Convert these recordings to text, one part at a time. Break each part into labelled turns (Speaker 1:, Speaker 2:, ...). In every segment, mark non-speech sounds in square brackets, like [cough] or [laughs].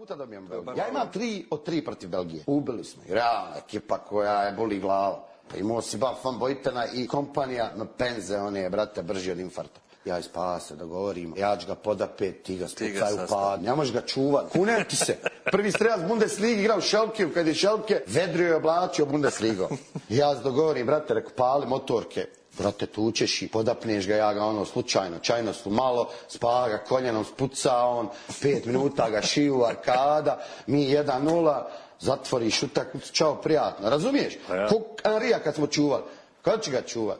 Speaker 1: puta dobijam Belgiju. Ja imam tri od tri protiv Belgije. Ubili smo i realna ekipa koja je boli glava. Pa imao si Baf Bojtena i kompanija na penze, on je, brate, brži od infarta. Ja i da govorim, ja ću ga podapet, ti ga spucaj upad, ne možeš ga čuvat, kunem ti se. Prvi strelac Bundesligi igrao Šelke, kad je Šelke, vedrio je oblačio Bundesligo. Ja se dogovorim, brate, reku, pali motorke, brate, tučeš i podapneš ga, ja ga ono slučajno, čajno su malo, spava ga koljenom, spuca on, pet minuta ga šiju, arkada, mi 1-0, zatvoriš utakmicu, čao, prijatno, razumiješ?
Speaker 2: Ja.
Speaker 1: Ko Anrija kad smo čuvali, kad će ga čuvat?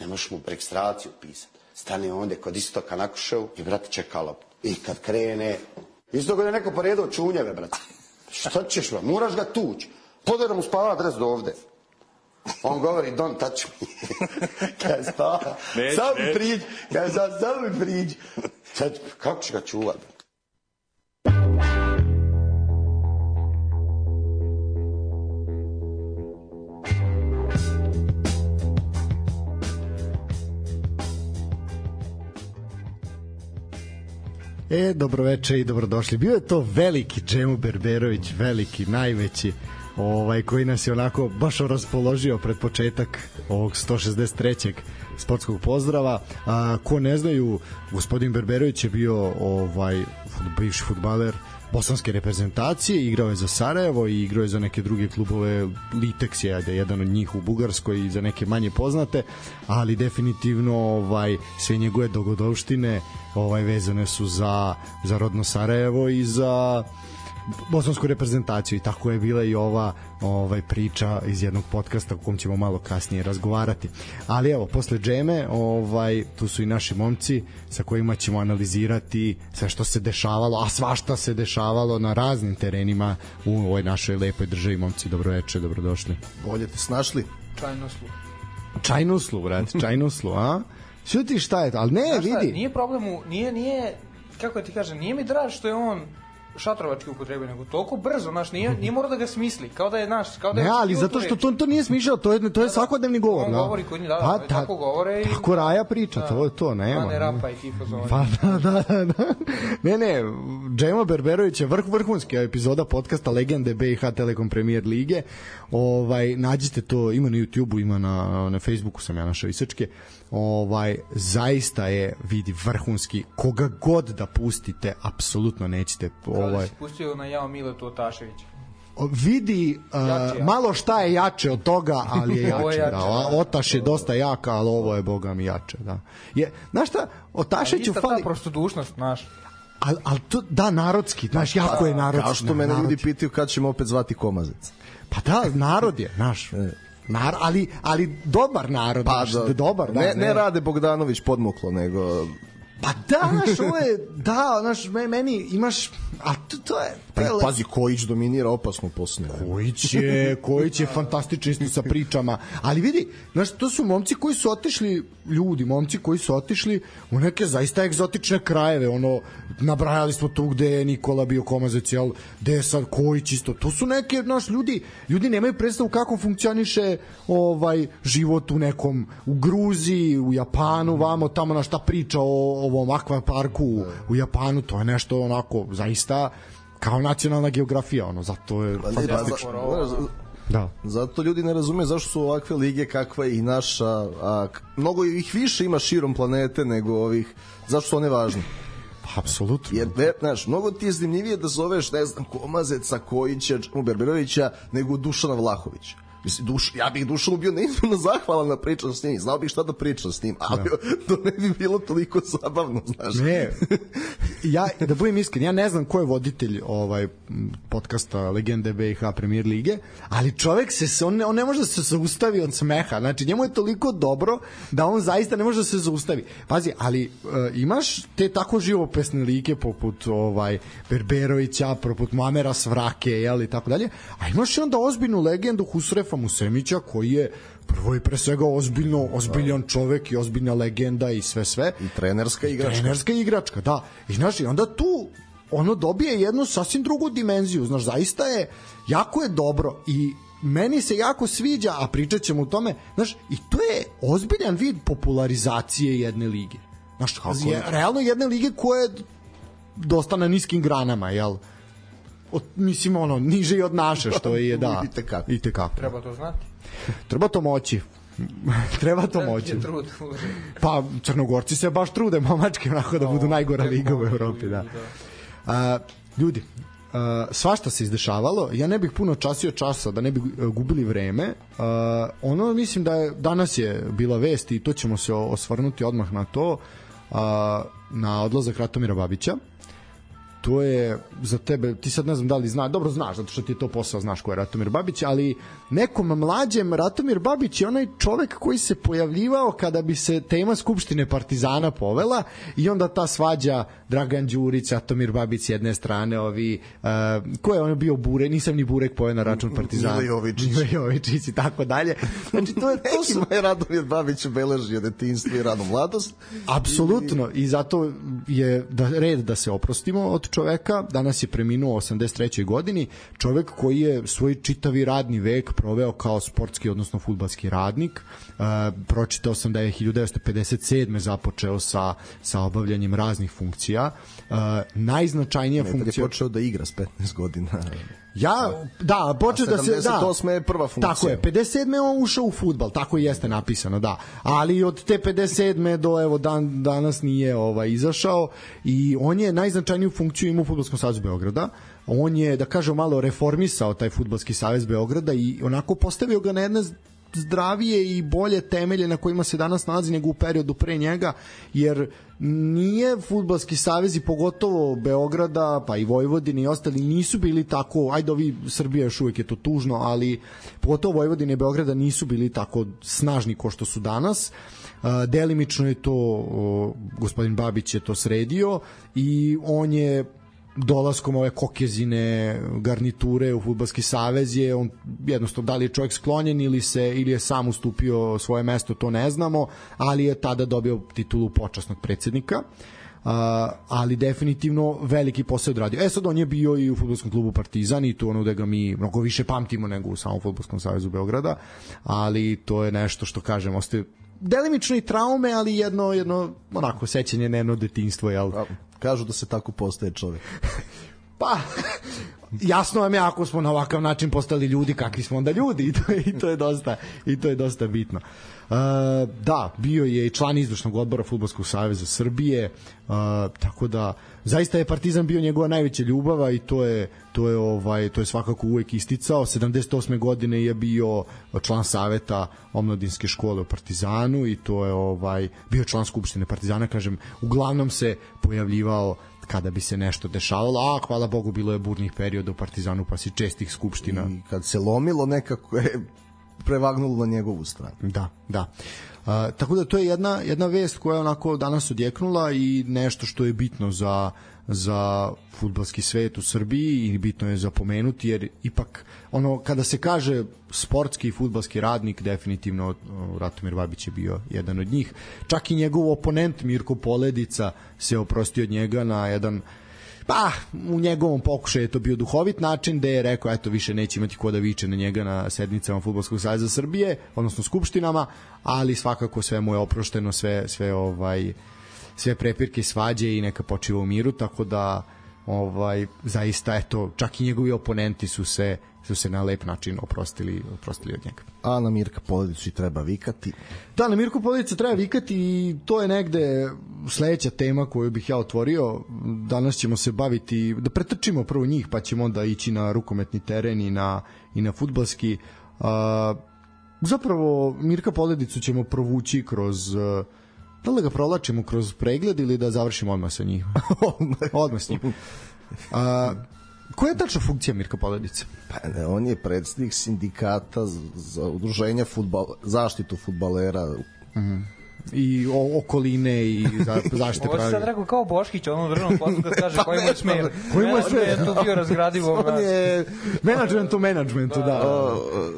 Speaker 1: Ne možeš mu registraciju pisati. Stane onda kod istoka na kuševu i brate čeka loptu. I kad krene, isto kad je neko poredao čunjeve, brate. Šta ćeš, bro? Moraš ga tući. Podera mu spava dres do ovde. On govori, don't touch [laughs] me. Kad spava,
Speaker 2: Neću,
Speaker 1: sam mi priđi. Kad sam, sam mi priđi. Sad, kako će ga čuvat? brate?
Speaker 3: E, dobroveče i dobrodošli. Bio je to veliki Džemo Berberović, veliki, najveći, ovaj, koji nas je onako baš raspoložio pred početak ovog 163. sportskog pozdrava. A, ko ne znaju, gospodin Berberović je bio ovaj fut- bivši futbaler bosanske reprezentacije, igrao je za Sarajevo i igrao je za neke druge klubove, Litex je ajde, jedan od njih u Bugarskoj i za neke manje poznate, ali definitivno ovaj sve njegove dogodovštine ovaj vezane su za za rodno Sarajevo i za bosansku reprezentaciju i tako je bila i ova ovaj priča iz jednog podcasta o kom ćemo malo kasnije razgovarati. Ali evo, posle džeme, ovaj tu su i naši momci sa kojima ćemo analizirati sve što se dešavalo, a svašta se dešavalo na raznim terenima u ovoj našoj lepoj državi. Momci, dobroveče, dobrodošli.
Speaker 4: Bolje te snašli.
Speaker 5: čajnoslu.
Speaker 3: Čajnuslu, brate, [laughs] čajnuslu, a? Šuti šta je to, ali ne,
Speaker 5: Znaš šta,
Speaker 3: vidi.
Speaker 5: nije problem u, nije, nije, kako da ti kažem, nije mi draž što je on šatrovački upotrebio, nego toliko brzo, znaš, nije, nije mora da ga smisli, kao da je naš, kao da je
Speaker 3: Ne, ali zato što to, to nije smišljao, to je, to je svakodnevni govor.
Speaker 5: On
Speaker 3: da.
Speaker 5: govori kod njih, da, da,
Speaker 3: Pa,
Speaker 5: tako govore i-
Speaker 3: Tako Raja priča,
Speaker 5: Da.
Speaker 3: to je to, nema.
Speaker 5: A ne rapa i ti fazoni.
Speaker 3: Pa da, da, da, da. Ne, ne, Džema Berberović je vrh vrhunski epizoda podcasta Legende BiH Telekom Premier Lige. Ovaj nađite to, ima na YouTubeu, ima na na Facebooku sam ja našao isečke. Ovaj zaista je vidi vrhunski. Koga god da pustite, apsolutno nećete
Speaker 5: da
Speaker 3: ovaj
Speaker 5: si pustio na Jao Miletu Otaševića.
Speaker 3: Vidi uh,
Speaker 5: Jače, ja.
Speaker 3: malo šta je jače od toga, ali je [laughs] jače.
Speaker 5: je jače,
Speaker 3: da.
Speaker 5: da.
Speaker 3: Otaš je dosta jak, ali ovo je boga mi jače. Da. Je, znaš šta, Otašeću
Speaker 5: Ista ta
Speaker 3: fali...
Speaker 5: prostodušnost, znaš.
Speaker 3: Ali al to, da, narodski, znaš, jako je narodski.
Speaker 4: Kao što mene
Speaker 3: narod
Speaker 4: ljudi pitaju kad ćemo opet zvati Komazec.
Speaker 3: Pa da, narod je, znaš. Nar, ali, ali dobar narod,
Speaker 4: Pa da,
Speaker 3: dobar. Da,
Speaker 4: ne, ne rade Bogdanović podmuklo, nego
Speaker 3: Pa da, znaš, ovo je, da, znaš, me- meni imaš, a to, to je...
Speaker 4: Pa,
Speaker 3: je
Speaker 4: pazi, Kojić dominira opasno posle.
Speaker 3: Kojić je, Kojić je fantastičan isto sa pričama, ali vidi, znaš, to su momci koji su otišli, ljudi, momci koji su otišli u neke zaista egzotične krajeve, ono, nabrajali smo tu gde je Nikola bio komazec, jel, gde je sad Kojić isto, to su neke, znaš, ljudi, ljudi nemaju predstavu kako funkcioniše ovaj život u nekom, u Gruziji, u Japanu, vamo, tamo na šta priča o ovom akvaparku u, u Japanu, to je nešto onako, zaista, kao nacionalna geografija, ono, zato je
Speaker 4: Pa,
Speaker 3: fantastično. Da.
Speaker 4: Zato ljudi ne razume zašto su ovakve lige kakva je i naša, a mnogo ih više ima širom planete nego ovih, zašto su one važne?
Speaker 3: Apsolutno.
Speaker 4: Jer, ve, znaš, mnogo ti je zanimljivije da zoveš, ne znam, Komazeca, Kojića, Čemu Berberovića, nego Dušana Vlahovića. Mislim, duš, ja bih Dušanu bio neizmjerno zahvalan na pričam s njim, znao bih šta da pričam s njim, ali [laughs] to ne bi bilo toliko zabavno, znaš.
Speaker 3: Ne, [laughs] ja, da budem iskren, ja ne znam ko je voditelj ovaj podcasta Legende BiH Premier Lige, ali čovek se, se on, ne, on ne može da se zaustavi od smeha, znači njemu je toliko dobro da on zaista ne može da se zaustavi. Pazi, ali uh, imaš te tako živopesne like poput ovaj Berberovića, poput Mamera Svrake, jel, i tako dalje, a imaš i onda ozbiljnu legendu Husrefa Musemića koji je prvo i pre svega ozbiljno, ozbiljan čovek i ozbiljna legenda i sve sve.
Speaker 4: I trenerska igračka.
Speaker 3: Trenerska igračka, da. I znaš, i onda tu ono dobije jednu sasvim drugu dimenziju, znaš, zaista je, jako je dobro i meni se jako sviđa, a pričat ćemo o tome, znaš, i to je ozbiljan vid popularizacije jedne lige. Znaš, je, realno jedne lige koja je dosta na niskim granama, jel? Od, mislim ono niže i od naše što je da [laughs]
Speaker 4: I tekako.
Speaker 3: i tekako.
Speaker 5: Treba to znati.
Speaker 3: Treba to moći. [laughs] Treba to moći. Pa Crnogorci se baš trude momački onako da budu najgora liga u Evropi, da.
Speaker 5: da.
Speaker 3: A, ljudi, a, svašta se izdešavalo, ja ne bih puno časio časa da ne bi e, gubili vreme. A, ono mislim da je danas je bila vest i to ćemo se osvrnuti odmah na to a, na odlazak Ratomira Babića to je za tebe, ti sad ne znam da li zna, dobro znaš, zato što ti je to posao, znaš ko je Ratomir Babić, ali nekom mlađem Ratomir Babić je onaj čovek koji se pojavljivao kada bi se tema Skupštine Partizana povela i onda ta svađa Dragan Đurić, Ratomir Babić s jedne strane, ovi, uh, ko je ono bio Burek, nisam ni Burek pojao na račun Partizana.
Speaker 4: Mile Jovičić. [laughs]
Speaker 3: Mile Jovičić i tako dalje. Znači, to, je, to su
Speaker 4: Nekima je Radomir Babić beležio detinjstvo i ranu mladost.
Speaker 3: Apsolutno i zato je da red da se oprostimo od čoveka. Danas je preminuo u 83. godini. Čovek koji je svoj čitavi radni vek proveo kao sportski odnosno fudbalski radnik. E, pročitao sam da je 1957. započeo sa sa obavljanjem raznih funkcija. E, najznačajnija
Speaker 4: Ne, kad je
Speaker 3: funkcija
Speaker 4: počeo da igra s 15 godina.
Speaker 3: Ja, da, počeo da se... Da,
Speaker 4: 78. je prva funkcija.
Speaker 3: Tako je, 57. je on ušao u futbal, tako i jeste napisano, da. Ali od te 57. do evo dan, danas nije ovaj izašao i on je najznačajniju funkciju imao u Fudbalskom savezu Beograda. On je, da kažem, malo reformisao taj Fudbalski savez Beograda i onako postavio ga na jedne zdravije i bolje temelje na kojima se danas nalazi nego u periodu pre njega, jer nije futbalski savez i pogotovo Beograda, pa i Vojvodine i ostali nisu bili tako, ajde ovi Srbija još uvijek je to tužno, ali pogotovo Vojvodine i Beograda nisu bili tako snažni ko što su danas. Delimično je to gospodin Babić je to sredio i on je dolaskom ove kokezine garniture u fudbalski savez je on jednostavno da li je čovjek sklonjen ili se ili je sam ustupio svoje mesto to ne znamo ali je tada dobio titulu počasnog predsednika Uh, ali definitivno veliki posao odradio. E sad on je bio i u fudbalskom klubu Partizan i to ono da ga mi mnogo više pamtimo nego u samom fudbalskom savezu Beograda, ali to je nešto što kažem, ostaje delimično i traume, ali jedno jedno onako sećanje na jedno detinjstvo, jel?
Speaker 4: Kažu da se tako postaje čovjek. [laughs]
Speaker 3: Pa, jasno vam je ako smo na ovakav način postali ljudi, kakvi smo onda ljudi [laughs] i to je, i to je dosta i to je dosta bitno. Uh, da, bio je i član izvršnog odbora Fudbalskog saveza Srbije, tako da zaista je Partizan bio njegova najveća ljubava i to je to je ovaj to je svakako uvek isticao. 78. godine je bio član saveta omladinske škole u Partizanu i to je ovaj bio član skupštine Partizana, kažem, uglavnom se pojavljivao kada bi se nešto dešavalo, a hvala Bogu bilo je burnih perioda u Partizanu pa si čestih skupština.
Speaker 4: I kad se lomilo, nekako je prevagnulo na njegovu stranu.
Speaker 3: Da, da. Uh, tako da to je jedna jedna vest koja je onako danas odjeknula i nešto što je bitno za za fudbalski svet u Srbiji i bitno je zapomenuti jer ipak ono kada se kaže sportski i fudbalski radnik definitivno uh, Ratomir Babić je bio jedan od njih čak i njegov oponent Mirko Poledica se oprostio od njega na jedan Pa, u njegovom pokušaju je to bio duhovit način da je rekao, eto, više neće imati ko da viče na njega na sednicama Futbolskog saveza Srbije, odnosno skupštinama, ali svakako sve mu je oprošteno, sve, sve ovaj sve prepirke svađe i neka počiva u miru, tako da ovaj zaista eto čak i njegovi oponenti su se su se na lep način oprostili oprostili od njega.
Speaker 4: A na Mirka Poledicu i treba vikati.
Speaker 3: Da, na Mirko Poledica treba vikati i to je negde sledeća tema koju bih ja otvorio. Danas ćemo se baviti, da pretrčimo prvo njih, pa ćemo onda ići na rukometni teren i na, i na futbalski. Uh, zapravo, Mirka Poledicu ćemo provući kroz... Da li ga provlačimo kroz pregled ili da završimo odmah sa njim? [laughs] odmah s njim. Uh, koja je tačna funkcija Mirka Poledice?
Speaker 4: Pa ne, on je predsednik sindikata za, udruženje futbal, zaštitu futbalera.
Speaker 3: I o, okoline i za, [laughs] zaštite
Speaker 5: Ovo si sad
Speaker 3: pravi.
Speaker 5: rekao kao Boškić, ono u državnom poslu da [laughs] kaže koji mu je smer.
Speaker 3: Koji mu je smer?
Speaker 5: To bio razgradivo.
Speaker 4: On je
Speaker 3: Management [laughs] u managementu, da.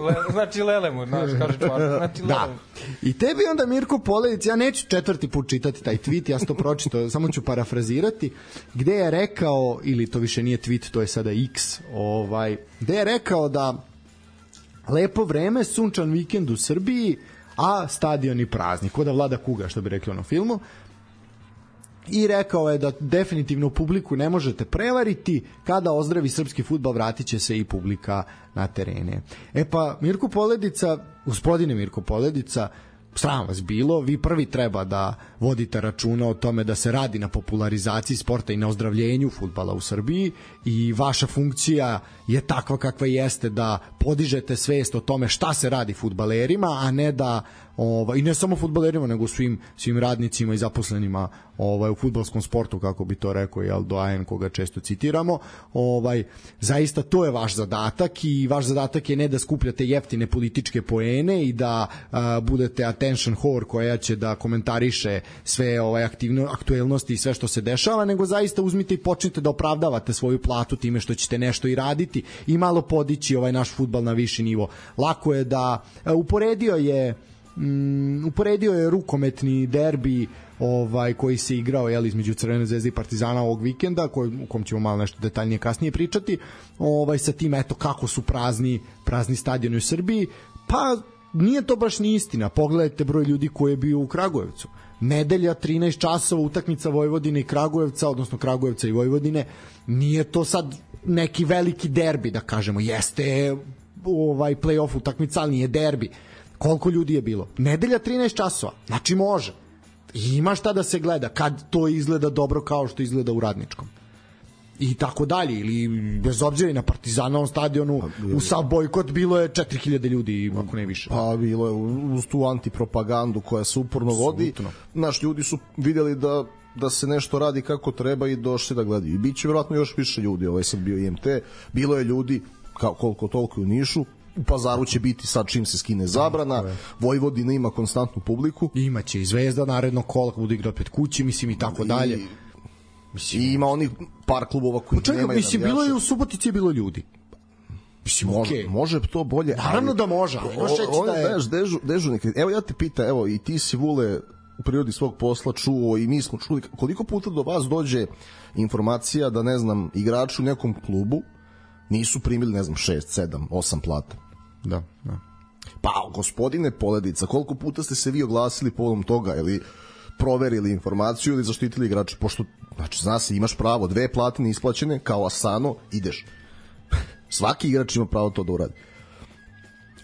Speaker 5: Le, znači Lelemu, znaš, kaže čvar. Znači
Speaker 3: Da.
Speaker 5: Lelemu.
Speaker 3: I tebi onda Mirko Poledic, ja neću četvrti put čitati taj tweet, ja sam to pročitao, samo ću parafrazirati, gde je rekao, ili to više nije tweet, to je sada X, ovaj, gde je rekao da lepo vreme, sunčan vikend u Srbiji, a stadioni prazni, kod da vlada kuga, što bi rekli u onom filmu. i rekao je da definitivno publiku ne možete prevariti, kada ozdravi srpski futbal vratit će se i publika na terene. E pa Mirko Poledica, gospodine Mirko Poledica, sram vas bilo, vi prvi treba da vodite računa o tome da se radi na popularizaciji sporta i na ozdravljenju futbala u Srbiji i vaša funkcija je takva kakva jeste da podižete svest o tome šta se radi futbalerima, a ne da ovaj i ne samo fudbalerima nego svim svim radnicima i zaposlenima ovaj u fudbalskom sportu kako bi to rekao jel Doajen koga često citiramo. Ovaj zaista to je vaš zadatak i vaš zadatak je ne da skupljate jeftine političke poene i da a, budete attention whore koja će da komentariše sve ovaj aktivno aktuelnosti i sve što se dešava nego zaista uzmite i počnite da opravdavate svoju platu time što ćete nešto i raditi i malo podići ovaj naš fudbal na viši nivo. Lako je da a, uporedio je mm, uporedio je rukometni derbi ovaj koji se igrao je između Crvene zvezde i Partizana ovog vikenda koji u kom ćemo malo nešto detaljnije kasnije pričati ovaj sa tim eto kako su prazni prazni stadioni u Srbiji. Pa nije to baš ni istina. Pogledajte broj ljudi koji je bio u Kragujevcu. Nedelja 13 časova utakmica Vojvodine i Kragujevca odnosno Kragujevca i Vojvodine nije to sad neki veliki derbi da kažemo. Jeste ovaj play-off utakmica ali nije derbi koliko ljudi je bilo? Nedelja 13 časova. Znači može. I ima šta da se gleda kad to izgleda dobro kao što izgleda u radničkom. I tako dalje ili bez obzira i na Partizanovom stadionu u sav bojkot bilo je 4000 ljudi ako ne više.
Speaker 4: Pa bilo je uz tu antipropagandu koja se uporno vodi. Naš ljudi su videli da da se nešto radi kako treba i došli da gledaju. I biće verovatno još više ljudi, ovaj sad bio IMT, bilo je ljudi kao koliko toliko u Nišu, u Pazaru će biti sad čim se skine zabrana, Vojvodina ima konstantnu publiku.
Speaker 3: imaće i Zvezda narednog kola bude igrao pred kući mislim i tako dalje
Speaker 4: I, I ima onih par klubova koji
Speaker 3: Čekaj,
Speaker 4: nemaju
Speaker 3: mislim bilo je u Subotici je bilo ljudi mislim
Speaker 4: Može,
Speaker 3: okej
Speaker 4: može to bolje.
Speaker 3: Naravno
Speaker 4: ali-
Speaker 3: da može, ali
Speaker 4: O- ovo
Speaker 3: da je-
Speaker 4: znaš, dežu, dežurni kriterij. Evo ja te pita, evo i ti si Vule u prirodi svog posla čuo i mi smo čuli koliko puta do vas dođe informacija da ne znam igrači u nekom klubu nisu primili ne znam 6, 7, 8 plata.
Speaker 3: Da, da.
Speaker 4: Pa gospodine Poledica, koliko puta ste se vi oglasili povodom toga ili proverili informaciju ili zaštitili igrača, pošto znači zna se imaš pravo, dve plate neisplaćene kao Asano, ideš. [laughs] Svaki igrač ima pravo to da uradi.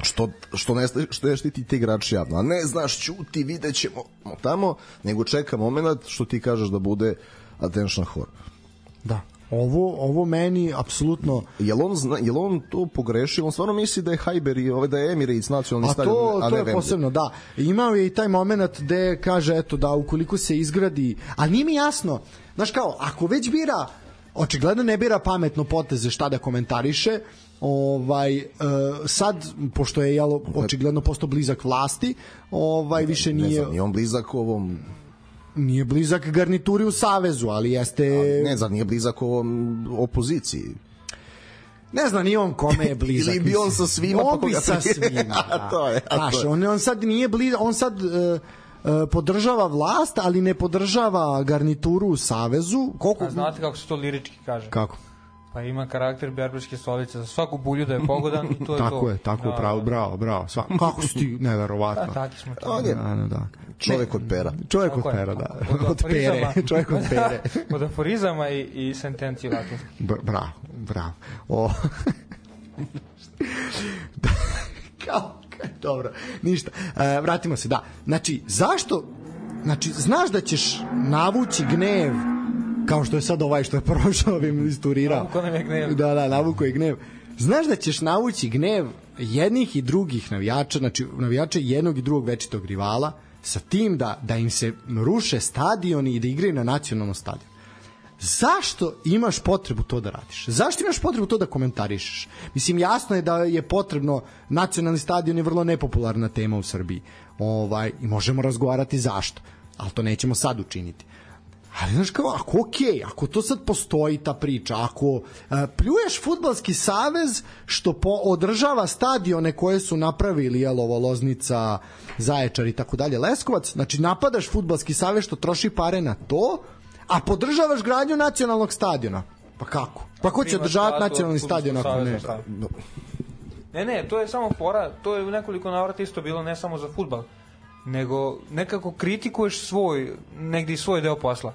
Speaker 4: Što, što, ne, što ne štiti te igrače javno. A ne, znaš, ćuti, vidjet ćemo tamo, nego čeka moment što ti kažeš da bude attention whore.
Speaker 3: da. Ovo, ovo meni apsolutno
Speaker 4: Jel on, zna, jel on to pogrešio? On stvarno misli da je Hajber i ovaj, da je Emirates nacionalni
Speaker 3: A
Speaker 4: stadion,
Speaker 3: to,
Speaker 4: a
Speaker 3: to
Speaker 4: ne
Speaker 3: je
Speaker 4: Wembley.
Speaker 3: posebno, da. Imao je i taj moment gde kaže, eto, da ukoliko se izgradi, a nije mi jasno, znaš kao, ako već bira, očigledno ne bira pametno poteze šta da komentariše, ovaj e, sad pošto je jelo očigledno postao blizak vlasti ovaj više
Speaker 4: Ne
Speaker 3: nije
Speaker 4: znam, nije on blizak ovom
Speaker 3: nije blizak garnituri u savezu ali jeste
Speaker 4: ne znam, nije blizak ovom opoziciji.
Speaker 3: Ne znam ni on kome je blizak. [laughs]
Speaker 4: Ili bi on sa svima,
Speaker 3: On
Speaker 4: pa
Speaker 3: bi sa [laughs] svima.
Speaker 4: A to je, a
Speaker 3: Znaš,
Speaker 4: to je.
Speaker 3: on, on sad nije blizak, on sad e, podržava vlast, ali ne podržava garnituru u Savezu. Koliko...
Speaker 5: A znate kako se to lirički kaže?
Speaker 3: Kako?
Speaker 5: Pa ima karakter berberske stolice, za svaku bulju da je pogodan i to je to. [laughs]
Speaker 3: Tako je, tako je,
Speaker 5: Da,
Speaker 3: bravo,
Speaker 5: da.
Speaker 3: bravo, bravo. Sva, kako si ti neverovatno.
Speaker 5: Da, taki smo
Speaker 4: On
Speaker 5: to.
Speaker 4: je
Speaker 3: Da, da, da.
Speaker 4: čovek od pera.
Speaker 3: Čovjek od
Speaker 5: Tako
Speaker 3: pera, da.
Speaker 5: Od
Speaker 3: Od pere, [laughs] čovjek od pere. [laughs]
Speaker 5: Od aforizama i, i sentenciji latinskih.
Speaker 3: Br- bravo, bravo. O... da, kao, kao, dobro, ništa. E, vratimo se, da. Znači, zašto, znači, znaš da ćeš navući gnev kao što je sad ovaj što je [laughs] prošao ovim isturirao.
Speaker 5: Navuko nam je gnev.
Speaker 3: Da, da, navuko je gnev. Znaš da ćeš navući gnev jednih i drugih navijača, znači navijača jednog i drugog večitog rivala, sa tim da, da im se ruše stadioni i da igraju na nacionalnom stadionu zašto imaš potrebu to da radiš? Zašto imaš potrebu to da komentarišeš? Mislim, jasno je da je potrebno, nacionalni stadion je vrlo nepopularna tema u Srbiji. Ovaj, I možemo razgovarati zašto, ali to nećemo sad učiniti. Ali znaš kao, ako okej, ako to sad postoji ta priča, ako uh, pljuješ futbalski savez što po, održava stadione koje su napravili jel, ovo Loznica, Zaječar i tako dalje, Leskovac, znači napadaš futbalski savez što troši pare na to, a podržavaš gradnju nacionalnog stadiona. Pa kako? Pa ko će održavati nacionalni stadion ako ne?
Speaker 5: šta? Ne, ne, to je samo fora, to je u nekoliko navrata isto bilo ne samo za futbal, nego nekako kritikuješ svoj, negdje svoj deo posla.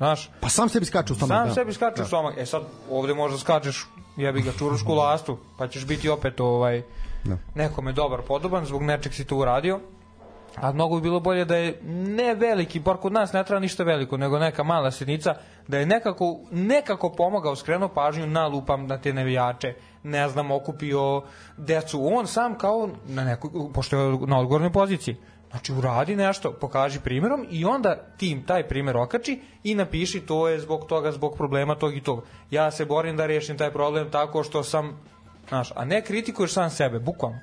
Speaker 5: Znaš,
Speaker 3: Pa sam sebi skače u stomak.
Speaker 5: sam
Speaker 3: da.
Speaker 5: sebi skače u stomak. E sad, ovde možda skačeš, jebi ga, čurušku lastu, pa ćeš biti opet ovaj,
Speaker 3: Da.
Speaker 5: nekome dobar, podoban, zbog nečeg si to uradio. A mnogo bi bilo bolje da je ne veliki, bar kod nas ne treba ništa veliko, nego neka mala sitnica, da je nekako, nekako pomogao, skrenuo pažnju na lupam na te navijače, ne znam, okupio decu, on sam kao na nekoj, pošto je na odgovornoj poziciji. Znači, uradi nešto, pokaži primjerom i onda tim taj primjer okači i napiši to je zbog toga, zbog problema tog i tog. Ja se borim da rešim taj problem tako što sam, znaš, a ne kritikuješ sam sebe, bukvalno.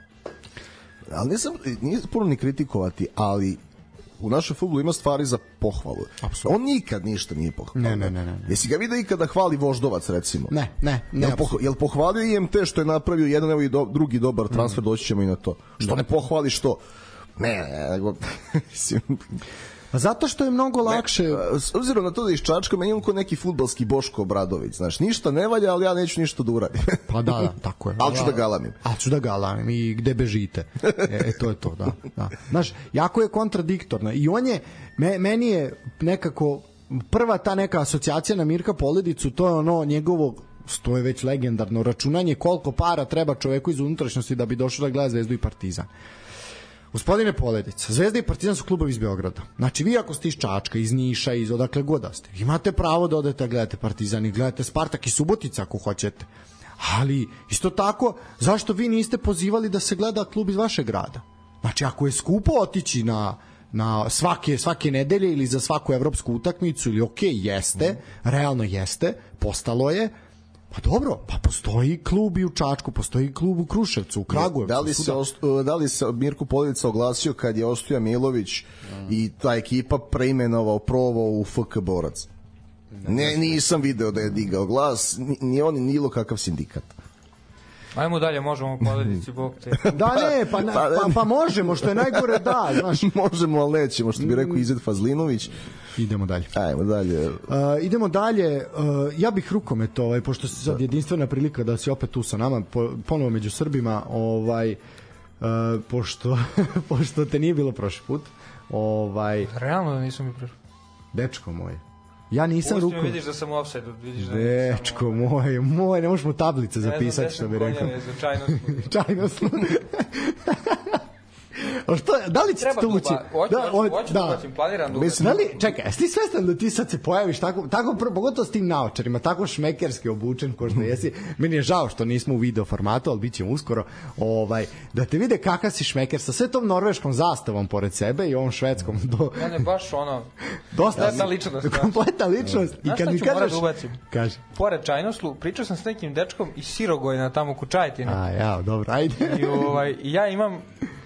Speaker 4: Ali nisam, nije puno ni kritikovati, ali u našem futbolu ima stvari za pohvalu.
Speaker 3: Apsolutno.
Speaker 4: On nikad ništa nije pohvalio.
Speaker 3: Ne, ne, ne, ne, ne.
Speaker 4: Jesi ga vidio ikada hvali Voždovac, recimo?
Speaker 3: Ne, ne, ne.
Speaker 4: Jel, poh, jel pohvalio IMT što je napravio jedan evo i do, drugi dobar transfer, doći ćemo i na to. Što ne pohvali što? Ne, ne, nego, [laughs] mislim,
Speaker 3: Pa zato što je mnogo lakše...
Speaker 4: Ne, s obzirom na to da iz Čačka, meni ko neki futbalski Boško Obradović, znaš, ništa ne valja, ali ja neću ništa da uradim. [laughs]
Speaker 3: Pa da, da, tako je.
Speaker 4: Ali ću da galamim.
Speaker 3: Ali ću da galamim i gde bežite. E, e, to je to, da. da. Znaš, jako je kontradiktorno. I on je, me, meni je nekako prva ta neka asocijacija na Mirka Poledicu, to je ono njegovo to je već legendarno računanje koliko para treba čoveku iz unutrašnjosti da bi došao da gleda Zvezdu i Partizan. Gospodine Poledica, Zvezda i Partizan su klubovi iz Beograda. Znači, vi ako ste iz Čačka, iz Niša, iz odakle god da ste, imate pravo da odete da gledate Partizan i gledate Spartak i Subotica ako hoćete. Ali, isto tako, zašto vi niste pozivali da se gleda klub iz vašeg grada? Znači, ako je skupo otići na na svake svake nedelje ili za svaku evropsku utakmicu ili ok, jeste, realno jeste, postalo je, Pa dobro, pa postoji klub i u Čačku, postoji klub u Kruševcu, u Kragujevcu.
Speaker 4: Da li se
Speaker 3: svuda.
Speaker 4: ost, da li se Mirko Poledica oglasio kad je Ostoja Milović i ta ekipa preimenovao provo u FK Borac? Ne, nisam video da je digao glas, ni, ni on, ni Nilo kakav sindikat.
Speaker 5: Ajmo dalje, možemo poledici, bog te. [laughs]
Speaker 3: Da ne, pa, na,
Speaker 4: Pa-
Speaker 3: pa, pa možemo, što je najgore da, znaš. [laughs]
Speaker 4: Možemo, ali nećemo, što bi rekao Izet Fazlinović.
Speaker 3: Idemo dalje.
Speaker 4: Ajmo dalje.
Speaker 3: Uh, idemo dalje, uh, ja bih rukomet, ovaj, pošto se sad jedinstvena prilika da si opet tu sa nama, po, ponovo među Srbima, ovaj, uh, pošto, [laughs] pošto te nije bilo prošli put, ovaj,
Speaker 5: Realno da nisam mi prešao.
Speaker 3: dečko moj, ja nisam
Speaker 5: Pusti
Speaker 3: rukomet.
Speaker 5: vidiš da sam u offside vidiš da
Speaker 3: Dečko moj, moj, ne možemo tablice zapisati što bi rekao.
Speaker 5: Slučajno.
Speaker 3: Čajno smo. A što, da li ćete to
Speaker 5: tu,
Speaker 3: ući? da,
Speaker 5: hoću da planiram da
Speaker 3: Mislim, da li, čekaj, jesi ti svestan da ti sad se pojaviš tako, tako pogotovo s tim naočarima, tako šmekerski obučen ko što jesi. Meni je žao što nismo u video formatu, ali bit ćemo uskoro. Ovaj, da te vide kakav si šmeker sa sve tom norveškom zastavom pored sebe i ovom švedskom. Do,
Speaker 5: Mene baš ono,
Speaker 3: dosta
Speaker 5: kompletna ličnost, da.
Speaker 3: Kompletna ličnost. I kad mi kažeš...
Speaker 5: da?
Speaker 3: Kaže.
Speaker 5: pored Čajnoslu, pričao sam s nekim dečkom iz Sirogojna tamo ku Čajtine.
Speaker 3: A, ja, dobro, ajde.
Speaker 5: I ovaj, ja imam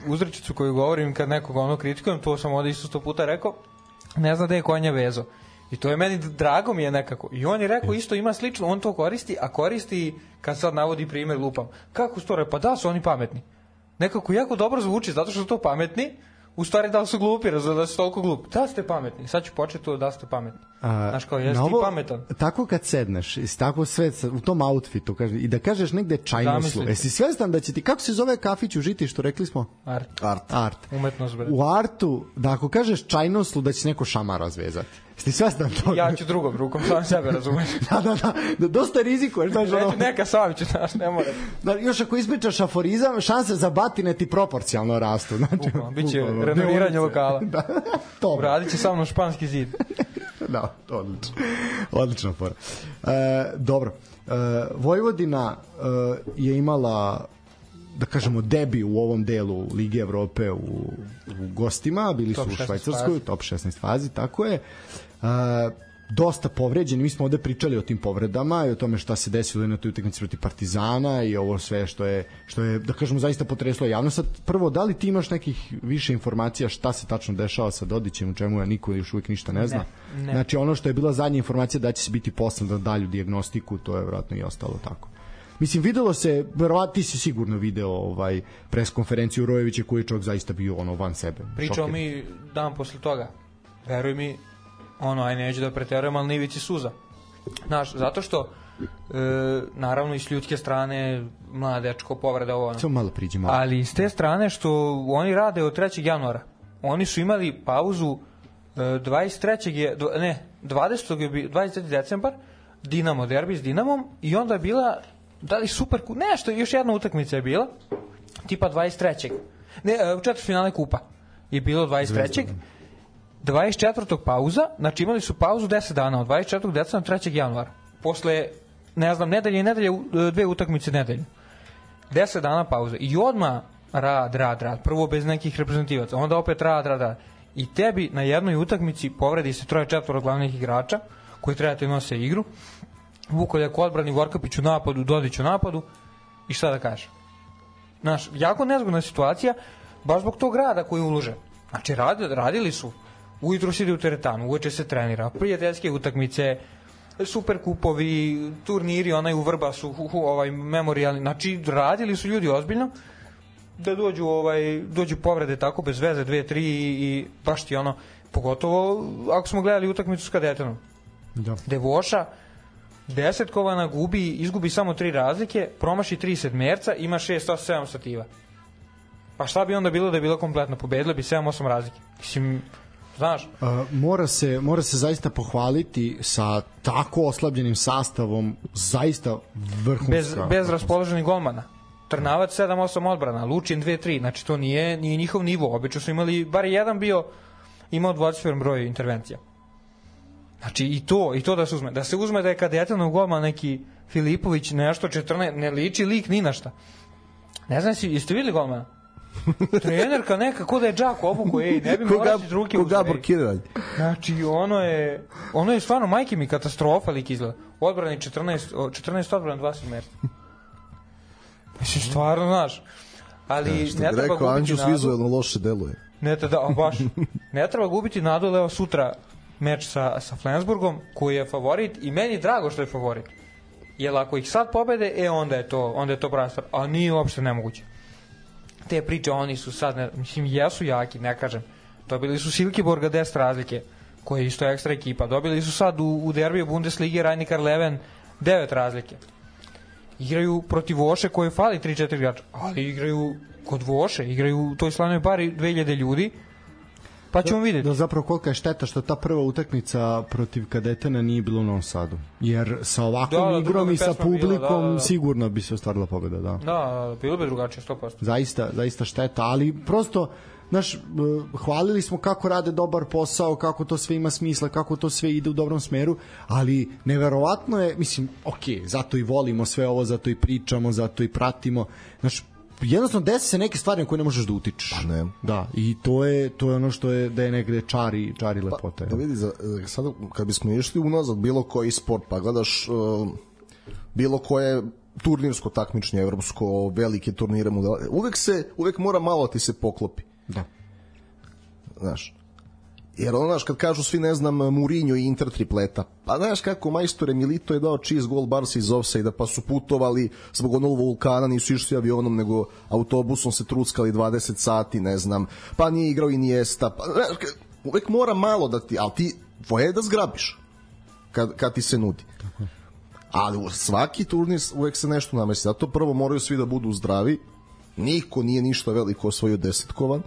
Speaker 5: uzrečicu koju govorim kad nekoga ono kritikujem, to sam ovde isto sto puta rekao, ne zna da je konja vezo. I to je meni drago mi je nekako. I on je rekao isto ima slično, on to koristi, a koristi kad sad navodi primer lupam. Kako su to re? Pa da su oni pametni. Nekako jako dobro zvuči zato što su to pametni, u stvari da li su glupi, razumiješ da su toliko glupi. Da ste pametni, sad ću početi to da ste pametni.
Speaker 3: A,
Speaker 5: Znaš kao, jesi ti pametan.
Speaker 3: Tako kad sedneš, i tako sve u tom outfitu, kaže, i da kažeš negde čajnoslu, jesi svestan da će ti, kako se zove kafić u Žiti, što rekli smo?
Speaker 5: Art.
Speaker 4: Art.
Speaker 3: Art.
Speaker 5: Umetnost, bre.
Speaker 3: U artu, da ako kažeš čajnoslu, da će neko šamar razvezati. Jesi ti svestan toga?
Speaker 5: Ja ću drugom rukom, sam sebe razumeš. [laughs]
Speaker 3: da, da, da, da, dosta rizikuješ, znaš, ono,
Speaker 5: neka sam ću, znaš, ne mora.
Speaker 3: da, još ako ispričaš aforizam, šanse za batine ti proporcionalno rastu. Znači,
Speaker 5: Bukvalno, bit će
Speaker 3: bukvalno,
Speaker 5: renoviranje lokala. [laughs]
Speaker 3: da, to.
Speaker 5: Uradit će sa mnom španski zid. [laughs]
Speaker 3: da, odlično. Odlična fora. E, dobro. E, Vojvodina e, je imala da kažemo debi u ovom delu Lige Evrope u, u gostima, bili
Speaker 5: Top
Speaker 3: su u
Speaker 5: 16
Speaker 3: Švajcarskoj,
Speaker 5: fazi.
Speaker 3: top 16 fazi, tako je. Dosta povređeni, mi smo ovde pričali o tim povredama i o tome šta se desilo na toj utakmici protiv Partizana i ovo sve što je što je da kažemo zaista potreslo javnost. Sad prvo da li ti imaš nekih više informacija šta se tačno dešava sa Dodićem, u čemu ja niko još uvijek ništa ne zna.
Speaker 5: Ne, ne.
Speaker 3: Znači ono što je bila zadnja informacija da će se biti poslan na dalju dijagnostiku, to je vjerojatno i ostalo tako. Mislim, videlo se, verovatno ti si sigurno video ovaj pres konferenciju Rojevića koji je čovjek zaista bio ono van sebe.
Speaker 5: Pričao mi dan posle toga. Veruj mi, ono, aj neću da preterujem, ali nivici suza. Znaš, zato što, e, naravno, i s ljudske strane, mladečko, povreda ovo, ono.
Speaker 3: Samo malo priđi malo.
Speaker 5: Ali s te strane što oni rade od 3. januara. Oni su imali pauzu E, 23. je, ne, 20. je bio, 23. decembar, Dinamo, derbi s Dinamom, i onda je bila, da li super, nešto, još jedna utakmica je bila, tipa 23. Ne, e, četvrt finale kupa je bilo 23. 24. pauza, znači imali su pauzu 10 dana, od 24. decembra 3. januara. Posle, ne znam, nedelje i nedelje, u- dve utakmice nedelju. 10 dana pauze. I odma rad, rad, rad. Prvo bez nekih reprezentativaca, onda opet rad, rad, rad. I tebi na jednoj utakmici povredi se troje četvoro glavnih igrača koji treba da ti nose igru. Vukoljak u odbrani, Vorkapić u napadu, Dodić u napadu. I šta da kažeš? Znaš, jako nezgodna situacija, baš zbog tog rada koji ulože. Znači, radi, radili su. Ujutro se ide u teretanu, uveče se trenira, prijateljske utakmice, super kupovi, turniri, onaj u Vrbasu, hu, hu, ovaj memorijalni, znači radili su ljudi ozbiljno da dođu ovaj dođu povrede tako bez veze 2 3 i, i baš ti ono pogotovo ako smo gledali utakmicu s kadetenom
Speaker 3: Da.
Speaker 5: Devoša desetkovana gubi, izgubi samo tri razlike, promaši tri sedmerca, ima 6 8 7 stativa. Pa šta bi onda bilo da je bila kompletna pobedila bi 7 8 razlike. Mislim, znaš,
Speaker 3: A, mora se mora se zaista pohvaliti sa tako oslabljenim sastavom zaista vrhunska
Speaker 5: bez, bez raspoloženih golmana. Trnavac 7-8 odbrana, Lučin 2-3, znači to nije, nije njihov nivo. Obično su imali, bar jedan bio, imao 20 broj intervencija. Znači i to, i to da se uzme. Da se uzme da je kadetanov golman neki Filipović nešto 14, ne liči lik ni na šta. Ne znam jeste videli golmana? Trenerka neka, ko da je džak obuku, ej, ne bi
Speaker 4: Ko,
Speaker 5: morati ruke
Speaker 4: ko
Speaker 5: uzme,
Speaker 4: Gabor
Speaker 5: ej.
Speaker 4: Kiralj.
Speaker 5: Znači, ono je, ono je stvarno, majke mi, katastrofa lik izgleda. Odbrani 14, o, 14 odbrana, 2 sedmerca. Mislim, stvarno, znaš. Ali
Speaker 4: Što
Speaker 5: ne
Speaker 4: bi
Speaker 5: treba
Speaker 4: rekao,
Speaker 5: gubiti
Speaker 4: Anđus
Speaker 5: nadu.
Speaker 4: vizualno loše deluje.
Speaker 5: Ne, treba, a baš. [laughs] Ne treba gubiti nadu, ali evo sutra meč sa, sa Flensburgom, koji je favorit i meni drago što je favorit. Jer ako ih sad pobede, e onda je to, onda je to prava stvar. A nije uopšte nemoguće. Te priče, oni su sad, ne, mislim, jesu jaki, ne kažem. Dobili su Silkeborga 10 razlike, koja je isto ekstra ekipa. Dobili su sad u, u derbiju Bundeslige Rajnikar Leven 9 razlike. Igraju protiv Voše koje fali 3-4 igrača, ali igraju kod Voše, igraju u toj slavnoj bari 2000 ljudi, pa ćemo vidjeti.
Speaker 3: Da zapravo kolika je šteta što ta prva utakmica protiv kadetena nije bilo u Novom Sadu. Jer sa ovakvom
Speaker 5: Da, da,
Speaker 3: igrom
Speaker 5: druga
Speaker 3: i sa
Speaker 5: pesma bila,
Speaker 3: publikom
Speaker 5: da, da, da.
Speaker 3: sigurno bi se ostvarila pobeda, da.
Speaker 5: Da, da, bilo bi drugačije 100%.
Speaker 3: Zaista, zaista šteta, ali prosto Znaš, eh, hvalili smo kako rade dobar posao, kako to sve ima smisla, kako to sve ide u dobrom smeru, ali neverovatno je, mislim, ok, zato i volimo sve ovo, zato i pričamo, zato i pratimo. Znaš, jednostavno desi se neke stvari na koje ne možeš da utičeš.
Speaker 4: Pa ne.
Speaker 3: Da, i to je to je ono što je da je negde čari čari lepota.
Speaker 4: Da vidi, za, e, sad kad bismo išli unazad bilo koji sport, pa gledaš uh, bilo koje turnirsko takmičenje evropsko, velike turnire uvek se uvek mora malo ti se poklopi.
Speaker 3: Da.
Speaker 4: Znaš. Jer ono, znaš, kad kažu svi, ne znam, Mourinho i Inter tripleta, pa znaš kako majstore Milito je dao čist gol Barca iz offside pa su putovali zbog onog vulkana, nisu išli avionom, nego autobusom se truckali 20 sati, ne znam, pa nije igrao i Iniesta, pa, znaš, uvek mora malo da ti, ali ti, tvoje je da zgrabiš kad, kad ti se nudi. Ali u svaki turnir uvek se nešto namesi. Zato prvo moraju svi da budu zdravi. Niko nije ništa veliko osvojio desetkovan,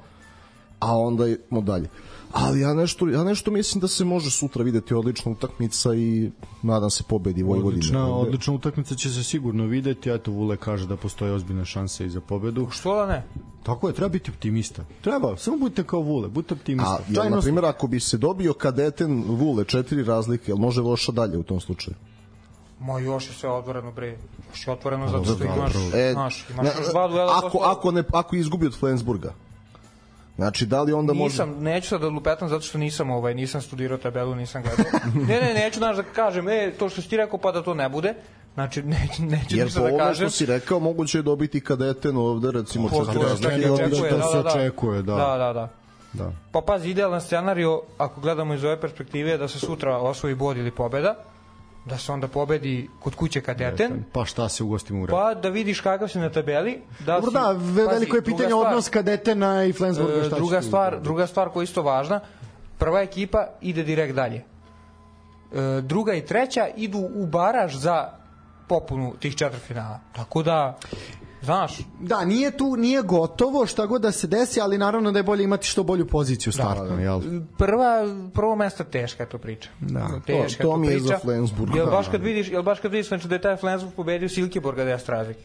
Speaker 4: a onda idemo dalje. Ali ja nešto, ja nešto mislim da se može sutra videti odlična utakmica i nadam se pobedi Vojvodine.
Speaker 3: Odlična, odlična utakmica će se sigurno videti, eto Vule kaže da postoje ozbiljne šanse i za pobedu.
Speaker 5: Što da ne?
Speaker 3: Tako je, treba biti optimista. Treba, samo budite kao Vule, budite optimista.
Speaker 4: A, jel, na primjer, ako bi se dobio kadeten Vule četiri razlike, jel može loša dalje u tom slučaju?
Speaker 5: Ma još je sve otvoreno, bre. Još je otvoreno zato što imaš.
Speaker 4: E,
Speaker 5: znaš, imaš
Speaker 4: na-
Speaker 5: još dva duela
Speaker 4: ako, ako, ne, ako izgubi od Flensburga, znači da li onda može...
Speaker 5: Nisam, neću sad da lupetam zato što nisam ovaj, nisam studirao tabelu, nisam gledao. [laughs] ne, ne, neću znaš da kažem, e, to što si ti rekao pa da to ne bude. Znači, neću, neću
Speaker 4: Jer
Speaker 5: ništa
Speaker 4: po
Speaker 5: da
Speaker 4: ovome
Speaker 5: kažem.
Speaker 4: što si rekao, moguće je dobiti kadeten ovde, recimo
Speaker 5: To-
Speaker 4: četiri razlike.
Speaker 5: čak i
Speaker 3: onda
Speaker 5: očekuje,
Speaker 3: to
Speaker 5: da,
Speaker 3: se
Speaker 5: da, da.
Speaker 3: očekuje, da.
Speaker 5: Da, da, da.
Speaker 3: Da.
Speaker 5: Pa pazi, idealan scenario, ako gledamo iz ove perspektive, je da se sutra osvoji bod ili pobeda, da se onda pobedi kod kuće kadeten,
Speaker 3: Pa šta se u gostima uradi?
Speaker 5: pa da vidiš kakav si na tabeli. Da
Speaker 3: Dobro,
Speaker 5: si-
Speaker 3: da, veliko je pitanje
Speaker 5: stvar,
Speaker 3: odnos kadetena i Flensburga.
Speaker 5: e,
Speaker 3: Šta će
Speaker 5: druga stvar, druga stvar koja je isto važna, prva ekipa ide direkt dalje. E, druga i treća idu u baraž za popunu tih četiri finala. Tako da Znaš,
Speaker 3: Da, nije tu, nije gotovo šta god da se desi, ali naravno da je bolje imati što bolju poziciju startnu, da, da. jel?
Speaker 5: prva, prvo mesto teška je to priča.
Speaker 3: Da.
Speaker 5: Teška
Speaker 4: To- to
Speaker 5: je
Speaker 4: mi je
Speaker 5: priča.
Speaker 4: za Flensburg.
Speaker 5: Jel baš kad vidiš, jel baš kad vidiš znači da je taj Flensburg pobedio Silkeborga 10 razlike.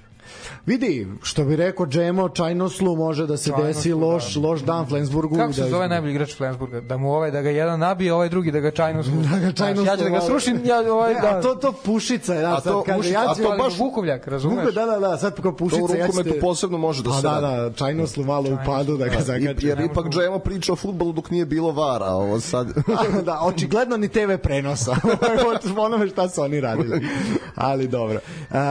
Speaker 3: Vidi, što bi rekao Džemo, Čajnoslu može da se
Speaker 5: Čajnoslu,
Speaker 3: desi loš, loš dan Flensburgu.
Speaker 5: Kako se
Speaker 3: da
Speaker 5: zove najbolji igrač Flensburga? Da mu ovaj da ga jedan nabije, ovaj drugi da ga čajno služi.
Speaker 3: Da ga čajno
Speaker 5: Ja ću da ga srušim, ja ovaj
Speaker 3: Ne,
Speaker 5: da.
Speaker 3: a to, to pušica, ja,
Speaker 4: A
Speaker 3: sad
Speaker 4: to
Speaker 3: kaže, ja
Speaker 4: a
Speaker 3: ću,
Speaker 4: to
Speaker 5: ali
Speaker 4: baš-
Speaker 5: Vukovljak, razumeš?
Speaker 3: Vuko, da, da, da, sad kao
Speaker 4: To
Speaker 3: pušica,
Speaker 4: u
Speaker 3: ja
Speaker 4: rukometu
Speaker 3: ćete...
Speaker 4: posebno može da se
Speaker 3: da,
Speaker 4: radi.
Speaker 3: da, Čajnoslu malo u padu da ga
Speaker 4: I-
Speaker 3: zakače.
Speaker 4: Jer ipak Džemo priča o futbolu dok nije bilo vara, a ovo sad... [laughs]
Speaker 3: da, očigledno ni TV prenosa [laughs] onome šta su oni radili. [laughs] Ali dobro.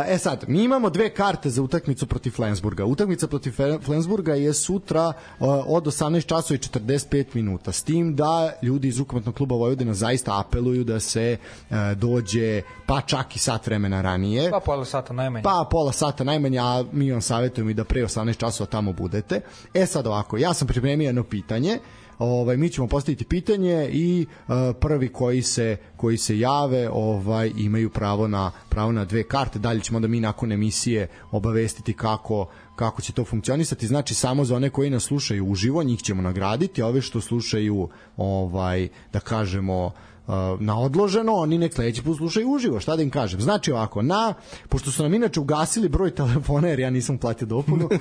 Speaker 3: E sad, mi imamo dve karte za utakmicu protiv Flensburga. Utakmica protiv Flensburga je sutra e, od 18 časova i 45 minuta. S tim da ljudi iz rukometnog kluba Vojvodina zaista apeluju da se e, dođe pa čak i sat vremena ranije.
Speaker 5: Pa pola sata najmanje.
Speaker 3: Pa pola sata najmanje, a mi vam savjetujemo i da pre 18 časova tamo budete. E sad ovako, ja sam pripremio jedno pitanje, ovaj mi ćemo postaviti pitanje i uh, prvi koji se koji se jave ovaj imaju pravo na pravo na dve karte. Dalje ćemo da mi nakon emisije obavestiti kako kako će to funkcionisati. Znači samo za one koji nas slušaju uživo njih ćemo nagraditi a ove što slušaju ovaj da kažemo na odloženo, oni nek sledeći put slušaju uživo, šta da im kažem. Znači ovako, na, pošto su nam inače ugasili broj telefona, jer ja nisam platio dopunu, [laughs]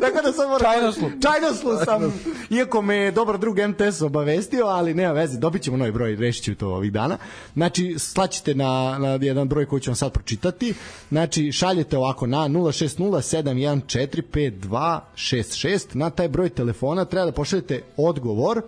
Speaker 3: Tako da sam moram...
Speaker 5: Čajnoslu.
Speaker 3: Čajnoslu sam, [laughs] iako me je dobar drug MTS obavestio, ali nema veze, dobit ćemo novi broj, rešit ću to ovih dana. Znači, slaćete na, na jedan broj koji ću vam sad pročitati. Znači, šaljete ovako na 06071452266. Na taj broj telefona treba da pošaljete odgovor uh,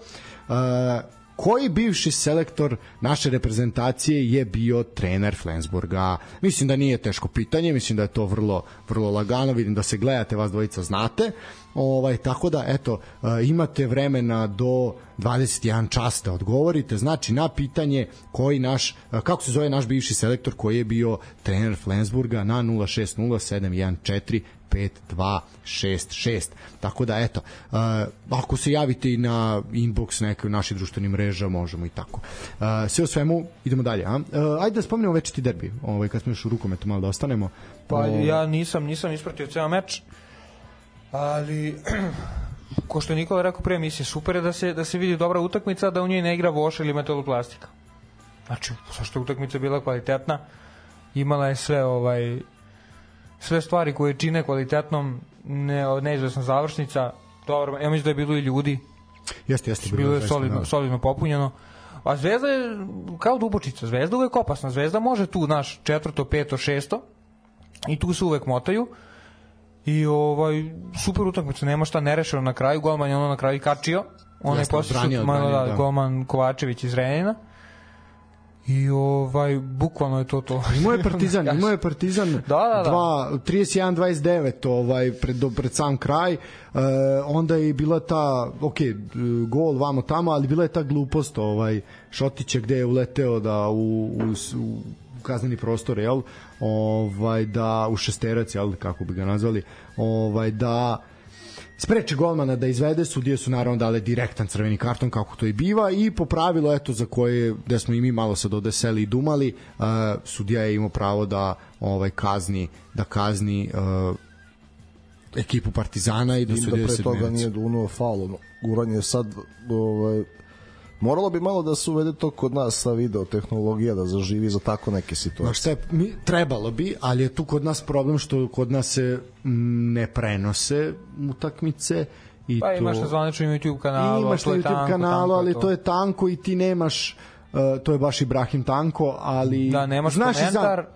Speaker 3: koji bivši selektor naše reprezentacije je bio trener Flensburga? Mislim da nije teško pitanje, mislim da je to vrlo vrlo lagano, vidim da se gledate, vas dvojica znate. Ovaj tako da eto e, imate vremena do 21 čas da odgovorite. Znači na pitanje koji naš e, kako se zove naš bivši selektor koji je bio trener Flensburga na 060714 5266. Tako da eto, uh, ako se javite i na inbox neke u naših društvenih mreža, možemo i tako. Uh, sve o svemu, idemo dalje. A? Uh, ajde da spomenemo večiti derbi, ovaj, kad smo još u rukometu malo da ostanemo.
Speaker 5: Pa
Speaker 3: Ovaj,
Speaker 5: ja nisam nisam ispratio ceo meč. Ali [clears throat] ko što je Nikola rekao pre emisije, super je da se da se vidi dobra utakmica, da u njoj ne igra voš ili metaloplastika. Znači, zašto je utakmica bila kvalitetna, imala je sve ovaj sve stvari koje čine kvalitetnom, ne, neizvesna završnica, dobro, ja mislim da je bilo i ljudi,
Speaker 3: Jeste, jeste.
Speaker 5: bilo je solidno,
Speaker 3: da.
Speaker 5: solidno popunjeno. A Zvezda je kao dubočica, Zvezda uvek opasna, Zvezda može tu, naš četvrto, peto, šesto i tu se uvek motaju i ovaj super utakmica, nema šta nerešeno na kraju, golman je ono na kraju kačio, on je
Speaker 3: Jeste,
Speaker 5: posle malo, da,
Speaker 3: da.
Speaker 5: golman Kovačević iz Renjina i ovaj bukvalno je to to.
Speaker 3: Imao je [laughs] Partizan, imao je Partizan
Speaker 5: Da, da, da.
Speaker 3: Dva, 31-29 ovaj, pred, do- pred sam kraj. E, onda je bila ta, ok, e, gol vamo tamo, ali bila je ta glupost ovaj, Šotića gde je uleteo da u, u, u kazneni prostor, jel? Ovaj, da u šesterac, jel, kako bi ga nazvali, ovaj, da spreče golmana da izvede, sudije su naravno dale direktan crveni karton kako to i biva i po pravilu eto za koje da smo i mi malo sad ovde seli i dumali, uh, sudija je imao pravo da ovaj kazni da kazni uh, ekipu Partizana i da
Speaker 4: da
Speaker 3: sudija
Speaker 4: pre
Speaker 3: se
Speaker 4: toga nije dunuo faul, guranje sad, ovaj, moralo bi malo da se uvede to kod nas sa video tehnologija da zaživi za tako neke situacije.
Speaker 3: šta je, mi, trebalo bi, ali je tu kod nas problem što kod nas se ne prenose utakmice i
Speaker 5: Pa
Speaker 3: to...
Speaker 5: imaš na zvaničnom YouTube kanalu,
Speaker 3: I imaš
Speaker 5: to
Speaker 3: na YouTube
Speaker 5: tanko,
Speaker 3: kanalu,
Speaker 5: tanko
Speaker 3: ali to je tanko i ti nemaš uh, to je baš Ibrahim Tanko, ali
Speaker 5: Da, nemaš
Speaker 3: znaš i sam-
Speaker 5: komentar,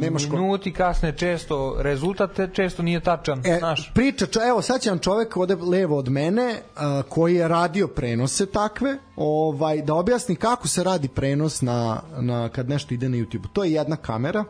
Speaker 5: e,
Speaker 3: ko-
Speaker 5: minuti kasne često, rezultat te često nije tačan,
Speaker 3: E,
Speaker 5: znaš.
Speaker 3: priča, čo, evo sad će vam čovek ode levo od mene a, koji je radio prenose takve, ovaj da objasni kako se radi prenos na, na kad nešto ide na YouTube. To je jedna kamera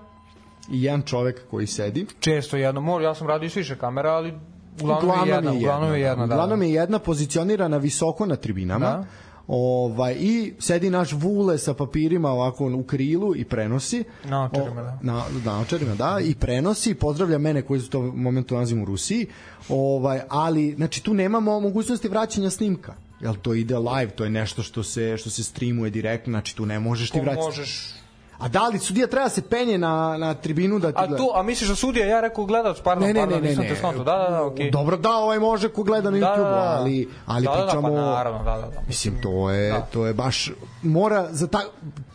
Speaker 3: i jedan čovek koji sedi.
Speaker 5: Često jedno, mo- ja sam radio više kamera, ali uglavnom, je jedna, uglavnom je jedna, da.
Speaker 3: Uglavnom je jedna pozicionirana visoko na tribinama.
Speaker 5: Da.
Speaker 3: Ovaj i sedi naš Vule sa papirima ovako u krilu i prenosi.
Speaker 5: Naočarima, da.
Speaker 3: Na naočarima, da, i prenosi, pozdravlja mene koji se u tom momentu nalazim u Rusiji. Ovaj, ali znači tu nemamo mogućnosti vraćanja snimka. Jel to ide live, to je nešto što se što se streamuje direktno, znači tu ne možeš ti
Speaker 5: Ko
Speaker 3: vratiti.
Speaker 5: možeš
Speaker 3: A da li sudija treba da se penje na, na tribinu da ti
Speaker 5: A
Speaker 3: gleda?
Speaker 5: tu, a misliš da sudija, ja rekao gledalac, pardon,
Speaker 3: Ne, ne,
Speaker 5: pardon,
Speaker 3: ne, ne,
Speaker 5: nisam
Speaker 3: ne.
Speaker 5: te skonto. Da, da, da, okej.
Speaker 3: Dobro, da, ovaj može ko gleda na
Speaker 5: Da,
Speaker 3: YouTube,
Speaker 5: da, da.
Speaker 3: ali, ali
Speaker 5: da, da,
Speaker 3: pričamo...
Speaker 5: Da, pa naravno, da, da, da.
Speaker 3: Mislim, to je,
Speaker 5: Da.
Speaker 3: to je baš, mora, za ta,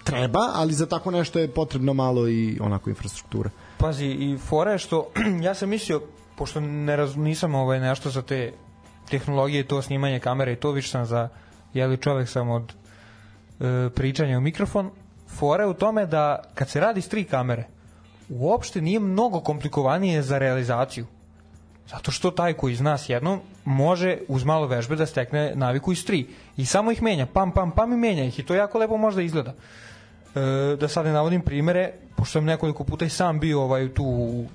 Speaker 3: treba, ali za tako nešto je potrebno malo i onako infrastruktura.
Speaker 5: Pazi, i fora je što, [clears throat] ja sam mislio, pošto ne raz, nisam ovaj nešto za te tehnologije, to snimanje kamere i to više sam za, jeli čovek sam od e, pričanja u mikrofon, fora je u tome da kad se radi s tri kamere, uopšte nije mnogo komplikovanije za realizaciju. Zato što taj koji zna s jednom može uz malo vežbe da stekne naviku iz tri. I samo ih menja, pam, pam, pam i menja ih. I to jako lepo možda izgleda. E, da sad ne navodim primere, pošto sam nekoliko puta i sam bio ovaj, tu u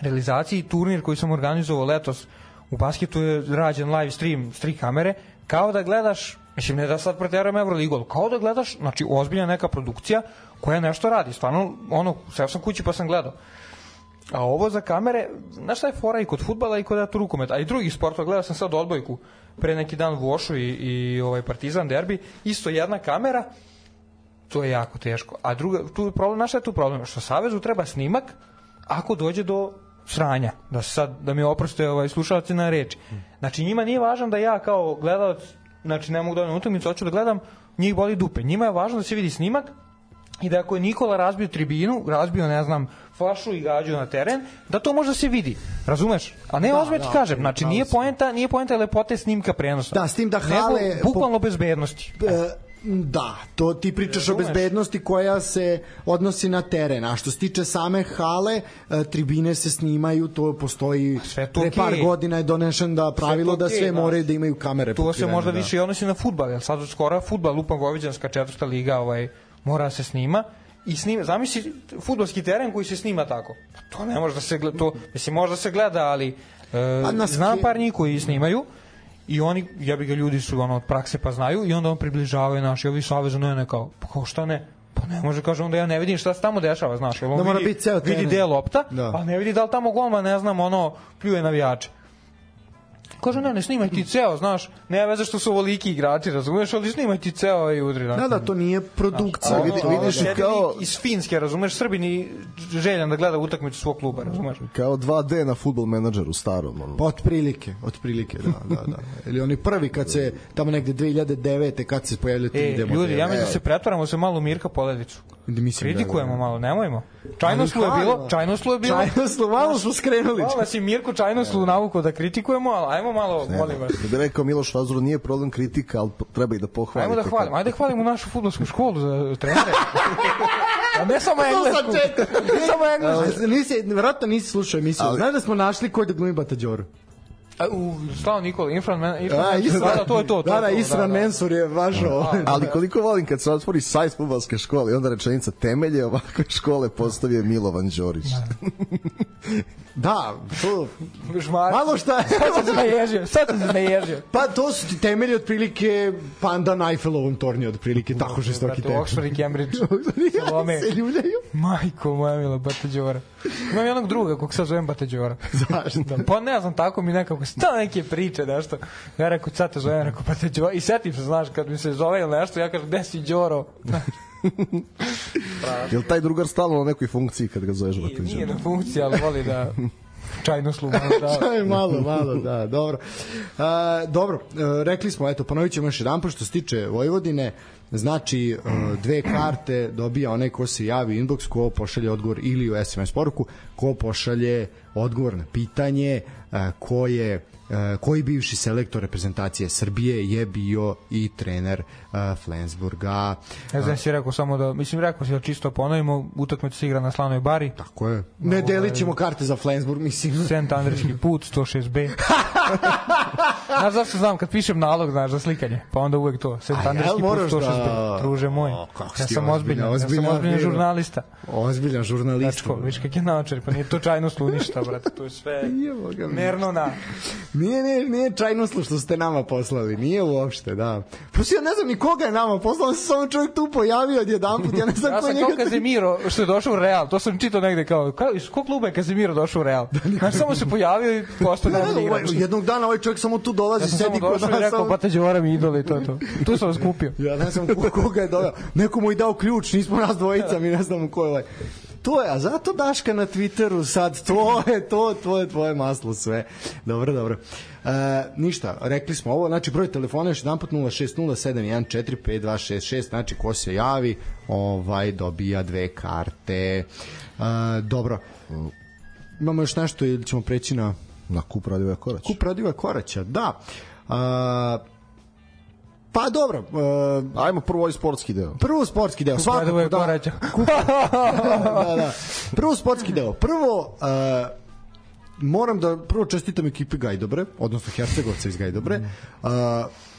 Speaker 5: realizaciji, turnir koji sam organizovao letos u basketu je rađen live stream s tri kamere, kao da gledaš, mislim ne da sad preterujem Euroligu, ali kao da gledaš, znači ozbiljna neka produkcija koja nešto radi, stvarno, ono, seo sam kući pa sam gledao. A ovo za kamere, znaš šta je fora i kod futbala i kod eto rukometa, a i drugih sportova, gledao sam sad odbojku pre neki dan u Vošu i, i ovaj Partizan derbi, isto jedna kamera, to je jako teško. A druga, tu problem, znaš šta je tu problem? Što Savezu treba snimak ako dođe do sranja. Da sad, da mi oproste ovaj, slušalci na reči. Znači njima nije važno da ja kao gledalac, znači ne mogu da odem utakmicu, hoću da gledam, njih boli dupe. Njima je važno da se vidi snimak i da ako je Nikola razbio tribinu, razbio, ne znam, flašu i gađu na teren, da to može da se vidi. Razumeš? A ne, da, ti
Speaker 3: da,
Speaker 5: kažem, znači nije poenta, nije poenta lepote snimka prenosa.
Speaker 3: Da, s tim da hale-
Speaker 5: Nego, bukvalno bezbednosti.
Speaker 3: E, Da, to ti pričaš o bezbednosti koja se odnosi na teren, a što se tiče same hale, e, tribine se snimaju, to postoji,
Speaker 5: sve to
Speaker 3: pre par
Speaker 5: okej.
Speaker 3: godina je donešen da pravilo
Speaker 5: to
Speaker 3: da
Speaker 5: okej,
Speaker 3: sve
Speaker 5: znaš.
Speaker 3: moraju da imaju kamere.
Speaker 5: To se možda
Speaker 3: da.
Speaker 5: više i odnosi na futbal, jer sad skoro futbal, lupa Vojvođanska četvrta liga, ovaj, mora da se snima i snima, zamisli futbalski teren koji se snima tako. Pa To ne može da se gleda, to, mislim, možda se gleda, ali e,
Speaker 3: A na
Speaker 5: znam par njih koji snimaju i oni, ja bi ga ljudi su ono od prakse pa znaju i onda on približavaju naši ovi savezu, ne, kao, pa kao šta ne, pa ne može, kaže, onda ja ne vidim šta se tamo dešava, znaš, on
Speaker 3: Da mora
Speaker 5: vidi,
Speaker 3: biti ceo
Speaker 5: vidi gde je lopta,
Speaker 3: Da.
Speaker 5: pa ne vidi da li tamo golman, ne znam, ono, pljuje navijače. Kaže, ne, ne snimaj ti ceo, znaš, ne veze što su ovoliki igrači, razumeš, ali snimaj ti ceo i udri.
Speaker 3: Da, da, to nije produkcija.
Speaker 4: Vidi- vidiš
Speaker 5: Sedi
Speaker 4: kao-
Speaker 5: iz Finske, razumeš, Srbini željan da gleda utakmicu svog kluba, razumeš.
Speaker 4: Kao 2D na futbol menadžeru starom. Ono.
Speaker 3: Pa otprilike, otprilike, da, da, da. Ili oni prvi kad se, tamo negde 2009. kad se pojavljaju ti
Speaker 5: E,
Speaker 3: idemo.
Speaker 5: ljudi, ja mislim da se pretvaramo se malo Mirka Poledicu.
Speaker 3: Mislim da-
Speaker 5: Kritikujemo malo, nemojmo. Čajnoslu je bilo, čajnoslu je bilo.
Speaker 3: Čajnoslu, malo smo skrenuli.
Speaker 5: Hvala si Mirko Čajnoslu navuko da kritikujemo, ali ajmo malo, molim vas.
Speaker 4: Da bi rekao Miloš Vazuro, nije problem kritika, ali treba i da pohvalite.
Speaker 5: Ajmo da hvalimo, ajde da hvalimo našu fudbalsku školu za trenere. [laughs] A ne samo englesku. Ne samo englesku.
Speaker 3: Nisi, verovatno nisi slušao emisiju. Znaš da smo našli ko je da glumi Batađoru?
Speaker 5: A, U, stao Nikola, Infran, men, Infran,
Speaker 3: A,
Speaker 5: Mensur, da, da, to je to. to
Speaker 3: Da,
Speaker 5: je
Speaker 3: da,
Speaker 5: to,
Speaker 3: Isran Mensur je važao.
Speaker 4: Ali koliko volim kad se otvori sajt futbalske škole i onda rečenica temelje ovakve škole postavio je Milovan Đorić.
Speaker 3: Da, [laughs] to...
Speaker 5: Žmar.
Speaker 3: Malo šta je.
Speaker 5: Sad sam se naježio, sad sam se naježio.
Speaker 3: Pa to su ti temelji otprilike panda na Eiffelovom tornju, otprilike tako žestoki tekst.
Speaker 5: Oxford i Cambridge. [laughs] Salome.
Speaker 3: se ljuljaju.
Speaker 5: Majko moja mila, Bata Đora. Imam jednog druga kog sad zovem Bata Đora. [laughs]
Speaker 3: Zašto?
Speaker 5: Da, pa ne znam, tako mi nekako sta neke priče, nešto. Ja rekao, sad te zovem, rekao, Bata Đora. I setim se, znaš, kad mi se zove ili nešto, ja kažem, gde si Đoro? [laughs]
Speaker 4: Jel taj drugar stalno na nekoj funkciji kad ga zoveš
Speaker 5: Nije,
Speaker 4: Bata
Speaker 5: nije
Speaker 4: Đora?
Speaker 5: na funkciji, ali voli da čajnu slumu da...
Speaker 3: Je malo, malo, da, dobro. A, dobro, e, rekli smo, eto, ponovit ćemo još jedan, što se tiče Vojvodine, znači e, dve karte dobija onaj ko se javi inbox, ko pošalje odgovor ili u SMS poruku, ko pošalje odgovor na pitanje, e, ko je e, koji bivši selektor reprezentacije Srbije je bio i trener e, Flensburga.
Speaker 5: Ne znam, si rekao samo da, mislim, rekao si da čisto ponovimo, utakmica se igra na Slanoj bari,
Speaker 3: Tako je. Ne delit ćemo karte za Flensburg, mislim. [laughs]
Speaker 5: Sent Andriški put, 106B. [laughs] znaš zašto znam, kad pišem nalog, znaš, za slikanje, pa onda uvek to, Sent
Speaker 3: A jel
Speaker 5: Andriški put,
Speaker 3: moraš
Speaker 5: 106B.
Speaker 3: da-
Speaker 5: Druže moj,
Speaker 3: O,
Speaker 5: ja sam
Speaker 3: ozbiljan,
Speaker 5: ozbiljan, ja sam
Speaker 3: ozbiljan
Speaker 5: žurnalista.
Speaker 3: Ozbiljan žurnalista.
Speaker 5: Dečko, viš kak je naočar, pa nije to čajno slu ništa, brate, to je sve [laughs] nerno na.
Speaker 3: Nije, nije, nije čajnoslo što ste nama poslali, nije uopšte, da. Prosto ja ne znam ni koga je nama poslao, se samo čovjek tu pojavio od jedan put, ja ne znam
Speaker 5: Ja
Speaker 3: ko je
Speaker 5: sam kao
Speaker 3: njega...
Speaker 5: Kazemiro što je došao u Real, to sam čitao negde kao, kao iz kog kluba je Kazemiro došao u Real? Znaš, samo se pojavio i postao
Speaker 3: Da, da, ovaj, jednog dana ovaj čovjek samo tu dolazi,
Speaker 5: Ja sam
Speaker 3: sedi
Speaker 5: samo
Speaker 3: kod
Speaker 5: došao i
Speaker 3: nas.
Speaker 5: rekao, pa te Đora mi idoli, to je to. Tu sam vas kupio.
Speaker 3: Ja ne znam ko, koga je doveo. Neko mu je dao ključ, nismo nas dvojica, mi ne znamo ko je ovaj. To je, a zato Daška na Twitteru sad, to je to, to je tvoje maslo sve. Dobro, dobro. E, ništa, rekli smo ovo, znači broj telefona je još jedan put 06071452266, znači ko se javi, ovaj dobija dve karte. E, dobro. Imamo još nešto ili ćemo preći na
Speaker 4: Na kup radio je korać.
Speaker 3: kup Radiva Koraća? Da. A, pa dobro, e,
Speaker 4: Ajmo prvo ovaj sportski deo.
Speaker 3: Prvo sportski deo, svakako da.
Speaker 5: Koraća. [laughs]
Speaker 3: da, da. Prvo sportski deo. Prvo uh, moram da prvo čestitam ekipi Gajdobre, odnosno Hercegovca iz Gajdobre. Uh,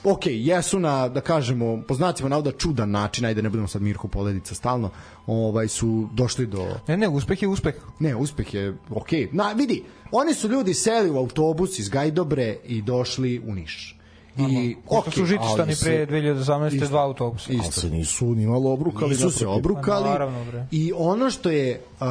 Speaker 3: ok, jesu na, da kažemo, po znacima navoda čudan način, ajde ne budemo sad Mirko Poledica stalno, ovaj su došli do
Speaker 5: Ne, ne, uspeh je uspeh.
Speaker 3: Ne, uspeh je ok. Na, vidi, oni su ljudi seli u autobus iz Gajdobre i došli u Niš. I,
Speaker 5: Ko
Speaker 3: ok,
Speaker 5: su žitištani
Speaker 3: se-
Speaker 5: pre 2018.
Speaker 3: Isto.
Speaker 5: dva autobusa.
Speaker 4: Ali se nisu ni malo obrukali.
Speaker 3: Nisu se obrukali.
Speaker 5: Pa naravno, bre.
Speaker 3: I ono što je... Uh,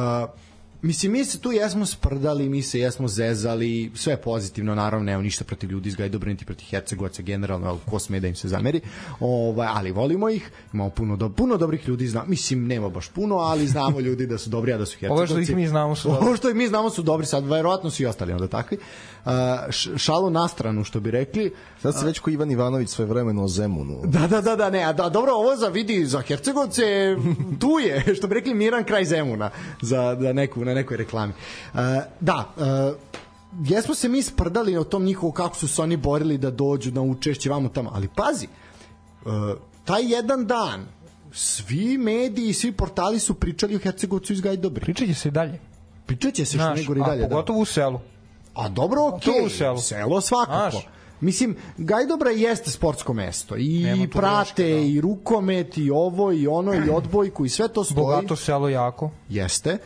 Speaker 3: Mislim, mi se tu jesmo sprdali, mi se jesmo zezali, sve je pozitivno, naravno, nema ništa protiv ljudi iz Gajdobra, niti protiv Hercegovaca, generalno, ali ko sme da im se zameri, ovaj, ali volimo ih, imamo puno, do, puno dobrih ljudi, zna, mislim, nema baš puno, ali znamo ljudi da su dobri, a da su Hercegovci. [laughs]
Speaker 5: Ovo što ih mi znamo su dobri.
Speaker 3: Ovo što ih mi znamo su dobri, sad verovatno su i ostali onda takvi. Šalu na stranu, što bi rekli,
Speaker 4: Sad se već ko Ivan Ivanović sve vremeno o Zemunu.
Speaker 3: Da, da, da, da, ne, a da, dobro, ovo za vidi za Hercegovce [laughs] tu je, što bi rekli Miran kraj Zemuna za, za neku, na nekoj reklami. Uh, da, uh, jesmo se mi sprdali o tom njihovu kako su se oni borili da dođu na učešće vamo tamo, ali pazi, uh, taj jedan dan svi mediji i svi portali su pričali o Hercegovcu iz Gajdobri.
Speaker 5: Pričat će se i dalje.
Speaker 3: Pričat će se što ne gori
Speaker 5: a
Speaker 3: dalje. Da.
Speaker 5: pogotovo u selu.
Speaker 3: A dobro, okej.
Speaker 5: To u selu.
Speaker 3: Selo svakako.
Speaker 5: Znaš.
Speaker 3: Mislim, Gajdobra jeste sportsko mesto i
Speaker 5: Nema
Speaker 3: prate
Speaker 5: da.
Speaker 3: i rukomet i ovo i ono i odbojku i sve to stoji.
Speaker 5: Bogato selo jako.
Speaker 3: Jeste.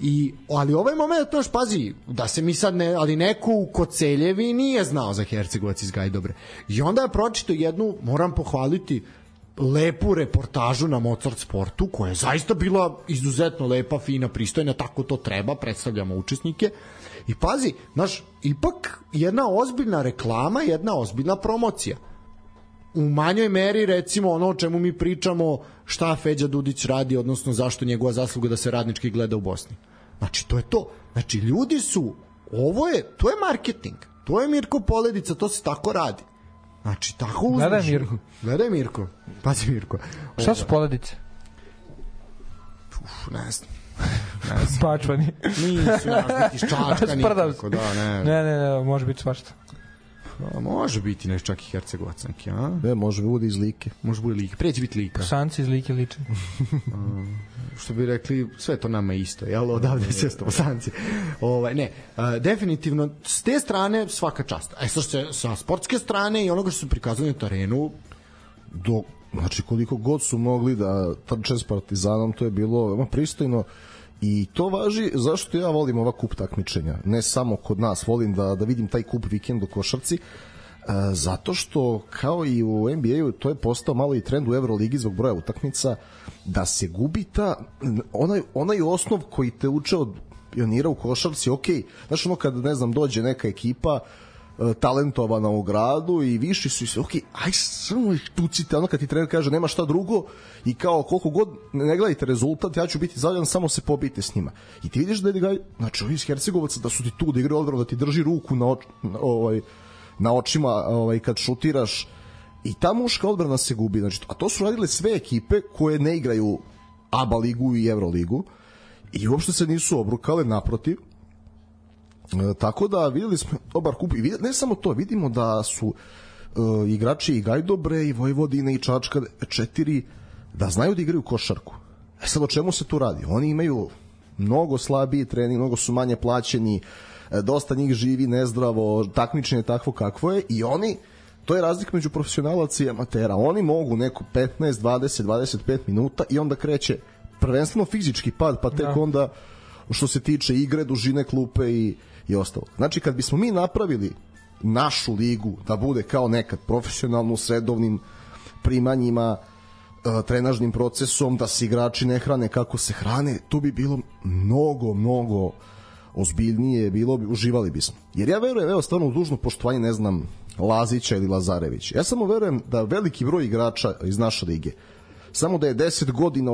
Speaker 3: I, ali ovaj moment, znaš, pazi, da se mi sad ne, ali neko u Koceljevi nije znao za Hercegovac iz Gajdobre. I onda je pročito jednu, moram pohvaliti, lepu reportažu na Mozart sportu, koja je zaista bila izuzetno lepa, fina, pristojna, tako to treba, predstavljamo učesnike. I pazi, znaš, ipak jedna ozbiljna reklama, jedna ozbiljna promocija. U manjoj meri recimo ono o čemu mi pričamo šta Feđa Dudić radi odnosno zašto njegova zasluga da se radnički gleda u Bosni. Znači to je to. Znači ljudi su ovo je to je marketing. To je Mirko Poledica to se tako radi. Znači tako uzmeš
Speaker 5: Gledaj, Mirko.
Speaker 3: gledaj Mirko. Pazi Mirko.
Speaker 5: Šta su poledice?
Speaker 3: Uf, ne znam
Speaker 5: Spačvani.
Speaker 3: nisu nas biti [laughs] iz Čačka
Speaker 5: Sprdam
Speaker 3: nikako,
Speaker 5: se.
Speaker 3: da, ne,
Speaker 5: Ne, ne, ne, može biti svašta.
Speaker 3: A, može biti nešto čak i Hercegovacanki a?
Speaker 4: Ne, može bude iz Like.
Speaker 3: može bude lik, preći biti lika
Speaker 5: Sanci iz like liče. [laughs]
Speaker 3: što bi rekli, sve to nama isto, jel, odavde sve sto bosanci. Ovaj, ne, a, definitivno, s te strane svaka čast. A što se sa sportske strane i onoga što su prikazali na terenu,
Speaker 4: do znači koliko god su mogli da trče s Partizanom, to je bilo veoma pristojno i to važi zašto ja volim ova kup takmičenja. Ne samo kod nas, volim da, da vidim taj kup vikend u košarci e, zato što kao i u NBA-u to je postao malo i trend u Euroligi zbog broja utakmica da se gubi ta onaj, onaj osnov koji te uče od pionira u košarci, ok, znaš ono kad ne znam dođe neka ekipa e, talentovana u gradu i viši su i sve, ok, aj samo ih tucite, ono kad ti trener kaže nema šta drugo i kao koliko god ne gledajte rezultat, ja ću biti zadovoljan, samo se pobijte s njima. I ti vidiš da je znači ovi iz Hercegovaca da su ti tu, da igraju odbranu, da ti drži ruku na, oč, na, ovaj, na očima ovaj, kad šutiraš i ta muška odbrana se gubi. Znači, a to su radile sve ekipe koje ne igraju ABA ligu i Euroligu i uopšte se nisu obrukale, naprotiv, E, tako da videli smo dobar kup i ne samo to, vidimo da su e, igrači i Gajdobre i Vojvodine i Čačka četiri da znaju da igraju košarku. E sad o čemu se tu radi? Oni imaju mnogo slabiji trening, mnogo su manje plaćeni, e, dosta njih živi nezdravo, takmičenje je takvo kakvo je i oni to je razlika među profesionalaca i amatera. Oni mogu neko 15, 20, 25 minuta i onda kreće prvenstveno fizički pad, pa tek
Speaker 5: Da.
Speaker 4: onda što se tiče igre, dužine klupe i, i ostalo. Znači, kad bismo mi napravili našu ligu da bude kao nekad profesionalnu s redovnim primanjima, e, trenažnim procesom, da se igrači ne hrane kako se hrane, to bi bilo mnogo, mnogo ozbiljnije bilo bi, uživali bismo. Jer ja verujem, evo stvarno u dužno poštovanje, ne znam, Lazića ili Lazarevića. Ja samo verujem da veliki broj igrača iz naše lige, samo da je 10 godina,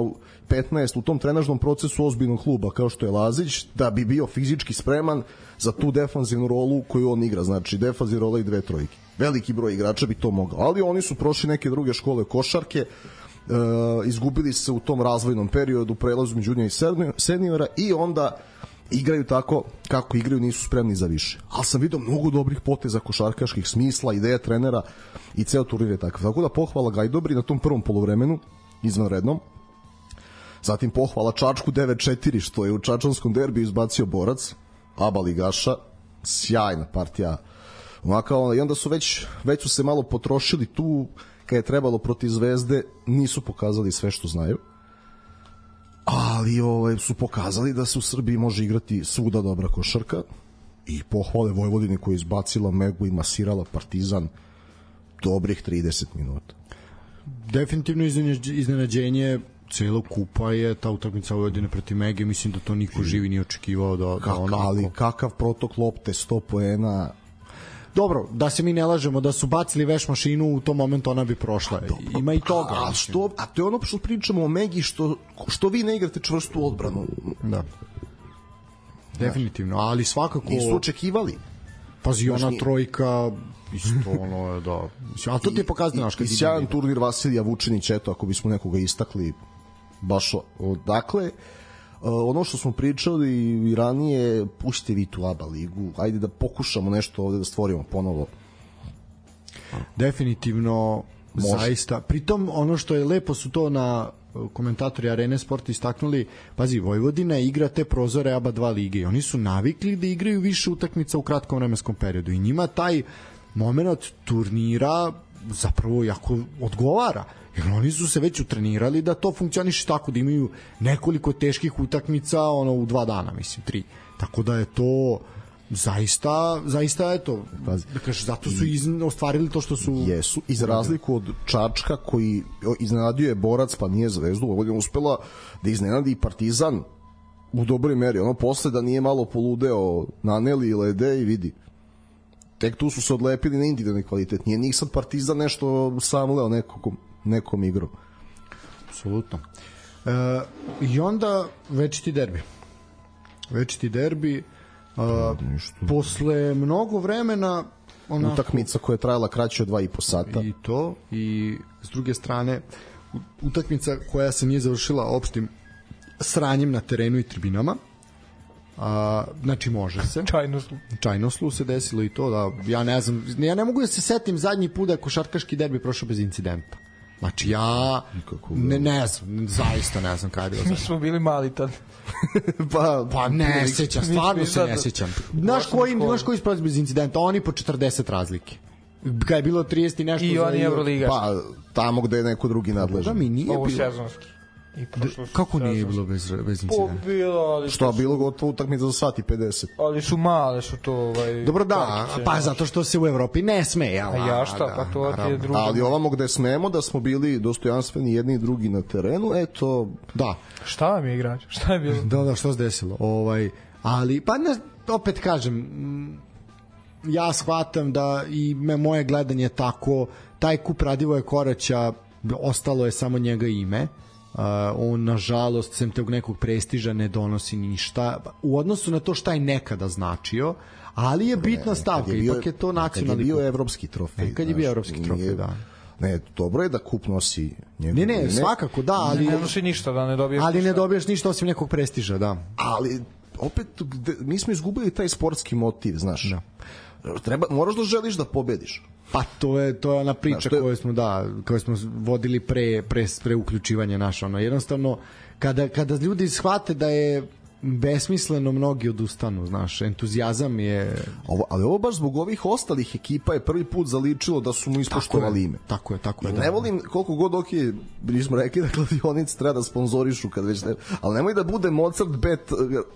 Speaker 4: 15 u tom trenažnom procesu ozbiljnog kluba kao što je Lazić, da bi bio fizički spreman za tu defanzivnu rolu koju on igra, znači defanzivna rola i dve trojke. Veliki broj igrača bi to mogao, ali oni su prošli neke druge škole košarke, e, izgubili se u tom razvojnom periodu prelazu među i seniora i onda igraju tako kako igraju, nisu spremni za više. Ali sam vidio mnogo dobrih poteza košarkaških smisla, ideja trenera i ceo turnir je takav. Tako da pohvala Gajdobri na tom prvom polovremenu, izvanrednom. Zatim pohvala Čačku 9-4 što je u Čačanskom derbiju izbacio borac, Aba Ligaša, sjajna partija Ovako, i onda su već, već su se malo potrošili tu kad je trebalo protiv Zvezde, nisu pokazali sve što znaju ali ovaj, su pokazali da se u Srbiji može igrati svuda dobra košarka i pohvale Vojvodine koja je izbacila Megu i masirala Partizan dobrih 30 minuta.
Speaker 3: Definitivno iznenađenje celog kupa je ta utakmica Vojvodine protiv Mege, mislim da to niko živi nije očekivao da, da
Speaker 4: onako... Ali kakav protok lopte, 100 poena,
Speaker 3: dobro, da se mi ne lažemo, da su bacili veš mašinu u tom momentu ona bi prošla. Dobro, Ima i toga.
Speaker 4: A, što, a to je ono što pričamo o Megi, što, što vi ne igrate čvrstu odbranu.
Speaker 3: Da. Definitivno, ali svakako...
Speaker 4: Nisu očekivali.
Speaker 3: Pazi, ona trojka, isto ono je, da. A to ti je pokazano, naš
Speaker 4: kad sjajan turnir Vasilija Vučinić, eto, ako bismo nekoga istakli, baš odakle. Uh, ono što smo pričali i ranije, pušite vi tu ABA ligu, ajde da pokušamo nešto ovde da stvorimo ponovo.
Speaker 3: Definitivno, Može. zaista. Pritom, ono što je lepo su to na uh, komentatori Arene Sport istaknuli, pazi, Vojvodina igra te prozore ABA 2 lige i oni su navikli da igraju više utakmica u kratkom vremenskom periodu i njima taj moment turnira zapravo jako odgovara jer oni su se već utrenirali da to funkcioniše tako da imaju nekoliko teških utakmica ono u dva dana mislim tri. Tako da je to zaista zaista eto da kažeš zato su iz, ostvarili to što su
Speaker 4: jesu iz razliku od Čačka koji iznenadio je borac pa nije zvezdu je uspela da iznenadi i Partizan u dobroj meri. Ono posle da nije malo poludeo naneli i lede i vidi tek tu su se odlepili na individualni kvalitet nije njih sad Partizan nešto samleo nekom nekom igrom.
Speaker 3: Apsolutno. E, I onda večiti derbi. Večiti derbi a, e, posle mnogo vremena
Speaker 4: onako, utakmica koja je trajala kraće od 2 i po sata.
Speaker 3: I to i s druge strane utakmica koja se nije završila opštim sranjem na terenu i tribinama. A, znači može se.
Speaker 5: Čajnoslu.
Speaker 3: Čajnoslu se desilo i to da ja ne znam, ja ne mogu da se setim zadnji put da košarkaški derbi prošao bez incidenta. Znači ja ne, ne znam, zaista ne znam kada je bilo.
Speaker 5: Mi smo bili mali tad. [laughs]
Speaker 3: pa, pa ne sećam, stvarno se ne sećam. Znaš koji, znaš koji ispravi bez incidenta? Oni po 40 razlike. Kada je bilo 30 i nešto.
Speaker 5: I oni Euroliga.
Speaker 4: Pa tamo gde je neko drugi nadležan.
Speaker 3: Da mi nije
Speaker 5: Ovo bilo. sezonski.
Speaker 3: I kako nije bilo bez, bez incidenta?
Speaker 5: Po, bilo, ali
Speaker 4: Što, bilo gotovo utakmica za sat i 50.
Speaker 5: Ali su male su to... Ovaj,
Speaker 3: Dobro da, takće, pa zato što se u Evropi ne sme, jel?
Speaker 5: A ja šta, da, pa to ti je drugo.
Speaker 4: Ali ovamo gde smemo da smo bili dostojanstveni jedni i drugi na terenu, eto...
Speaker 3: Da.
Speaker 5: Šta vam je igrač? Šta je bilo?
Speaker 3: Da, da, što se desilo? Ovaj, ali, pa ne, opet kažem, ja shvatam da i me moje gledanje tako, taj kup Radivoje Koraća, ostalo je samo njega ime, Uh, on nažalost sem tog nekog prestiža ne donosi ništa u odnosu na to šta je nekada značio ali je bitna stavka, je bio, ipak je to nacionalni
Speaker 4: Kad je bio evropski trofej.
Speaker 3: Nekad je bio evropski trofej, da.
Speaker 4: Ne, dobro je da kup nosi
Speaker 3: njegov Ne, ne, svakako, da, ali...
Speaker 5: Ne nosi ništa, da ne dobiješ
Speaker 3: Ali ništa. ne dobiješ ništa osim nekog prestiža, da.
Speaker 4: Ali, opet, mi smo izgubili taj sportski motiv, znaš. Da. Treba, moraš da želiš da pobediš.
Speaker 3: Pa to je to je ona priča da, je... koju smo da koju smo vodili pre pre pre uključivanja naša ono jednostavno kada kada ljudi shvate da je besmisleno mnogi odustanu, znaš, entuzijazam je...
Speaker 4: Ovo, ali ovo baš zbog ovih ostalih ekipa je prvi put zaličilo da su mu ispoštovali ime.
Speaker 3: Tako je, tako je.
Speaker 4: Da. ne volim koliko god ok, mi smo rekli da kladionic treba da sponzorišu kad već ne, ali nemoj da bude Mozart bet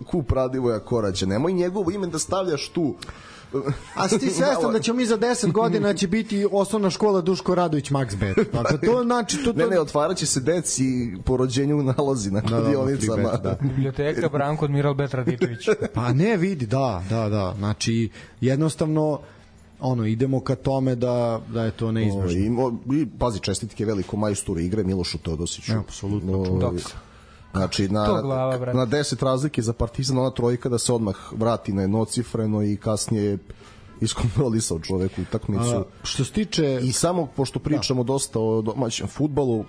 Speaker 4: kup Radivoja Koraća, nemoj njegovo ime da stavljaš tu
Speaker 3: A si ti svestan da ćemo mi za 10 godina će biti osnovna škola Duško Radović Max Bet. Dakle, to znači... To, to...
Speaker 4: Ne, ne, otvarat će se deci po rođenju nalazi na kladionicama.
Speaker 3: Da, da, da.
Speaker 5: Biblioteka Branko Admiral Bet Radičević. [laughs]
Speaker 3: Pa ne, vidi, da, da, da. Znači, jednostavno, ono, idemo ka tome da, da je to neizbežno.
Speaker 4: I, mo- i pazi, čestitke velikom majstoru igre Milošu Teodosiću.
Speaker 3: Ja, apsolutno.
Speaker 5: Doksa.
Speaker 4: Znači, na,
Speaker 5: glava, brate.
Speaker 4: na 10 razlike za Partizan, ona trojka da se odmah vrati na jednocifreno i kasnije iskontrolisao čovek utakmicu.
Speaker 3: A, što se tiče...
Speaker 4: I samo, pošto pričamo dosta o domaćem futbalu,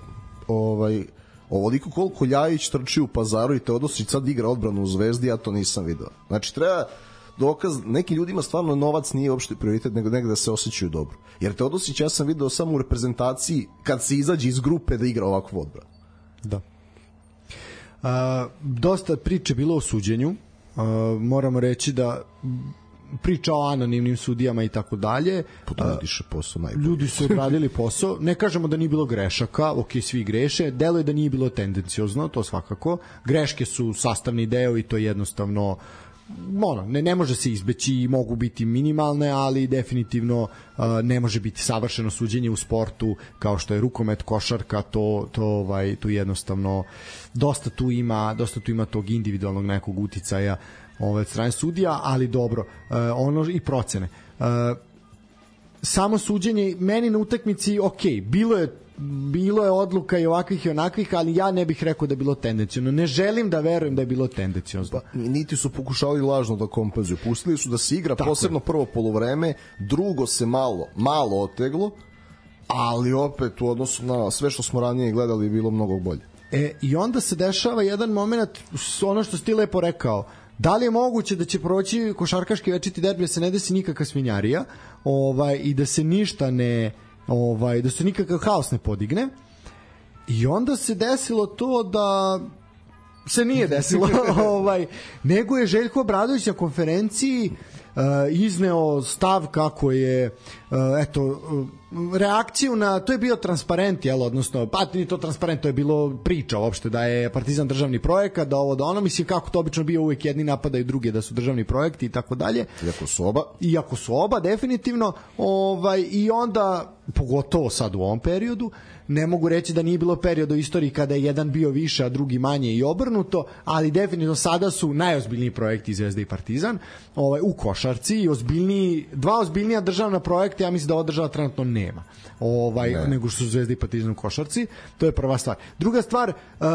Speaker 4: ovaj, ovoliko koliko Ljajić trči u pazaru i Teodosić sad igra odbranu u Zvezdi, ja to nisam video. Znači, treba dokaz, nekim ljudima stvarno novac nije uopšte prioritet, nego negde da se osjećaju dobro. Jer Teodosić ja sam video samo u reprezentaciji kad se izađe iz grupe da igra ovakvu odbranu.
Speaker 3: Da. A, dosta priče bilo o suđenju. A, moramo reći da priča o anonimnim sudijama i tako dalje.
Speaker 4: Potradiše posao najbolje.
Speaker 3: Ljudi su odradili posao. Ne kažemo da nije bilo grešaka, ok, svi greše. Delo je da nije bilo tendenciozno, to svakako. Greške su sastavni deo i to je jednostavno ono, ne, ne može se izbeći i mogu biti minimalne, ali definitivno uh, ne može biti savršeno suđenje u sportu kao što je rukomet, košarka, to to ovaj tu jednostavno dosta tu ima, dosta tu ima tog individualnog nekog uticaja ovaj od strane sudija, ali dobro, uh, ono i procene. Uh, samo suđenje meni na utakmici ok, bilo je bilo je odluka i ovakvih i onakvih, ali ja ne bih rekao da je bilo tendencijno. Ne želim da verujem da je bilo tendencijozno.
Speaker 4: Pa, niti su pokušali lažno da kompenzuju. Pustili su da se igra
Speaker 3: Tako
Speaker 4: posebno prvo polovreme, drugo se malo, malo oteglo, ali opet u odnosu na sve što smo ranije gledali je bilo mnogo bolje.
Speaker 3: E, I onda se dešava jedan moment, ono što ti lepo rekao, da li je moguće da će proći košarkaški večiti derbi da se ne desi nikakva svinjarija ovaj, i da se ništa ne ovaj, da se nikakav haos ne podigne. I onda se desilo to da se nije desilo [laughs] ovaj nego je Željko Obradović na konferenciji uh, izneo stav kako je uh, eto uh, reakciju na to je bio transparent jel odnosno pa nije to transparent to je bilo priča uopšte da je Partizan državni projekat da ovo da ono mislim kako to obično bio uvek jedni napadaju druge da su državni projekti i tako dalje.
Speaker 4: Iako su oba,
Speaker 3: iako su oba definitivno ovaj i onda pogotovo sad u ovom periodu ne mogu reći da nije bilo perioda u istoriji kada je jedan bio više a drugi manje i obrnuto ali definitivno sada su najozbiljniji projekti Zvezda i Partizan ovaj u košarci i ozbiljniji dva ozbiljnija državna projekta ja mislim da ova država trenutno nema ovaj ne. nego što su Zvezda i Partizan u košarci to je prva stvar. Druga stvar uh,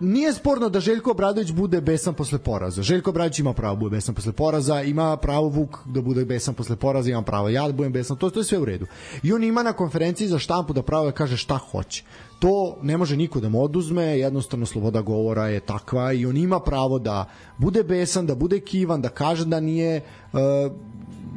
Speaker 3: nije sporno da Željko Obradović bude besan posle poraza. Željko Obradović ima pravo da bude besan posle poraza ima pravo Vuk da bude besan posle poraza ima pravo ja da budem besan to, to je sve u redu. I on ima na konferenciji za štampu da pravo da kaže šta hoće. To ne može niko da mu oduzme, jednostavno sloboda govora je takva i on ima pravo da bude besan, da bude kivan, da kaže da nije uh,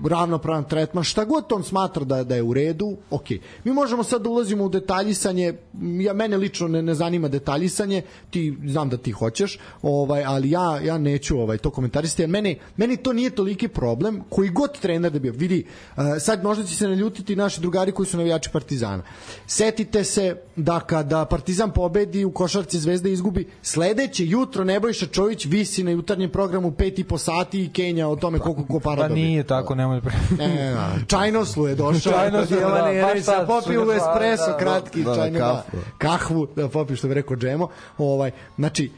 Speaker 3: ravnopravan tretman, šta god on smatra da, da je u redu, ok. Mi možemo sad da ulazimo u detaljisanje, ja, mene lično ne, ne zanima detaljisanje, ti znam da ti hoćeš, ovaj, ali ja, ja neću ovaj, to komentarisati, jer meni, meni to nije toliki problem, koji god trener da bio. Vidi, uh, sad možda će se naljutiti naši drugari koji su navijači Partizana. Setite se da kada Partizan pobedi u košarci Zvezda izgubi, sledeće jutro Nebojša Čović visi na jutarnjem programu 5 i po sati i Kenja o tome koliko ko para
Speaker 5: Pa
Speaker 3: dobije.
Speaker 5: nije tako, nemoj pre...
Speaker 3: Ne, ne, ne. Čajnoslu je došao.
Speaker 5: Čajnoslu,
Speaker 3: Jovane
Speaker 5: da, baš sad,
Speaker 3: popio u espresso
Speaker 5: da,
Speaker 3: kratki,
Speaker 4: da,
Speaker 3: čajno, da,
Speaker 4: kahvu.
Speaker 3: da popio što bi rekao džemo. Ovaj, znači,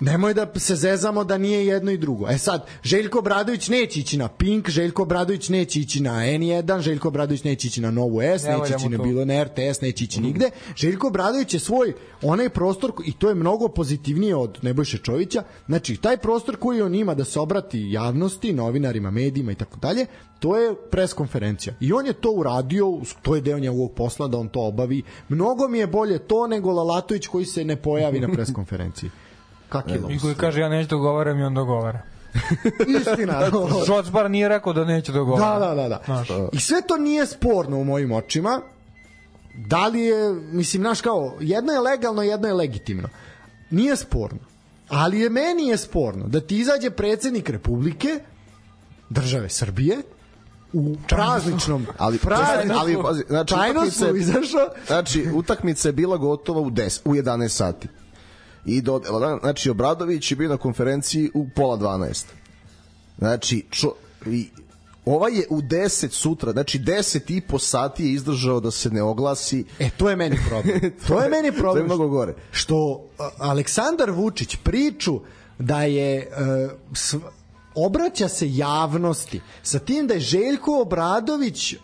Speaker 3: Nemoj da se zezamo da nije jedno i drugo. E sad, Željko Bradović neće ići na Pink, Željko Bradović neće ići na N1, Željko Bradović neće ići na Novu S,
Speaker 5: Ne
Speaker 3: neće ići na bilo na RTS, neće ići nigde. Željko Bradović je svoj onaj prostor i to je mnogo pozitivnije od Nebojše Čovića. Znači, taj prostor koji on ima da se obrati javnosti, novinarima, medijima i tako dalje, to je pres konferencija. I on je to uradio, to je deo njegovog posla da on to obavi. Mnogo mi je bolje to nego Lalatović koji se ne pojavi na pres [laughs] konferenciji. Kak je
Speaker 5: I koji kaže ja neću dogovaram i on dogovara. [laughs]
Speaker 3: Istina. [laughs]
Speaker 5: Šoc bar nije rekao da neće dogovara.
Speaker 3: Da, da, da, da.
Speaker 5: Znaš.
Speaker 3: I sve to nije sporno u mojim očima. Da li je, mislim, znaš kao, jedno je legalno, jedno je legitimno. Nije sporno. Ali je meni je sporno da ti izađe predsednik Republike, države Srbije, u prazničnom, [laughs]
Speaker 4: Ali-
Speaker 3: prazničnom,
Speaker 4: ali, pazi, znači, utakmice-
Speaker 3: izašao,
Speaker 4: Znači, utakmica je bila gotova u 10, u 11 sati. I do, znači, Obradović je bio na konferenciji u pola 12. Znači, čo, i Ovaj je u 10 sutra, znači 10 i po sati je izdržao da se ne oglasi.
Speaker 3: E, to je meni problem. [laughs] to je meni problem.
Speaker 4: To je mnogo gore.
Speaker 3: Što Aleksandar Vučić priču da je e, sv, obraća se javnosti sa tim da je Željko Obradović e,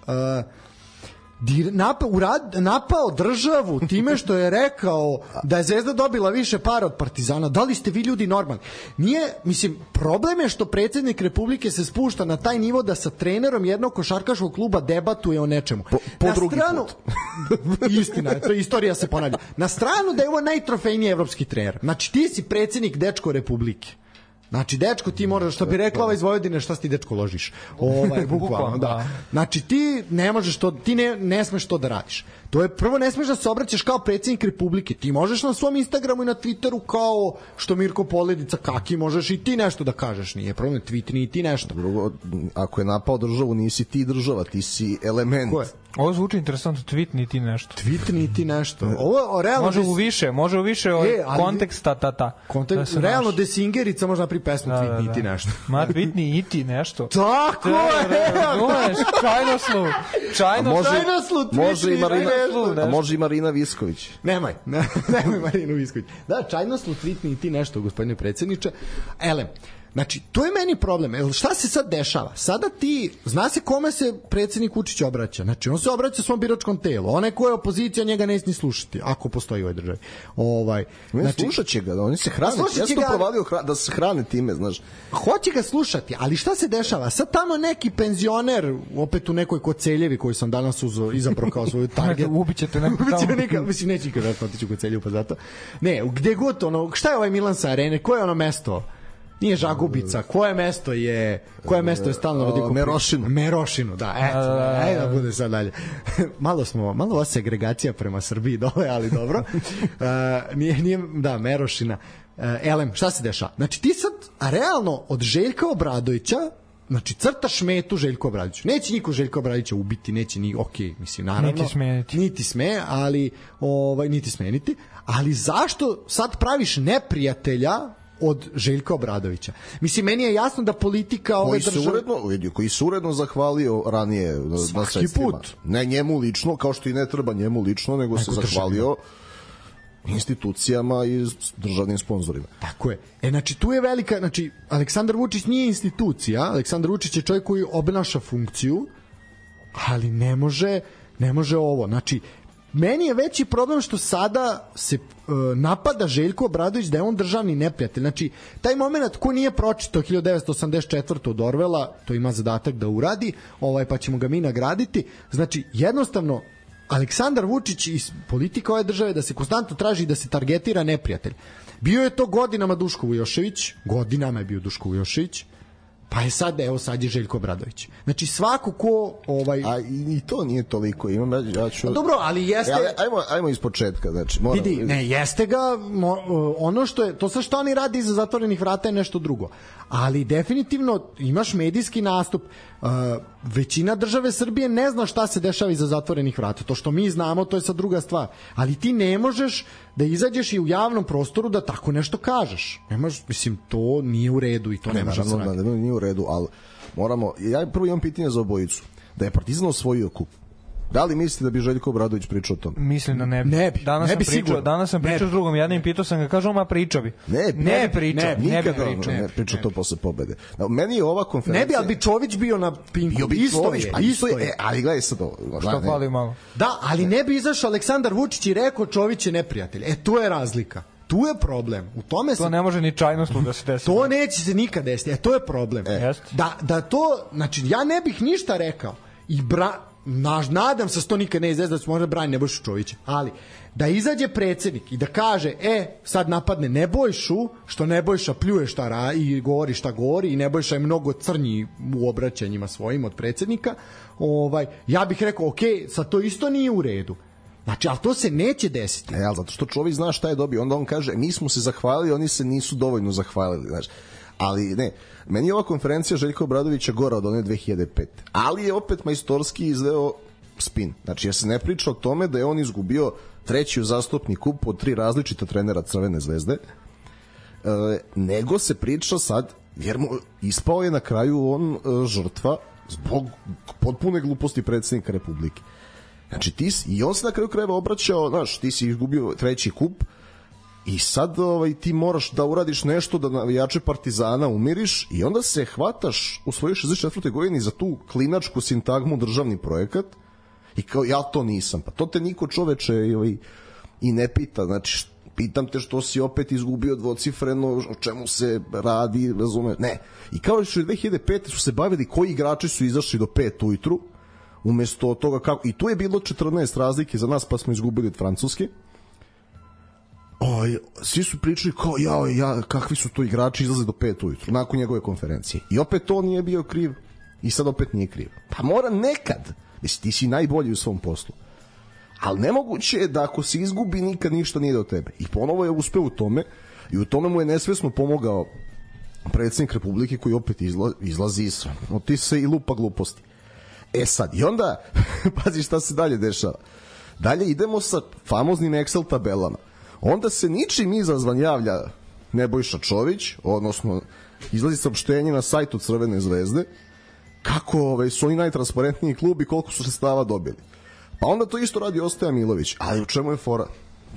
Speaker 3: dir, napa, urad, napao državu time što je rekao da je Zvezda dobila više para od Partizana. Da li ste vi ljudi normalni? Nije, mislim, problem je što predsednik Republike se spušta na taj nivo da sa trenerom jednog košarkaškog kluba debatuje o nečemu.
Speaker 4: Po, po
Speaker 3: na
Speaker 4: drugi
Speaker 3: stranu,
Speaker 4: put. [laughs]
Speaker 3: istina, to je istorija se ponavlja. Na stranu da je ovo najtrofejniji evropski trener. Znači ti si predsednik dečko Republike. Znači, dečko, ti moraš, što bi rekla ova iz Vojvodine, šta si ti dečko ložiš? Ovaj, [laughs] bukvalno, da. Znači, ti ne možeš to, ti ne, ne smeš to da radiš. To je prvo ne smeš da se obraćaš kao predsjednik Republike. Ti možeš na svom Instagramu i na Twitteru kao što Mirko Poledica kaki, možeš i ti nešto da kažeš. Nije problem, tweetni i ti nešto.
Speaker 4: Drugo, ako je napao državu, nisi ti država, ti si element.
Speaker 3: Ko je?
Speaker 5: Ovo zvuči interesantno, tweet ni ti nešto.
Speaker 3: Tweetni ti nešto. Ovo o, realno
Speaker 5: Može
Speaker 3: des-
Speaker 5: u više, može u više od
Speaker 3: E, ali-
Speaker 5: konteksta ta ta.
Speaker 3: kontek,
Speaker 5: Da
Speaker 3: realno
Speaker 5: naši.
Speaker 3: Desingerica može napravi pesmu
Speaker 5: Da, da,
Speaker 3: tweetni
Speaker 5: da.
Speaker 3: ti nešto.
Speaker 5: Ma tweet ni i ti nešto. [laughs]
Speaker 3: Tako je!
Speaker 5: Razumeš, čajnoslu.
Speaker 4: A
Speaker 5: Čajnoslu.
Speaker 4: može,
Speaker 3: Čajnoslu,
Speaker 4: može i
Speaker 3: tweetni,
Speaker 4: Marina,
Speaker 5: nešto.
Speaker 4: a može i Marina Visković.
Speaker 3: Nemoj, ne, [laughs] nemoj Marinu Visković. Da, čajnoslu tweetni i ti nešto, gospodine predsjedniče. Elem, Znači, to je meni problem. Jel šta se sad dešava? Sada ti, zna se kome se predsjednik Vučić obraća. Znači, on se obraća svom biračkom telu. Onaj ko je opozicija, njega neće ni slušati, ako postoji u ovoj državi. Ovaj,
Speaker 4: Ne,
Speaker 3: znači,
Speaker 4: slušat će ga, da oni se hrane.
Speaker 3: Slušat
Speaker 4: Ja sam
Speaker 3: ga, ali-
Speaker 4: provalio hra, da se hrane time, znaš.
Speaker 3: Hoće ga slušati, ali šta se dešava? Sad tamo neki penzioner, opet u nekoj koceljevi koju sam danas uzo, izabrao kao svoju [laughs] target. [laughs]
Speaker 5: Ubićete [laughs]
Speaker 3: Ubiće
Speaker 5: tamo.
Speaker 3: neka, mislim, neće nikad vratno otići u kocelju, pa zato. Ne, gde god, ono, šta je ovaj Milan sa arene? Koje je ono mesto? Nije Žagubica. Koje mesto je koje mesto je stalno radi ko-
Speaker 4: Merošinu.
Speaker 3: Merošinu, da. Eto, ajde da bude sad dalje. [laughs] malo smo, malo ova segregacija prema Srbiji dole, ali dobro. Uh, [laughs] nije, nije, da, Merošina. Uh, Elem, šta se dešava? Znači ti sad, a realno, od Željka Obradovića Znači, crtaš metu Željko Obradoviću. Neće niko Željko Obradovića ubiti, neće ni, ok, mislim, naravno.
Speaker 5: Niti smeniti.
Speaker 3: Niti sme, ali, ovaj, niti smeniti. Ali zašto sad praviš neprijatelja od Željka Obradovića. Mislim, meni je jasno da politika ove
Speaker 4: koji se
Speaker 3: države...
Speaker 4: uredno, vidi, koji se uredno zahvalio ranije na, na
Speaker 3: Svaki
Speaker 4: sredstvima.
Speaker 3: put.
Speaker 4: Ne njemu lično, kao što i ne treba njemu lično, nego se
Speaker 3: Nego
Speaker 4: zahvalio institucijama i državnim sponzorima.
Speaker 3: Tako je. E, znači, tu je velika, znači, Aleksandar Vučić nije institucija, Aleksandar Vučić je čovjek koji obnaša funkciju, ali ne može, ne može ovo. Znači, meni je veći problem što sada se e, napada Željko Obradović da je on državni neprijatelj. Znači, taj moment ko nije pročitao 1984. od Orvela, to ima zadatak da uradi, ovaj, pa ćemo ga mi nagraditi. Znači, jednostavno, Aleksandar Vučić i politika ove države da se konstantno traži da se targetira neprijatelj. Bio je to godinama Duško Vujošević, godinama je bio Duško Vujošević, pa je sad, evo sad je Željko Obradović. Znači svako ko ovaj
Speaker 4: A i, i to nije toliko. Imam, ja, ja ću...
Speaker 3: A dobro, ali jeste
Speaker 4: E, ajmo, ajmo iz početka, znači. Moram,
Speaker 3: Vidi, ne, jeste ga, mo, ono što je, to sa što oni radi iza zatvorenih vrata je nešto drugo. Ali definitivno imaš medijski nastup. Uh, većina države Srbije ne zna šta se dešava iza zatvorenih vrata. To što mi znamo, to je sad druga stvar. Ali ti ne možeš da izađeš i u javnom prostoru da tako nešto kažeš. Ne možeš, mislim, to nije u redu i to ne,
Speaker 4: ne,
Speaker 3: može da se radi.
Speaker 4: da, nije u redu, ali moramo, ja prvo imam pitanje za obojicu. Da je Partizan osvojio kup, da li mislite da bi Željko Obradović pričao o tome?
Speaker 5: Mislim da ne bi.
Speaker 3: Ne bi,
Speaker 5: Danas
Speaker 3: ne
Speaker 5: sam
Speaker 3: bi
Speaker 5: pričao,
Speaker 3: sigurno.
Speaker 5: danas sam pričao s drugom jednim, pitao sam ga, kaže on ma pričao bi.
Speaker 4: Ne,
Speaker 5: ne bi pričao,
Speaker 3: ne
Speaker 5: ne bi pričao.
Speaker 4: ne pričao to posle pobede. Da, meni je ova konferencija...
Speaker 3: Ne bi, ali bi Čović bio na Pinku.
Speaker 4: bio bi
Speaker 3: isto je,
Speaker 4: pa
Speaker 3: isto je.
Speaker 4: E, ali gledaj sad ovo.
Speaker 5: Što fali malo.
Speaker 3: Da, ali ne bi izašao Aleksandar Vučić i rekao Čović je neprijatelj. E, tu je razlika. Tu je problem. U tome se
Speaker 5: To ne može ni čajnoslu da se desi.
Speaker 3: To neće se nikad desiti. E, to je problem. E,
Speaker 5: Jeste.
Speaker 3: da, da to, znači, ja ne bih ništa rekao. I bra, naš, nadam da se to nikad ne izveze da se može brani Nebojšu Čovića. Ali, da izađe predsednik i da kaže, e, sad napadne Nebojšu, što Nebojša pljuje šta ra i govori šta govori i Nebojša je mnogo crnji u obraćanjima svojim od predsednika, ovaj, ja bih rekao, ok, sad to isto nije u redu. Znači, ali to se neće desiti.
Speaker 4: E, ali zato što čovjek zna šta je dobio, onda on kaže, mi smo se zahvalili, oni se nisu dovoljno zahvalili, znaš. Ali ne, meni je ova konferencija Željka Obradovića gora od one 2005. Ali je opet majstorski izveo spin. Znači, ja se ne priča o tome da je on izgubio treći uzastopni kup od tri različita trenera Crvene zvezde, e, nego se priča sad, jer mu ispao je na kraju on e, žrtva zbog potpune gluposti predsednika Republike. Znači ti i on se na kraju krajeva obraćao, znaš, ti si izgubio treći kup i sad ovaj, ti moraš da uradiš nešto da navijače Partizana umiriš i onda se hvataš u svojoj 64. godini za tu klinačku sintagmu državni projekat i kao ja to nisam. Pa to te niko čoveče ovaj, i ne pita. Znači, pitam te što si opet izgubio dvocifreno, o čemu se radi, razume, ne. I kao što je 2005. su se bavili koji igrači su izašli do 5 ujutru, umesto toga kako, i tu je bilo 14 razlike za nas, pa smo izgubili od Francuske. Oj, svi su pričali kao ja, ja, kakvi su to igrači izlaze do 5 ujutru nakon njegove konferencije. I opet to nije bio kriv i sad opet nije kriv. Pa mora nekad. Mislim, ti si najbolji u svom poslu ali nemoguće je da ako se izgubi nikad ništa nije do tebe. I ponovo je uspeo u tome i u tome mu je nesvesno pomogao predsednik Republike koji opet izla, izlazi iz se i lupa gluposti. E sad, i onda, [laughs] pazi šta se dalje dešava. Dalje idemo sa famoznim Excel tabelama. Onda se ničim izazvan javlja Nebojša Čović, odnosno izlazi saopštenje na sajtu Crvene zvezde, kako ovaj, su oni najtransparentniji klub i koliko su sredstava dobili. Pa onda to isto radi Ostaja Milović. Ali u čemu je fora?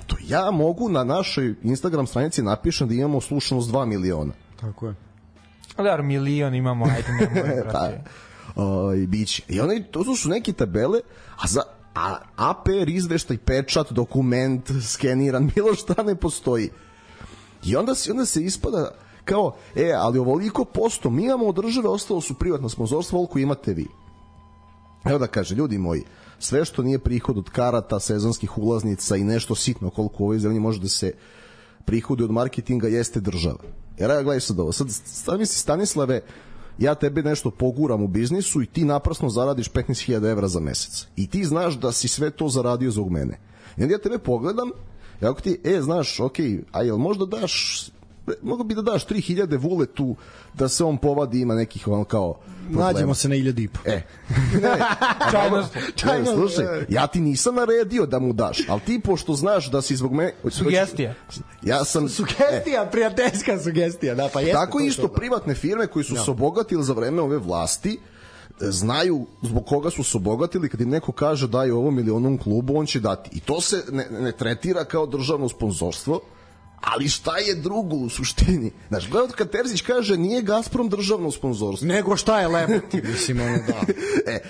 Speaker 4: To ja mogu na našoj Instagram stranici napišem da imamo slušanost 2 miliona.
Speaker 3: Tako je.
Speaker 5: Da, milion imamo, ajde, nemoj, [laughs] brate.
Speaker 4: o, i biće. I onda to su neki tabele, a za a APR izveštaj, pečat, dokument, skeniran, [laughs] bilo šta ne postoji. I onda se, onda se ispada kao, e, ali ovoliko posto mi imamo od države, ostalo su privatno sponzorstvo, koliko imate vi. Evo da kaže, ljudi moji, sve što nije prihod od karata, sezonskih ulaznica i nešto sitno koliko u ovoj zemlji može da se prihodi od marketinga jeste država. Jer ja gledaj sad ovo, sad stavi si Stanislave, ja tebe nešto poguram u biznisu i ti naprasno zaradiš 15.000 evra za mesec. I ti znaš da si sve to zaradio zbog mene. I onda ja tebe pogledam, ja ako ti, e, znaš, ok, a jel možda daš mogu bi da daš 3000 vuletu da se on povadi ima nekih on kao
Speaker 3: problema. Nađemo se na 1000 i po.
Speaker 4: E. [laughs] Ne, [laughs] čajno, čajno, slušaj, ja ti nisam naredio da mu daš, ali ti pošto znaš da si zbog me
Speaker 5: sugestija.
Speaker 4: Ja sam [laughs]
Speaker 3: sugestija, e, prijateljska sugestija, da pa jeste.
Speaker 4: Tako isto to, privatne firme koji su no. Da. se obogatili za vreme ove vlasti, znaju zbog koga su se obogatili kad im neko kaže daj ovom ili onom klubu on će dati i to se ne, ne tretira kao državno sponzorstvo ali šta je drugo u suštini? Znaš, gledaj kad Terzić kaže nije Gazprom državno sponzorstvo.
Speaker 3: Nego šta je Leboti, mislim, ono da. [laughs]
Speaker 4: e,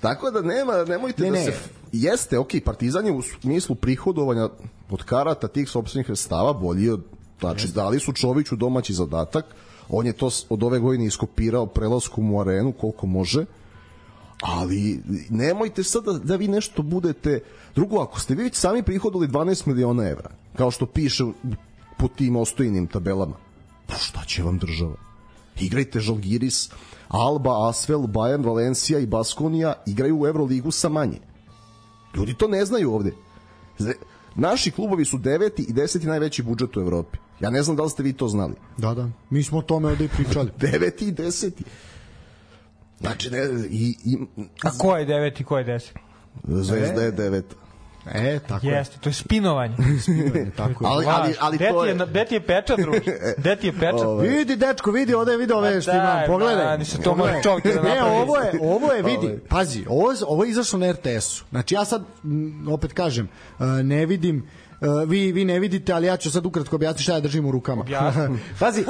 Speaker 4: tako da nema, nemojte ne, da ne. se... Jeste, ok, Partizan je u smislu prihodovanja od karata tih sobstvenih sredstava bolji od... Znači, dali su Čoviću domaći zadatak, on je to od ove godine iskopirao prelaskom u arenu koliko može, ali nemojte sad da, da vi nešto budete drugo, ako ste vi već sami prihodili 12 miliona evra kao što piše po tim ostojinim tabelama. Pa šta će vam država? Igrajte Žalgiris, Alba, Asvel, Bayern, Valencija i Baskonija igraju u Euroligu sa manje. Ljudi to ne znaju ovde. Naši klubovi su deveti i deseti najveći budžet u Evropi. Ja ne znam da li ste vi to znali.
Speaker 3: Da, da. Mi smo o tome ovde i pričali. [laughs]
Speaker 4: deveti i deseti. Znači, ne, i, i,
Speaker 5: A ko je deveti, ko je deseti?
Speaker 4: Zvezda je deveta.
Speaker 3: E, tako
Speaker 5: Jeste, to je spinovanje. [laughs]
Speaker 3: spinovanje tako
Speaker 4: ali, ali, ali
Speaker 5: to je... Gde ti je pečat, druž? Gde [laughs] ti je pečat?
Speaker 3: Ove. Vidi, dečko, vidi, ovde vidi ove što imam, pogledaj.
Speaker 5: Da, se to može čovjek da napravi.
Speaker 3: Ne, ovo je, ovo je, vidi, pazi, ovo, ovo je izašlo na RTS-u. Znači, ja sad, opet kažem, e, ne vidim, Uh, vi, vi ne vidite, ali ja ću sad ukratko objasniti šta ja držim u rukama. [laughs] Pazi.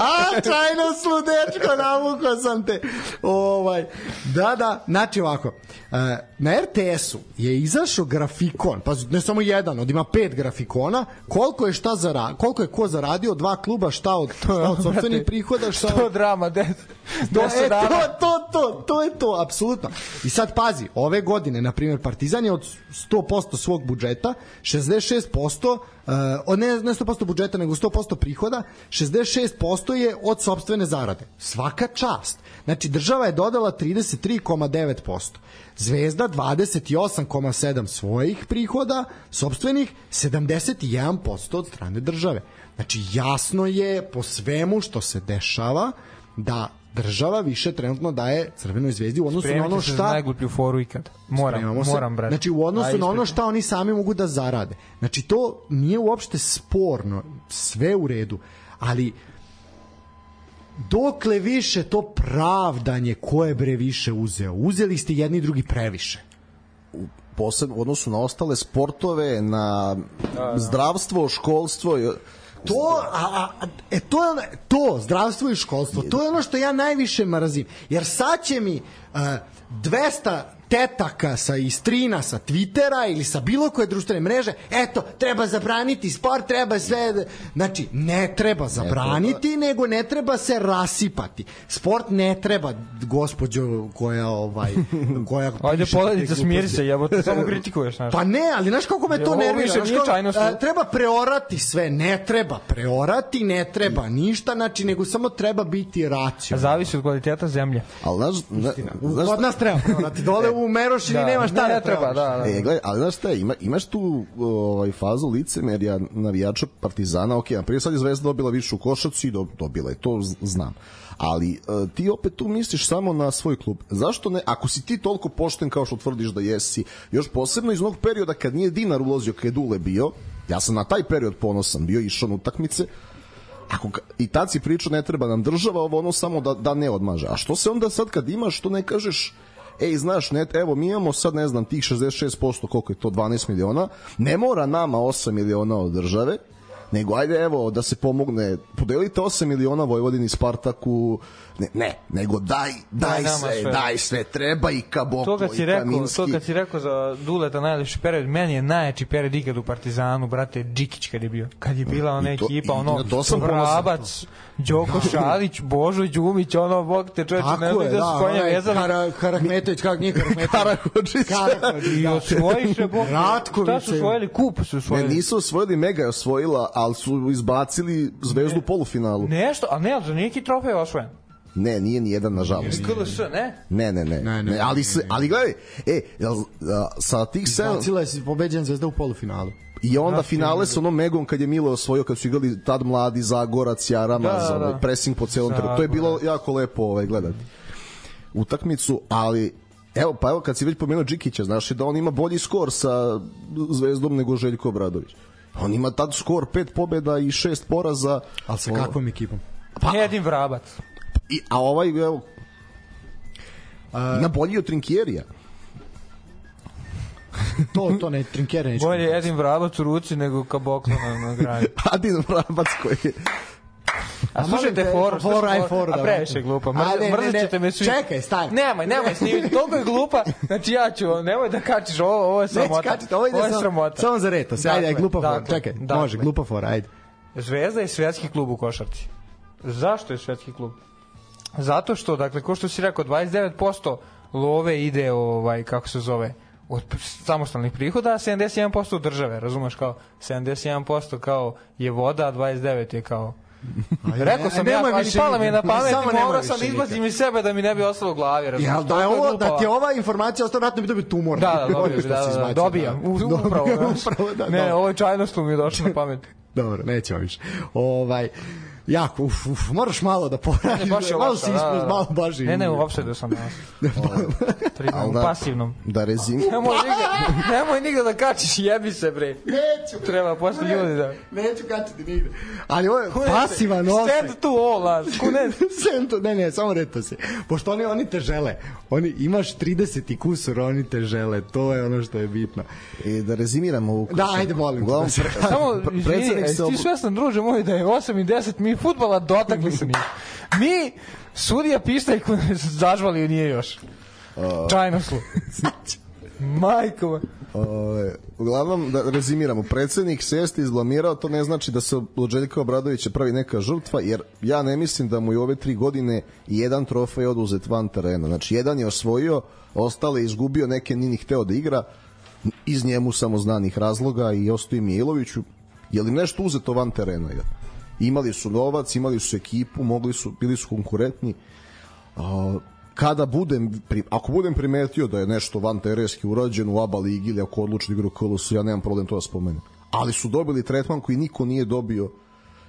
Speaker 3: A, čajno sludečko, navuko sam te. Ovaj, da, da, znači ovako. Uh, na RTS-u je izašao grafikon, pa ne samo jedan, od ima pet grafikona, koliko je šta za koliko je ko zaradio, dva kluba, šta od, šta od sopstvenih prihoda, šta
Speaker 5: od... drama, de,
Speaker 3: to, e, to, to, to, to je to, apsolutno. I sad pazi, ove godine, na primjer, Partizan je od 100% svog budžeta, 66% Uh, ne, ne 100% budžeta, nego 100% prihoda, 66% je od sobstvene zarade. Svaka čast. Znači, država je dodala 33,9%. Zvezda 28,7 svojih prihoda, sobstvenih 71% od strane države. Znači, jasno je po svemu što se dešava da država više trenutno daje Crvenoj zvezdi u odnosu
Speaker 5: Spremite
Speaker 3: na ono šta
Speaker 5: za najgluplju foru ikad. Moram, se, moram brati.
Speaker 3: Znači u odnosu na ono šta oni sami mogu da zarade. Znači to nije uopšte sporno, sve u redu, ali dokle više to pravdanje ko je bre više uzeo. Uzeli ste jedni i drugi previše.
Speaker 4: posebno u odnosu na ostale sportove, na zdravstvo, školstvo,
Speaker 3: To, a, a, a, e, to, je ono- to, zdravstvo i školstvo, to je ono što ja najviše mrazim. Jer sad će mi uh, 200 tetaka sa istrina sa Twittera ili sa bilo koje društvene mreže, eto, treba zabraniti sport, treba sve... Znači, ne treba zabraniti, nego ne treba se rasipati. Sport ne treba, gospođo koja, ovaj, [laughs] koja...
Speaker 5: Ajde,
Speaker 3: te
Speaker 5: poledica, smiri se, jebote, samo kritikuješ, znaš.
Speaker 3: Pa ne, ali znaš kako me to nervira? Znaš treba preorati sve, ne treba preorati, ne treba ništa, znači nego samo treba biti racionalno.
Speaker 5: Zavisi od kvaliteta zemlje.
Speaker 4: ali znaš, ne, znaš
Speaker 3: Kod nas treba preorati, dole u Merošini
Speaker 5: Da,
Speaker 3: nema šta
Speaker 5: ne
Speaker 3: da
Speaker 5: treba, da, da.
Speaker 4: E, gledaj, ali znaš šta, ima, imaš tu ovaj, fazu licemerja navijača Partizana, ok, na prije sad je Zvezda dobila višu košac i do, dobila je, to znam. Ali e, ti opet tu misliš samo na svoj klub. Zašto ne, ako si ti toliko pošten kao što tvrdiš da jesi, još posebno iz onog perioda kad nije dinar ulazio, kad je Dule bio, ja sam na taj period ponosan bio, išao na utakmice, ako ga- i tad si pričao ne treba nam država ovo ono samo da, da ne odmaže a što se onda sad kad imaš što ne kažeš ej znaš ne, evo mi imamo sad ne znam tih 66% koliko je to 12 miliona. Ne mora nama 8 miliona od države nego ajde evo da se pomogne podelite 8 miliona Vojvodini Spartaku ne, ne nego daj daj,
Speaker 5: Daj
Speaker 4: sve,
Speaker 5: sve.
Speaker 4: daj sve treba i Kaboko
Speaker 5: To kad si
Speaker 4: i
Speaker 5: rekao,
Speaker 4: Kaminski.
Speaker 5: to kad si rekao za Duleta najlepši period, meni je najjači period ikad u Partizanu, brate, Džikić kad je bio. Kad je bila ona
Speaker 4: I to-
Speaker 5: ekipa,
Speaker 4: i
Speaker 5: ono,
Speaker 4: to sam.
Speaker 5: Vrabac, Đoko Šalić, Božo Đumić, ono, bog te čoveče, ne znam gde
Speaker 3: da,
Speaker 5: su konja
Speaker 3: onaj
Speaker 5: vezali.
Speaker 3: Kara, Karakmetović, kako nije Karakmetović?
Speaker 4: Karahodžić,
Speaker 5: I
Speaker 3: da.
Speaker 5: osvojiše, bog,
Speaker 3: Ratković
Speaker 5: šta su osvojili? Kup su
Speaker 4: Ne,
Speaker 5: osvojili.
Speaker 4: nisu osvojili, Mega je osvojila, ali su izbacili Zvezdu u polufinalu.
Speaker 5: Nešto, a ne, ali za neki trofej osvojen.
Speaker 4: Ne, nije ni jedan nažalost.
Speaker 5: KLS, ne?
Speaker 4: Ne, ne, ne.
Speaker 3: Ne, ne,
Speaker 4: ne, ali se ali gledaj, e, jel, a, sa tih 7
Speaker 3: Bacila je si pobeđen zvezda u polufinalu.
Speaker 4: i onda finale sa onom Megom kad je Mile osvojio kad su igrali tad mladi Zagorac, Jaramaz,
Speaker 5: Da, da, da.
Speaker 4: pressing po celom terenu. To je bilo jako lepo ovaj gledati. Utakmicu, ali Evo, pa evo kad si već pomenuo Džikića, znaš da on ima bolji skor sa Zvezdom nego Željko Obradović. On ima tad skor pet pobeda i šest poraza.
Speaker 3: Ali sa kakvom ekipom?
Speaker 5: Pa, Jedin Vrabac.
Speaker 4: I, a ovaj, evo, ima bolji od Trinkjerija. [laughs]
Speaker 3: To, to ne, trinkere neće.
Speaker 5: Bolje Edin Vrabac u ruci nego Kaboklo na, na grani. [laughs]
Speaker 4: Adin Vrabac koji je...
Speaker 5: A slušajte foru,
Speaker 3: foru, aj
Speaker 5: slušajte
Speaker 3: foru
Speaker 5: foru,
Speaker 3: da
Speaker 5: a previše glupa.
Speaker 3: A ne,
Speaker 5: Mrzit,
Speaker 3: ne,
Speaker 5: mrzit
Speaker 3: ne.
Speaker 5: ćete me svi.
Speaker 3: Čekaj, stani.
Speaker 5: Nemoj, nemoj snimiti, [laughs] toliko je glupa, znači ja ću, nemoj da kačiš, ovo, ovo je
Speaker 3: Neće
Speaker 5: sramota.
Speaker 3: kačiti, ovo
Speaker 5: je
Speaker 3: samo,
Speaker 5: sramota.
Speaker 3: samo za reto. Ajde, ajde,
Speaker 5: Dakle,
Speaker 3: glupa fora.
Speaker 5: dakle,
Speaker 3: Čekaj,
Speaker 5: dakle.
Speaker 3: može, glupa fora, ajde.
Speaker 5: Zvezda je svetski klub u košarci. Zašto je svetski klub? Zato što, dakle, ko što si rekao, 29% love ide, ovaj, kako se zove, od samostalnih prihoda, a 71% od države, razumeš, kao 71% kao je voda, a 29 je kao Rekao sam ja, ali
Speaker 3: više
Speaker 5: pala mi je na pamet morao sam da izbacim iz sebe da mi ne bi ostalo u glavi. razumeš?
Speaker 3: Ja, da, je ovo, da ti je ova informacija ostao vratno bi dobio tumor.
Speaker 5: Da, da, [laughs] dobio, da, da, da,
Speaker 3: da. Dobio,
Speaker 5: Upravo, [laughs]
Speaker 3: upravo, da,
Speaker 5: Ne,
Speaker 3: da.
Speaker 5: ovo je čajnost mi je došlo na pamet. [laughs]
Speaker 3: Dobro, nećemo više. Ovaj, jako, uf, uf, moraš malo da poradiš.
Speaker 5: Baš je
Speaker 3: malo si
Speaker 5: da,
Speaker 3: ispred,
Speaker 5: da.
Speaker 3: malo baš i...
Speaker 5: Ne, ne, u offside sam danas. Tribam, u
Speaker 4: da-
Speaker 5: pasivnom.
Speaker 4: Da rezim...
Speaker 5: Nemoj nigde, nemoj nigde da kačiš, jebi se bre.
Speaker 3: Neću.
Speaker 5: Treba posle ljudi da...
Speaker 3: Neću kačiti nigde. Ali ovo je pasivan offside.
Speaker 5: Stand tu all us. Kunet.
Speaker 3: Sem to, ne, ne, samo reto se. Pošto oni, oni te žele. Oni, imaš 30 i kusur, oni te žele. To je ono što je bitno.
Speaker 4: E, da rezimiramo ovu
Speaker 3: Da, ajde, molim.
Speaker 4: Uglavnom, pre,
Speaker 5: Samo,
Speaker 4: pre-
Speaker 5: izvini, ti svestan, druže moj, da je 8 i 10, mi futbala dotakli se nije. Mi, sudija pištaljku [laughs] zažvalio nije još. Čajnoslu. [laughs] Majko.
Speaker 4: Ove, uglavnom, da rezimiramo, predsednik se jeste izblamirao, to ne znači da se od Željka Obradovića pravi neka žrtva, jer ja ne mislim da mu je ove tri godine jedan trofej oduzet van terena. Znači, jedan je osvojio, ostale je izgubio, neke ni ni hteo da igra, iz njemu samoznanih razloga i ostoji Miloviću. Je li nešto uzeto van terena? Ja? Imali su novac, imali su ekipu, mogli su, bili su konkurentni. Kada budem, ako budem primetio da je nešto van terenski urađeno u ABA ligi ili ako odluči da igra u KLS, ja nemam problem to da spomenem. Ali su dobili tretman koji niko nije dobio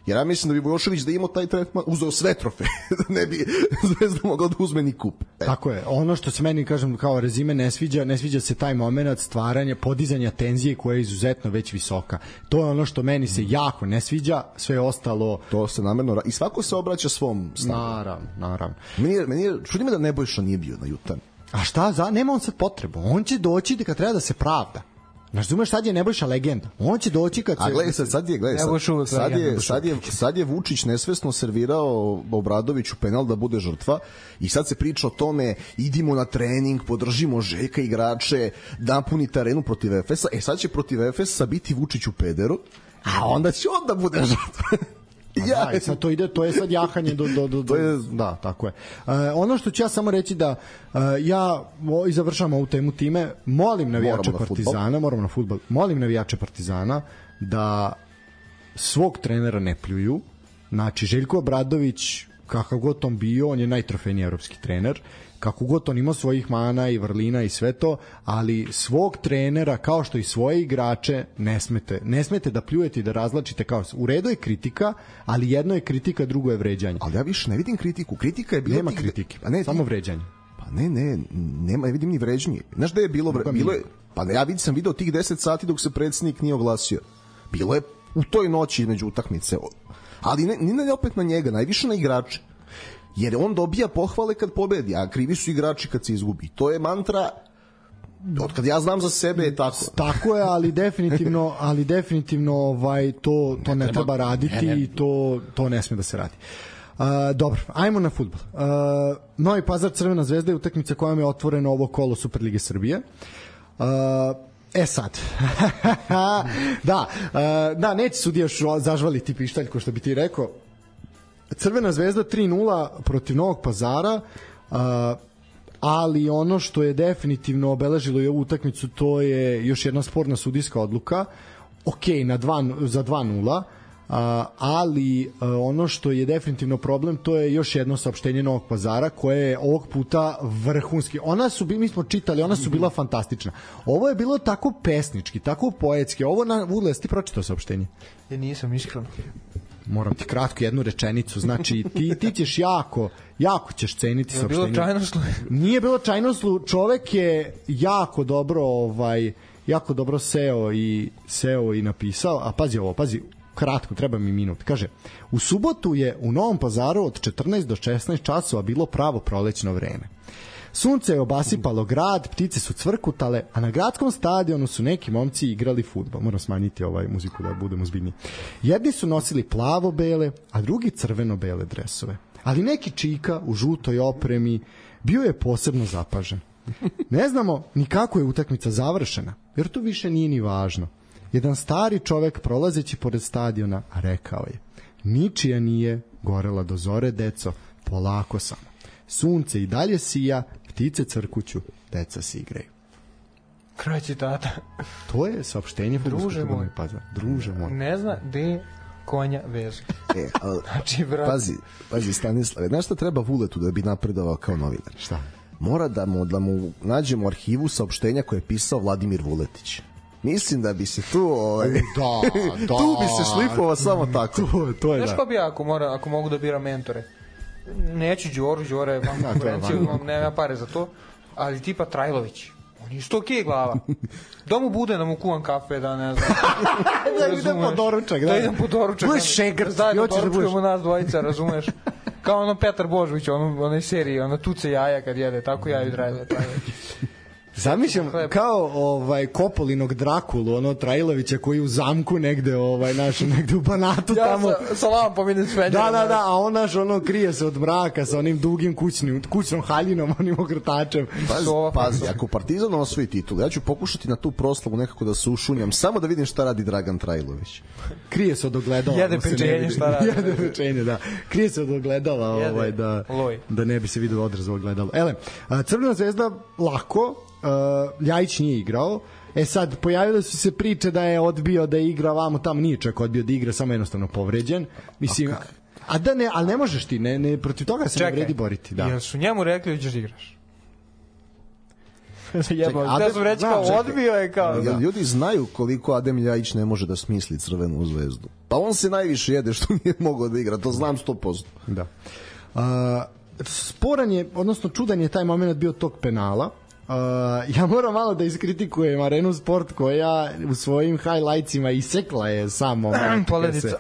Speaker 4: Jer ja mislim da bi Vojošević da imao taj tretman, uzeo sve trofeje, [laughs] da ne bi Zvezda mogla da uzme ni kup. E,
Speaker 3: Tako je. Ono što se meni kažem kao rezime ne sviđa, ne sviđa se taj momenat stvaranja, podizanja tenzije koja je izuzetno već visoka. To je ono što meni se jako ne sviđa, sve ostalo
Speaker 4: to se namerno... I svako se obraća svom stavu.
Speaker 3: naravno, naravno.
Speaker 4: Meni je, meni je, čudi me da Nebojša nije bio na Jutan.
Speaker 3: A šta, za, nema on sad potrebu. On će doći kad treba da se pravda. Razumeš, sad je Nebojša legenda. On će doći kad se...
Speaker 4: A gledaj sad, sad je, gledaj, sad, sad,
Speaker 5: legenda.
Speaker 4: je, sad, je, sad je Vučić nesvesno servirao Obradoviću penal da bude žrtva i sad se priča o tome idimo na trening, podržimo Žeka igrače, napunite arenu protiv Efesa. E sad će protiv Efesa biti Vučić u pederu, a onda će on da bude žrtva.
Speaker 3: Ja, da, i sad to ide, to je sad jahanje do, do, do, [laughs] do
Speaker 4: je-
Speaker 3: da, tako je. E, ono što ću ja samo reći da e, ja o, i završavam ovu temu time, molim navijače
Speaker 4: Moramo na.
Speaker 3: Partizana, moramo na fudbal, molim navijače Partizana da svog trenera ne pljuju. Znači, Željko Obradović, kakav god on bio, on je najtrofejniji evropski trener, kako god on imao svojih mana i vrlina i sve to, ali svog trenera, kao što i svoje igrače, ne smete, ne smete da pljujete i da razlačite kao... U redu je kritika, ali jedno je kritika, drugo je vređanje.
Speaker 4: Ali ja više ne vidim kritiku. Kritika je bila...
Speaker 3: Nema
Speaker 4: tih-
Speaker 3: kritike,
Speaker 4: A ne,
Speaker 3: samo
Speaker 4: ti-
Speaker 3: vređanje.
Speaker 4: Pa ne, ne, nema, ne vidim ni vređanje. Znaš da je bilo, vre, bilo je, pa ja vidim, sam video tih 10 sati dok se predsednik nije oglasio. Bilo je u toj noći između utakmice. Ali ne, ni ne opet na njega, najviše na igrače. Jer on dobija pohvale kad pobedi, a krivi su igrači kad se izgubi. To je mantra od kad ja znam za sebe je tako.
Speaker 3: Tako je, ali definitivno, ali definitivno ovaj to to ne, treba raditi i to to ne sme da se radi. Uh, dobro, ajmo na fudbal. Uh, Novi Pazar Crvena zvezda je utakmica kojom je otvoreno ovo kolo Superlige Srbije. Uh, E sad. [laughs] da, uh, da, neće sudija još zažvaliti pištalj, ko što bi ti rekao. Crvena zvezda 3-0 protiv Novog Pazara, uh, ali ono što je definitivno obeležilo i ovu utakmicu to je još jedna sporna sudijska odluka. Ok, na dva, za 2-0, Uh, ali uh, ono što je definitivno problem to je još jedno saopštenje Novog Pazara koje je ovog puta vrhunski. Ona su mi smo čitali, ona su bila fantastična. Ovo je bilo tako pesnički, tako poetski. Ovo na Vudles ti pročitao saopštenje
Speaker 5: Ja nisam iskreno.
Speaker 3: Moram ti kratko jednu rečenicu, znači ti, ti ćeš jako, jako ćeš ceniti
Speaker 5: Je bilo
Speaker 3: saopštenje.
Speaker 5: čajnoslu?
Speaker 3: Nije bilo čajnoslu, čovek je jako dobro ovaj jako dobro seo i seo i napisao, a pazi ovo, pazi, kratko, treba mi minut. Kaže, u subotu je u Novom pazaru od 14 do 16 časova bilo pravo prolećno vreme. Sunce je obasipalo grad, ptice su cvrkutale, a na gradskom stadionu su neki momci igrali futbol. Moram smanjiti ovaj muziku da budemo zbiljni. Jedni su nosili plavo-bele, a drugi crveno-bele dresove. Ali neki čika u žutoj opremi bio je posebno zapažen. Ne znamo ni kako je utakmica završena, jer to više nije ni važno. Jedan stari čovek prolazeći pored stadiona rekao je Ničija nije gorela do zore, deco, polako samo. Sunce i dalje sija, ptice crkuću, deca se igraju.
Speaker 5: Kraj citata.
Speaker 3: To je saopštenje
Speaker 5: Druže moj.
Speaker 3: Pazar. Druže moj.
Speaker 5: Ne zna gde konja vezu.
Speaker 4: E, ali, [laughs]
Speaker 5: Znači, brate.
Speaker 4: pazi, pazi Stanislave, znaš šta treba Vuletu da bi napredovao kao novinar?
Speaker 3: Šta?
Speaker 4: Mora da mu, da mu nađemo u arhivu saopštenja koje je pisao Vladimir Vuletić. Mislim da bi se tu ovaj,
Speaker 3: Da, da. [laughs]
Speaker 4: tu bi se šlipovao samo tako.
Speaker 3: To, to je
Speaker 5: Znaš
Speaker 3: da.
Speaker 5: ko bi ja ako, mora, ako mogu da bira mentore? Neću Đoru, Đora je van konkurenciju,
Speaker 3: van.
Speaker 5: imam, nema pare za to, ali tipa Trajlović. On je isto okej glava. [laughs] Da mu bude da mu kuvam kafe, da ne znam. [laughs]
Speaker 3: Da idem po doručak, da.
Speaker 5: Da idem po doručak.
Speaker 3: Budeš
Speaker 5: da-
Speaker 3: šegrt,
Speaker 5: Da, da
Speaker 3: hoćeš da
Speaker 5: doručkujemo nas dvojica, razumeš? Kao ono Petar Božović, ono, onoj seriji, ono tuce jaja kad jede, tako ja i Trajlović. [laughs]
Speaker 3: Zamišljam kao ovaj Kopolinog Drakulu, ono Trajlovića koji u zamku negde, ovaj naš [laughs] negde u Banatu
Speaker 5: Ja
Speaker 3: tamo.
Speaker 5: sa, sa lampom idem s
Speaker 3: Da, da, da, a on naš ono krije se od mraka sa onim dugim kućnim, kućnom haljinom, onim ogrtačem.
Speaker 4: Pazi, pazi, ako Partizan osvoji titul, ja ću pokušati na tu proslavu nekako da se ušunjam, samo da vidim šta radi Dragan Trajlović.
Speaker 3: Krije se od ogledala.
Speaker 5: Jede
Speaker 3: da se ne
Speaker 5: pečenje,
Speaker 3: vidi.
Speaker 5: šta radi? [laughs]
Speaker 3: Jede pečenje, da. Krije se od ogledala,
Speaker 5: Jede
Speaker 3: ovaj, da,
Speaker 5: loj.
Speaker 3: da ne bi se vidio odraz ogledalo. Ele, Crvena zvezda lako, Ljajić nije igrao, E sad, pojavile su se priče da je odbio da igra vamo tamo, nije čak odbio da igra, samo je jednostavno povređen. Mislim, a da ne, ali ne možeš ti, ne, ne, protiv toga se ne vredi boriti. Da.
Speaker 5: Jel su njemu rekli da ćeš da igraš? [laughs] Jebao,
Speaker 3: Čekaj,
Speaker 5: da
Speaker 3: Adem-
Speaker 5: su reći kao
Speaker 3: čekaj.
Speaker 5: odbio je kao...
Speaker 4: Jel ljudi znaju koliko Adem Ljajić ne može da smisli crvenu zvezdu? Pa on se najviše jede što [laughs] nije mogao da igra, to znam 100%.
Speaker 3: Da. A, sporan je, odnosno čudan je taj moment bio tog penala. Uh, [laughs] ja moram malo da iskritikujem Arenu Sport koja u svojim highlightsima isekla je sam [clears throat] moment gde
Speaker 5: Poledica.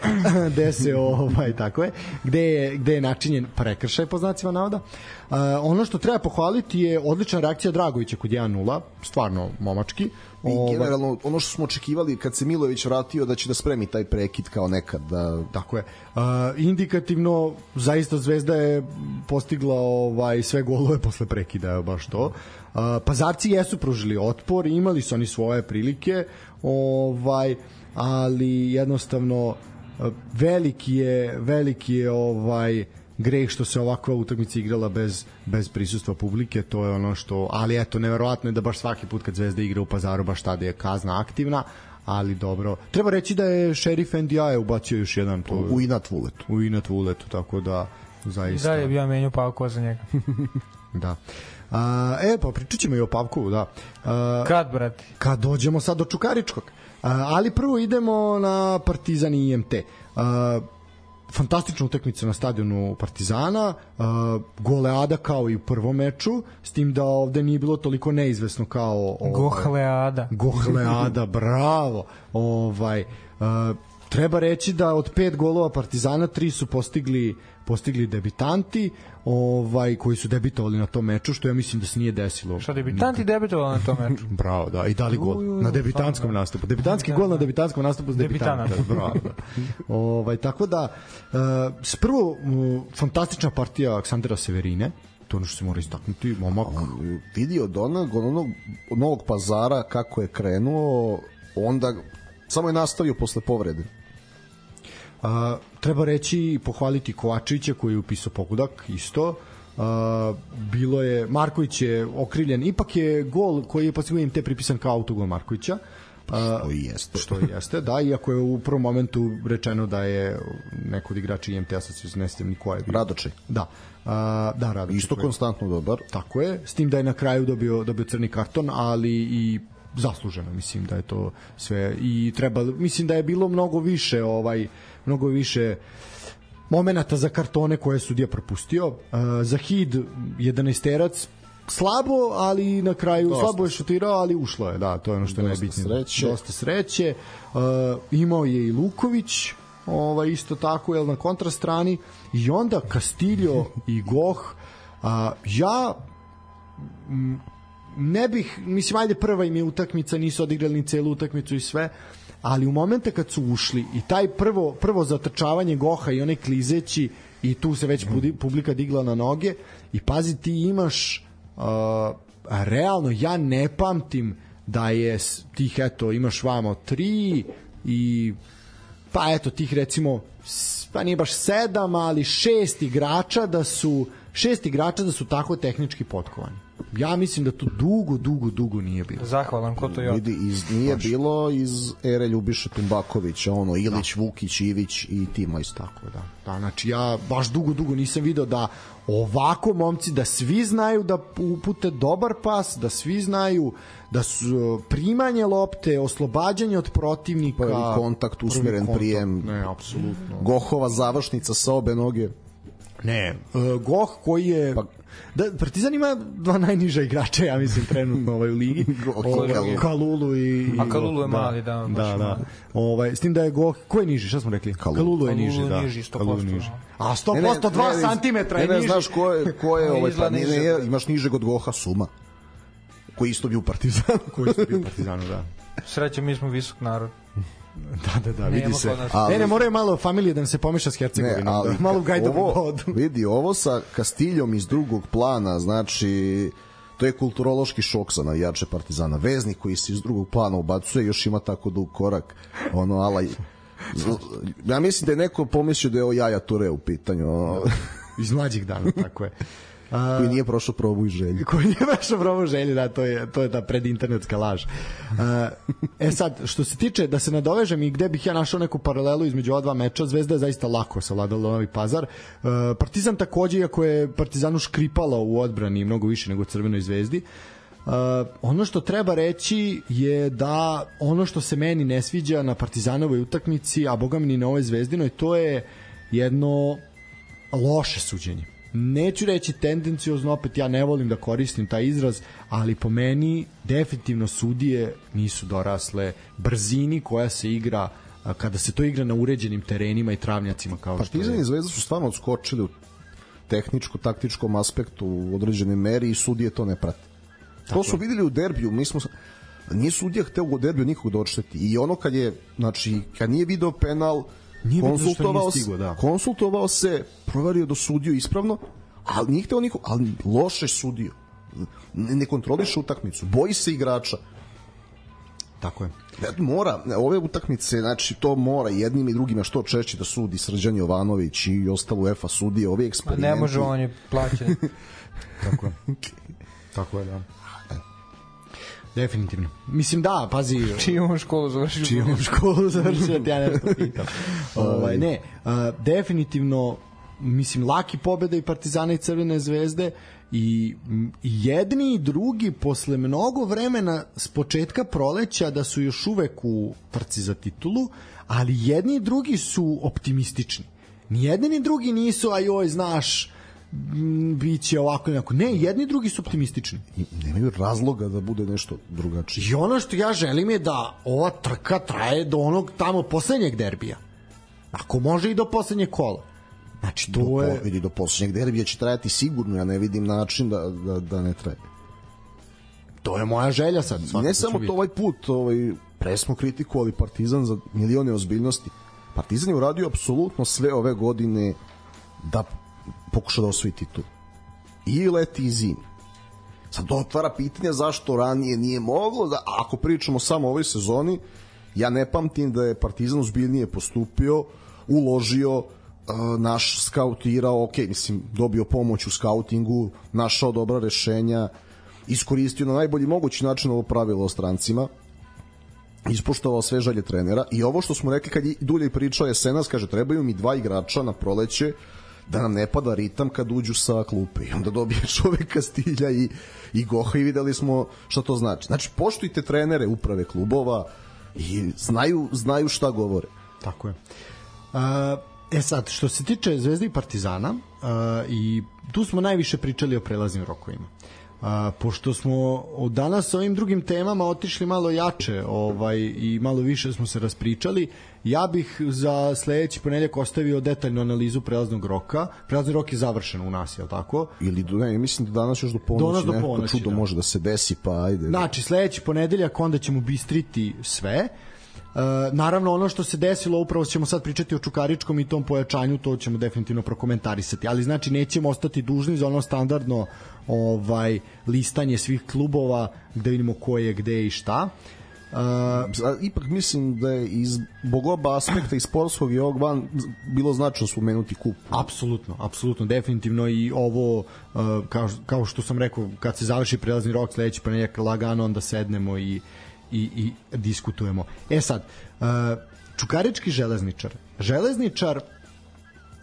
Speaker 3: gde se [clears throat] ovaj, tako je, gde je, gde je načinjen prekršaj po znacima navoda. Uh, ono što treba pohvaliti je odlična reakcija Dragovića kod 1-0, stvarno momački.
Speaker 4: I
Speaker 3: Ovaj,
Speaker 4: generalno, ono što smo očekivali kad se Milović vratio da će da spremi taj prekid kao nekad, da
Speaker 3: Tako je. Uh, indikativno zaista Zvezda je postigla ovaj sve golove posle prekida, baš to. Uh, pazarci jesu pružili otpor, imali su oni svoje prilike, ovaj ali jednostavno uh, veliki je veliki je ovaj greh što se ovakva utakmica igrala bez bez prisustva publike, to je ono što, ali eto neverovatno je da baš svaki put kad Zvezda igra u Pazaru baš tada je kazna aktivna, ali dobro. Treba reći da je šerif NDI ubacio još jedan to
Speaker 4: u inat vuletu.
Speaker 3: u inat uletu, tako da zaista.
Speaker 5: Da je bio menju Pavkova za njega. [laughs]
Speaker 3: Da. A, e, pa pričat ćemo i o Pavkovu, da. A,
Speaker 5: Kad, brate?
Speaker 3: kad dođemo sad do Čukaričkog. A, ali prvo idemo na Partizan i IMT. A, fantastična utakmica na stadionu Partizana, a, goleada kao i u prvom meču, s tim da ovde nije bilo toliko neizvesno kao... ovaj,
Speaker 5: Gohleada. [laughs]
Speaker 3: Gohleada, bravo. Ovaj uh, treba reći da od pet golova Partizana tri su postigli postigli debitanti, ovaj koji su debitovali na tom meču, što ja mislim da se nije desilo.
Speaker 5: Šta debitanti debitovali na tom meču? [laughs]
Speaker 3: Bravo, da, i dali gol na debitantskom nastupu. Debitanski gol na debitantskom nastupu s debitanata.
Speaker 5: Debitanata.
Speaker 3: Bravo. Da. [laughs] Ovaj tako da uh, s prvo uh, fantastična partija Aleksandra Severine, to ono što se mora istaknuti, momak.
Speaker 4: Vidi od onog, od onog od novog pazara kako je krenuo, onda samo je nastavio posle povrede.
Speaker 3: A, treba reći i pohvaliti Kovačevića koji je upisao pogodak isto. A, bilo je Marković je okriljen ipak je gol koji je postigao te pripisan kao autogol Markovića A,
Speaker 4: To i jeste.
Speaker 3: što i jeste, da, iako je u prvom momentu rečeno da je neko od igrača IMT-a, sad se ne sjećam ni ko je bio.
Speaker 4: Radočej.
Speaker 3: Da, a, da, Radočej.
Speaker 4: Isto konstantno dobar.
Speaker 3: Tako je, s tim da je na kraju dobio dobio crni karton, ali i zasluženo mislim da je to sve i treba mislim da je bilo mnogo više ovaj mnogo više momenata za kartone koje je sudija propustio. Uh, za Hid 11 slabo, ali na kraju
Speaker 4: Dosta.
Speaker 3: slabo je šutirao, ali ušlo je, da, to je ono što je
Speaker 4: Dosta
Speaker 3: najbitnije.
Speaker 4: sreće.
Speaker 3: Dosta sreće. Uh, imao je i Luković, ovaj isto tako jel na kontrastrani i onda Castillo [laughs] i Goh a, ja m, ne bih, mislim, ajde prva im je utakmica, nisu odigrali ni celu utakmicu i sve, ali u momente kad su ušli i taj prvo, prvo zatrčavanje Goha i onaj klizeći i tu se već publika digla na noge i pazi ti imaš uh, realno ja ne pamtim da je tih eto imaš vamo tri i pa eto tih recimo pa nije baš sedam, ali šest igrača da su šest igrača da su tako tehnički potkovani. Ja mislim da to dugo, dugo, dugo nije bilo.
Speaker 5: Zahvalan, ko to je?
Speaker 4: Vidi, iz, nije bilo iz ere Ljubiša Tumbakovića, ono, Ilić, Vukić, Ivić i Timo isto.
Speaker 3: Tako da. Da, znači ja baš dugo, dugo nisam video da ovako momci, da svi znaju da upute dobar pas, da svi znaju da su uh, primanje lopte, oslobađanje od protivnika.
Speaker 4: Prvi kontakt, usmeren
Speaker 3: prvi
Speaker 4: prijem.
Speaker 3: Ne, apsolutno.
Speaker 4: Gohova završnica sa obe noge.
Speaker 3: Ne, uh, Goh koji je... Pa, da, Partizan ima dva najniža igrača, ja mislim, trenutno [laughs] ovaj, u ligi. Ovaj,
Speaker 4: Kalulu.
Speaker 3: I...
Speaker 5: A Kalulu je mali, da, baš
Speaker 3: Da, da.
Speaker 5: mali.
Speaker 3: Ovaj, s tim da je Goh... Ko je niži, šta smo rekli?
Speaker 4: Kalulu.
Speaker 3: Kalulu je niži, da.
Speaker 5: niži, 100%,
Speaker 3: Kalulu niži.
Speaker 5: da.
Speaker 3: A 100% 2 cm
Speaker 4: ne,
Speaker 3: je
Speaker 4: ne,
Speaker 3: niži.
Speaker 4: znaš ko je, ko je [laughs] ovaj, pa ne,
Speaker 5: niže.
Speaker 4: ne, imaš nižeg od Goha Suma koji isto bio u Partizanu.
Speaker 3: koji su bio u Partizanu, da.
Speaker 5: Sreće, mi smo visok narod. [laughs]
Speaker 3: Da, da, da, vidi se.
Speaker 5: nas.
Speaker 3: Ne, ne, moraju malo familije da nam se pomeša s
Speaker 4: Ne,
Speaker 3: Hercegovinom,
Speaker 4: ali
Speaker 3: da, malo [laughs] u gajdovu
Speaker 4: ovo,
Speaker 3: vodu. [laughs]
Speaker 4: vidi, ovo sa Kastiljom iz drugog plana, znači to je kulturološki šok za navijače Partizana. Veznik koji se iz drugog plana ubacuje, još ima tako dug korak, ono, ala... Ja mislim da je neko pomislio da je ovo Jaja Ture u pitanju, ono,
Speaker 3: Iz mlađih dana, tako je. A,
Speaker 4: koji nije prošao probu i želju. [laughs]
Speaker 3: koji nije baš probao želji, da, to je, to je ta predinternetska laž. Uh, e sad, što se tiče, da se nadovežem i gde bih ja našao neku paralelu između ova dva meča, Zvezda je zaista lako savladala Novi Pazar. Uh, Partizan takođe, iako je Partizanu škripala u odbrani mnogo više nego Crvenoj zvezdi, Uh, ono što treba reći je da ono što se meni ne sviđa na Partizanovoj utakmici, a boga mi ni na ovoj Zvezdinoj, to je jedno loše suđenje. Neću reći tendencijozno, opet ja ne volim da koristim taj izraz, ali po meni definitivno sudije nisu dorasle brzini koja se igra kada se to igra na uređenim terenima i travnjacima kao što
Speaker 4: Partizan i Zvezda su stvarno odskočili u tehničko-taktičkom aspektu u određenoj meri i sudije to ne prate. To su videli u derbiju, mi smo nije sudija hteo u derbiju nikog da odšteti i ono kad je znači kad nije video penal
Speaker 3: Nije
Speaker 4: konsultovao
Speaker 3: stigao, da.
Speaker 4: konsultovao se proverio da sudio ispravno ali nije hteo niko ali loše sudio ne, ne kontroliše utakmicu boji se igrača
Speaker 3: Tako je.
Speaker 4: Ne, mora, ove utakmice, znači to mora jednim i drugima što češće da sudi Srđan Jovanović i ostalo UEFA sudije, ovi eksperimenti.
Speaker 5: ne može, on je plaćen. [laughs]
Speaker 3: Tako je. Tako je, da. Definitivno. Mislim da, pazi, [laughs]
Speaker 5: Čiju on školu završio?
Speaker 3: čijom školu završio, ja nešto pitam. [laughs] ovaj, ne, a, definitivno mislim laki pobeda i Partizana i Crvene zvezde i jedni i drugi posle mnogo vremena s početka proleća da su još uvek u trci za titulu, ali jedni i drugi su optimistični. Ni jedni ni drugi nisu, a joj, znaš, biće ovako i onako. Ne, jedni i drugi su optimistični.
Speaker 4: I nemaju razloga da bude nešto drugačije.
Speaker 3: I ono što ja želim je da ova trka traje do onog tamo poslednjeg derbija. Ako može i do poslednjeg kola. Znači, to
Speaker 4: Do,
Speaker 3: je...
Speaker 4: vidi, do poslednjeg derbija će trajati sigurno, ja ne vidim način da, da, da ne traje.
Speaker 3: To je moja želja sad.
Speaker 4: Ne samo to ovaj put, ovaj, pre smo kritikovali Partizan za milione ozbiljnosti. Partizan je uradio apsolutno sve ove godine da pokuša da osvoji titul. I leti i zimi. Sad otvara pitanje zašto ranije nije moglo, da, ako pričamo samo o ovoj sezoni, ja ne pamtim da je Partizan ozbiljnije postupio, uložio, uh, naš skautirao, ok, mislim, dobio pomoć u skautingu, našao dobra rešenja, iskoristio na najbolji mogući način ovo pravilo o strancima, ispoštovao sve želje trenera i ovo što smo rekli kad je Dulje pričao je Senas, kaže trebaju mi dva igrača na proleće da nam ne pada ritam kad uđu sa klupe i onda dobije čovek Kastilja i, i Goha i videli smo šta to znači. Znači, poštujte trenere uprave klubova i znaju, znaju šta govore.
Speaker 3: Tako je. Uh, e sad, što se tiče Zvezde i Partizana, uh, i tu smo najviše pričali o prelaznim rokovima. Uh, pošto smo od danas sa ovim drugim temama otišli malo jače ovaj, i malo više smo se raspričali, ja bih za sledeći ponedljak ostavio detaljnu analizu prelaznog roka. Prelazni rok je završen u nas, je li tako?
Speaker 4: Ili, do- ne, mislim da danas još do ponoći
Speaker 3: do
Speaker 4: neko
Speaker 3: ponoći,
Speaker 4: čudo
Speaker 3: da.
Speaker 4: može da se desi, pa ajde.
Speaker 3: Znači, sledeći ponedeljak onda ćemo bistriti sve. E, naravno, ono što se desilo, upravo ćemo sad pričati o Čukaričkom i tom pojačanju, to ćemo definitivno prokomentarisati. Ali znači, nećemo ostati dužni za ono standardno ovaj listanje svih klubova gde vidimo ko je gde i šta. Uh,
Speaker 4: ipak mislim da je iz zbog oba aspekta i sportskog i ovog van bilo značajno spomenuti kup.
Speaker 3: Apsolutno, apsolutno, definitivno i ovo, uh, kao, kao što sam rekao, kad se završi prelazni rok sledeći ponedjeljak lagano, onda sednemo i, i, i diskutujemo. E sad, uh, Čukarički železničar. Železničar,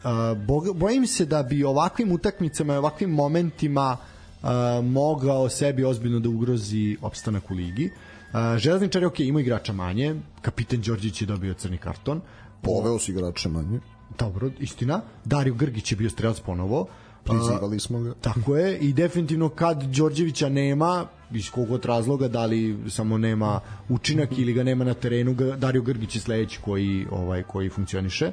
Speaker 3: uh, bojim se da bi ovakvim utakmicama i ovakvim momentima uh, mogao sebi ozbiljno da ugrozi opstanak u ligi. Uh, železničar je ok, ima igrača manje, kapitan Đorđić je dobio crni karton,
Speaker 4: Poveo su igrače manje.
Speaker 3: Dobro, istina. Dario Grgić je bio strelac ponovo.
Speaker 4: Prizivali smo ga.
Speaker 3: Tako je i definitivno kad Đorđevića nema iz kog od razloga da li samo nema učinak ili ga nema na terenu Dario Grgić je sledeći koji ovaj koji funkcioniše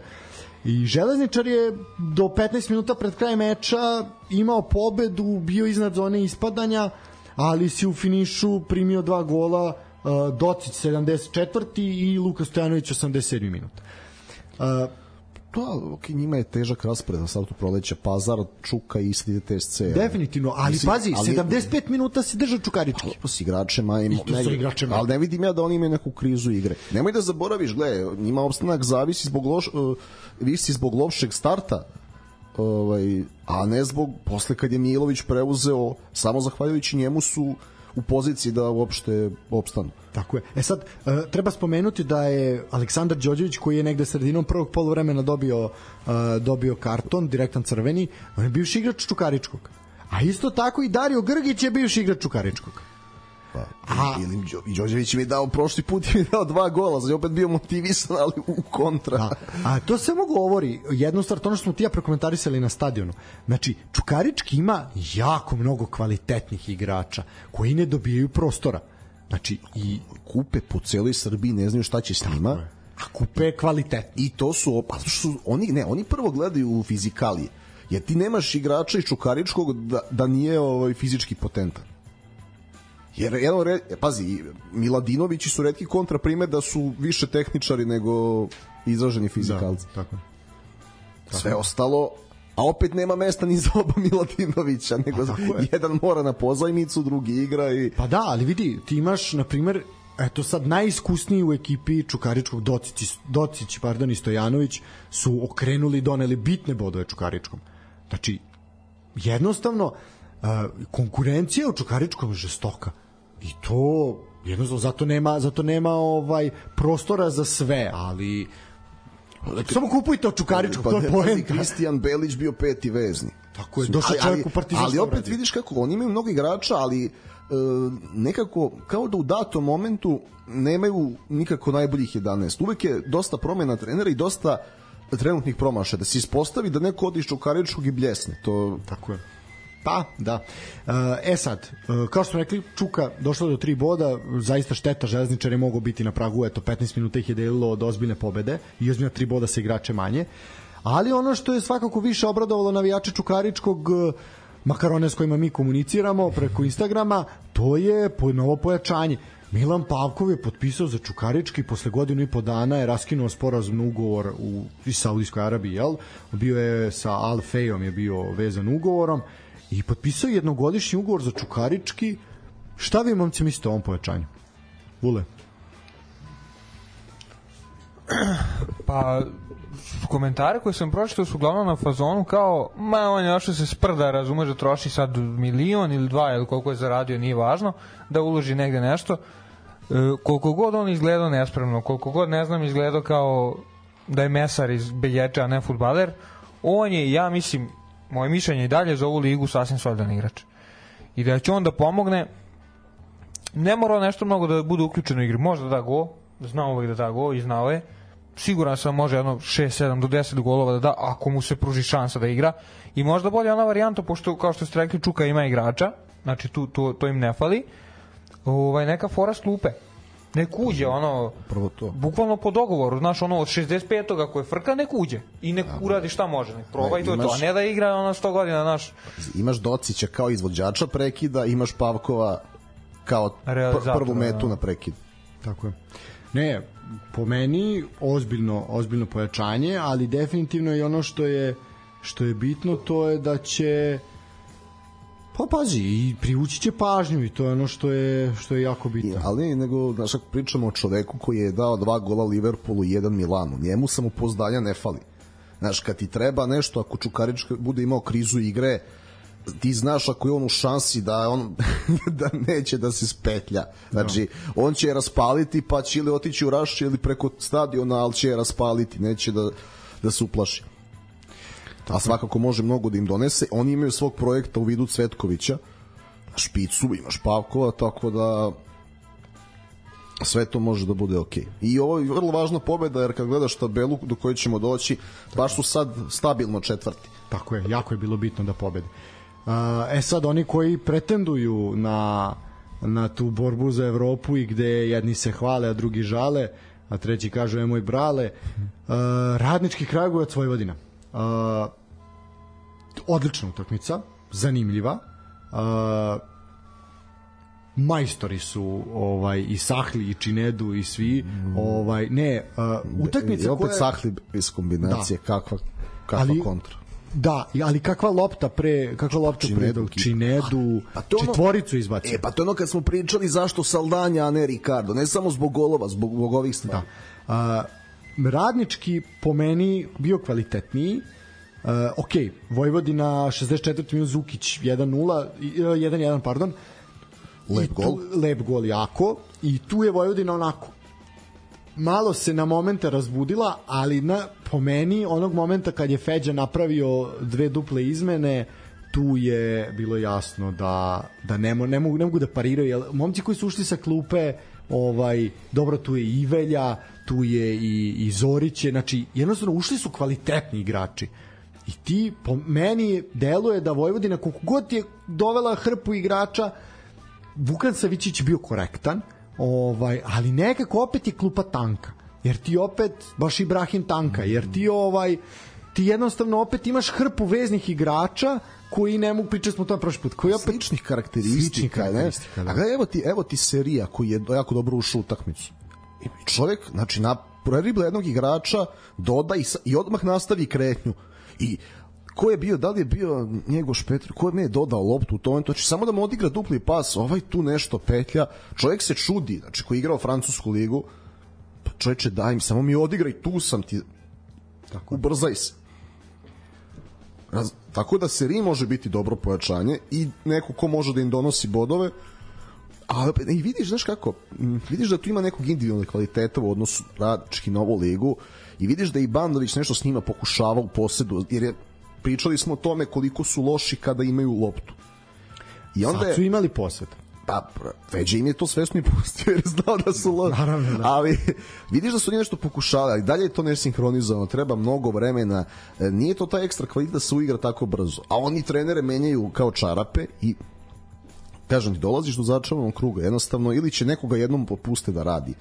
Speaker 3: i Železničar je do 15 minuta pred kraj meča imao pobedu, bio iznad zone ispadanja, ali si u finišu primio dva gola uh, Docić 74. i Luka Stojanović 87. minut.
Speaker 4: To, ok, njima je težak raspored na startu proleća Pazar, Čuka i Istid TSC.
Speaker 3: Definitivno, ali
Speaker 4: Mislim,
Speaker 3: pazi,
Speaker 4: ali-
Speaker 3: 75 minuta se drža Čukarički.
Speaker 4: Lepo si igrače manje,
Speaker 3: I to su igrače manje.
Speaker 4: ali ne vidim ja da oni imaju neku krizu igre. Nemoj da zaboraviš, gle, njima opstanak zavisi zbog loš, uh, visi zbog lošeg starta ovaj, a ne zbog posle kad je Milović preuzeo samo zahvaljujući njemu su u poziciji da uopšte opstanu.
Speaker 3: Tako je. E sad, e, treba spomenuti da je Aleksandar Đorđević, koji je negde sredinom prvog polovremena dobio, e, dobio karton, direktan crveni, on je bivši igrač Čukaričkog. A isto tako i Dario Grgić je bivši igrač Čukaričkog. A-
Speaker 4: Ili Đo- i Đorđević mi je dao prošli put i mi je dao dva gola, znači opet bio motivisan, ali u kontra.
Speaker 3: Da. A to samo govori, jednu stvar, to ono što smo ti ja prokomentarisali na stadionu. Znači, Čukarički ima jako mnogo kvalitetnih igrača koji ne dobijaju prostora. Znači, i
Speaker 4: Kupe po celoj Srbiji ne znaju šta će s njima.
Speaker 3: a kupe je kvalitetni.
Speaker 4: I to su, pa su, oni, ne, oni prvo gledaju u fizikalije. Jer ti nemaš igrača iz Čukaričkog da, da nije ovaj, fizički potentan. Jer, evo, re, e, pazi, Miladinovići su redki kontraprimer da su više tehničari nego izraženi fizikalci.
Speaker 3: Da, tako.
Speaker 4: Sve ostalo, a opet nema mesta ni za oba Miladinovića, nego
Speaker 3: tako je.
Speaker 4: jedan mora na pozajmicu, drugi igra i...
Speaker 3: Pa da, ali vidi, ti imaš, na primer, eto sad najiskusniji u ekipi Čukaričkog Docić, Docić pardon, i Stojanović su okrenuli i doneli bitne bodove Čukaričkom. Znači, jednostavno, uh, konkurencija u Čukaričkom je žestoka. I to jednostavno zato nema zato nema ovaj prostora za sve, ali samo kupujte od Čukaričkog, to je
Speaker 4: pazi,
Speaker 3: poenta.
Speaker 4: Kristijan Belić bio peti vezni.
Speaker 3: Tako je, došao
Speaker 4: Ali-
Speaker 3: čovjek u Partizan
Speaker 4: Ali
Speaker 3: što
Speaker 4: opet
Speaker 3: uradi.
Speaker 4: vidiš kako oni imaju mnogo igrača, ali e, nekako kao da u datom momentu nemaju nikako najboljih 11. Uvek je dosta promena trenera i dosta trenutnih promašaja. Da se ispostavi da neko odi iz Čukaričkog i bljesne. To
Speaker 3: Tako je. Pa, da. E sad, e, kao što smo rekli, Čuka došla do tri boda, zaista šteta, železničar je mogao biti na pragu, eto, 15 minuta ih je delilo od ozbiljne pobede i uzmio tri boda sa igrače manje. Ali ono što je svakako više obradovalo navijače Čukaričkog, e, makar one s kojima mi komuniciramo preko Instagrama, to je novo pojačanje. Milan Pavkov je potpisao za Čukarički posle godinu i po dana je raskinuo sporazumni ugovor u Saudijskoj Arabiji, jel? Bio je sa Al Fejom je bio vezan ugovorom i potpisao je jednogodišnji ugovor za Čukarički. Šta vi momci mislite o ovom pojačanju? Vule.
Speaker 5: Pa komentare koje sam pročitao su uglavnom na fazonu kao ma on je našao se sprda, razumeš da troši sad milion ili dva ili koliko je zaradio, nije važno, da uloži negde nešto. E, koliko god on izgledao nespremno, koliko god ne znam izgledao kao da je mesar iz Belječa, a ne futbaler, on je, ja mislim, moje mišljenje i dalje za ovu ligu sasvim solidan igrač. I da će on da pomogne, ne mora nešto mnogo da bude uključen u igri. Možda da go, zna uvek da da go i znao je. Siguran sam može jedno 6, 7 do 10 golova da da, ako mu se pruži šansa da igra. I možda bolje ona varijanta, pošto kao što ste rekli Čuka ima igrača, znači tu, tu, to im ne fali, ovaj, neka fora slupe. Nek uđe, ono,
Speaker 4: prvo to.
Speaker 5: bukvalno po dogovoru, znaš, ono, od 65. ako je frka, nek uđe. I nek uradi šta može, nek proba
Speaker 4: Ne,
Speaker 5: i to je to. A ne da igra ono 100 godina, znaš,
Speaker 4: Imaš Docića kao izvođača prekida, imaš Pavkova kao pr prvu metu
Speaker 5: da.
Speaker 4: na prekid.
Speaker 3: Tako je. Ne, po meni ozbiljno, ozbiljno pojačanje, ali definitivno i ono što je što je bitno to je da će pa pazi i privući će pažnju i to je ono što je što je jako bitno.
Speaker 4: ali nego, znaš, ako pričamo o čoveku koji je dao dva gola Liverpoolu i jedan Milanu, njemu samopouzdanja ne fali. Znaš, kad ti treba nešto, ako Čukarička bude imao krizu igre, ti znaš ako je on u šansi da on [laughs] da neće da se spetlja. Znači, on će raspaliti pa će ili otići u Raš ili preko stadiona, ali će je raspaliti, neće da, da se uplaši. A svakako može mnogo da im donese. Oni imaju svog projekta u vidu Cvetkovića, špicu, imaš Pavkova, tako da sve to može da bude okej. I ovo je vrlo važna pobeda jer kad gledaš tabelu do koje ćemo doći, baš su sad stabilno četvrti.
Speaker 3: Tako je, jako je bilo bitno da pobede. E sad, oni koji pretenduju na, na tu borbu za Evropu i gde jedni se hvale, a drugi žale, a treći kažu, e moj brale, radnički Kragujevac Vojvodina. Uh, odlična utakmica, zanimljiva. Uh, majstori su ovaj i Sahli i Činedu i svi ovaj ne uh, utakmica
Speaker 4: I opet
Speaker 3: koja
Speaker 4: Sahli iz kombinacije, kakva, kakva
Speaker 3: Ali-
Speaker 4: kontra.
Speaker 3: Da, ali kakva lopta pre kakva lopta pre
Speaker 4: Činedu
Speaker 3: dok
Speaker 4: kipa.
Speaker 3: Činedu
Speaker 4: A to ono-
Speaker 3: četvoricu izbacio.
Speaker 4: E, pa to ono kad smo pričali zašto Saldanja, a ne Ricardo. Ne samo zbog golova, zbog, zbog ovih stvari.
Speaker 3: Da. A, radnički po meni bio kvalitetniji. Uh, ok, Vojvodina 64. minut Zukić 1-0, i, e, 1-1, pardon.
Speaker 4: Lep
Speaker 3: I tu,
Speaker 4: gol.
Speaker 3: Lep gol jako. I tu je Vojvodina onako malo se na momente razbudila, ali na, po meni onog momenta kad je Feđa napravio dve duple izmene, tu je bilo jasno da, da ne, mo, ne, mogu, ne mogu da pariraju, jer momci koji su ušli sa klupe, ovaj, dobro tu je Ivelja, tu je i, i Zoriće, znači jednostavno ušli su kvalitetni igrači. I ti, po meni, deluje da Vojvodina, koliko god je dovela hrpu igrača, Vukan Savićić je bio korektan, ovaj, ali nekako opet je klupa tanka. Jer ti opet, baš Ibrahim tanka, jer ti ovaj, ti jednostavno opet imaš hrpu veznih igrača koji ne mogu pričati smo o tome prošli put, koji opet
Speaker 4: sličnih karakteristika,
Speaker 3: Sličnih karakteristika,
Speaker 4: ne?
Speaker 3: da.
Speaker 4: A gledaj, evo ti, evo ti serija koji je jako dobro ušao u utakmicu. I čovjek, znači, na preribla jednog igrača, doda i, i odmah nastavi kretnju. I ko je bio, da li je bio Njegoš Petr, ko je je dodao loptu u tome, to će samo da mu odigra dupli pas, ovaj tu nešto petlja, čovjek se čudi, znači koji je igrao francusku ligu, pa čovječe daj mi, samo mi odigraj, tu sam ti, tako. ubrzaj se. Raz, tako da seri može biti dobro pojačanje i neko ko može da im donosi bodove, a i vidiš, znaš kako, vidiš da tu ima nekog individualnog kvaliteta u odnosu radnički na ovu ligu i vidiš da i Bandović nešto s njima pokušava u posedu, jer je, pričali smo o tome koliko su loši kada imaju loptu. I onda
Speaker 3: sad su imali posvet.
Speaker 4: Pa, Feđe im je to svesno i pustio jer je znao da su loši.
Speaker 3: Naravno, da.
Speaker 4: Ali vidiš da su oni nešto pokušali, ali dalje je to nesinhronizovano, treba mnogo vremena. E, Nije to taj ekstra kvalitet da se uigra tako brzo. A oni trenere menjaju kao čarape i kažem ti, dolaziš do začaranog kruga, jednostavno, ili će nekoga jednom popuste da radi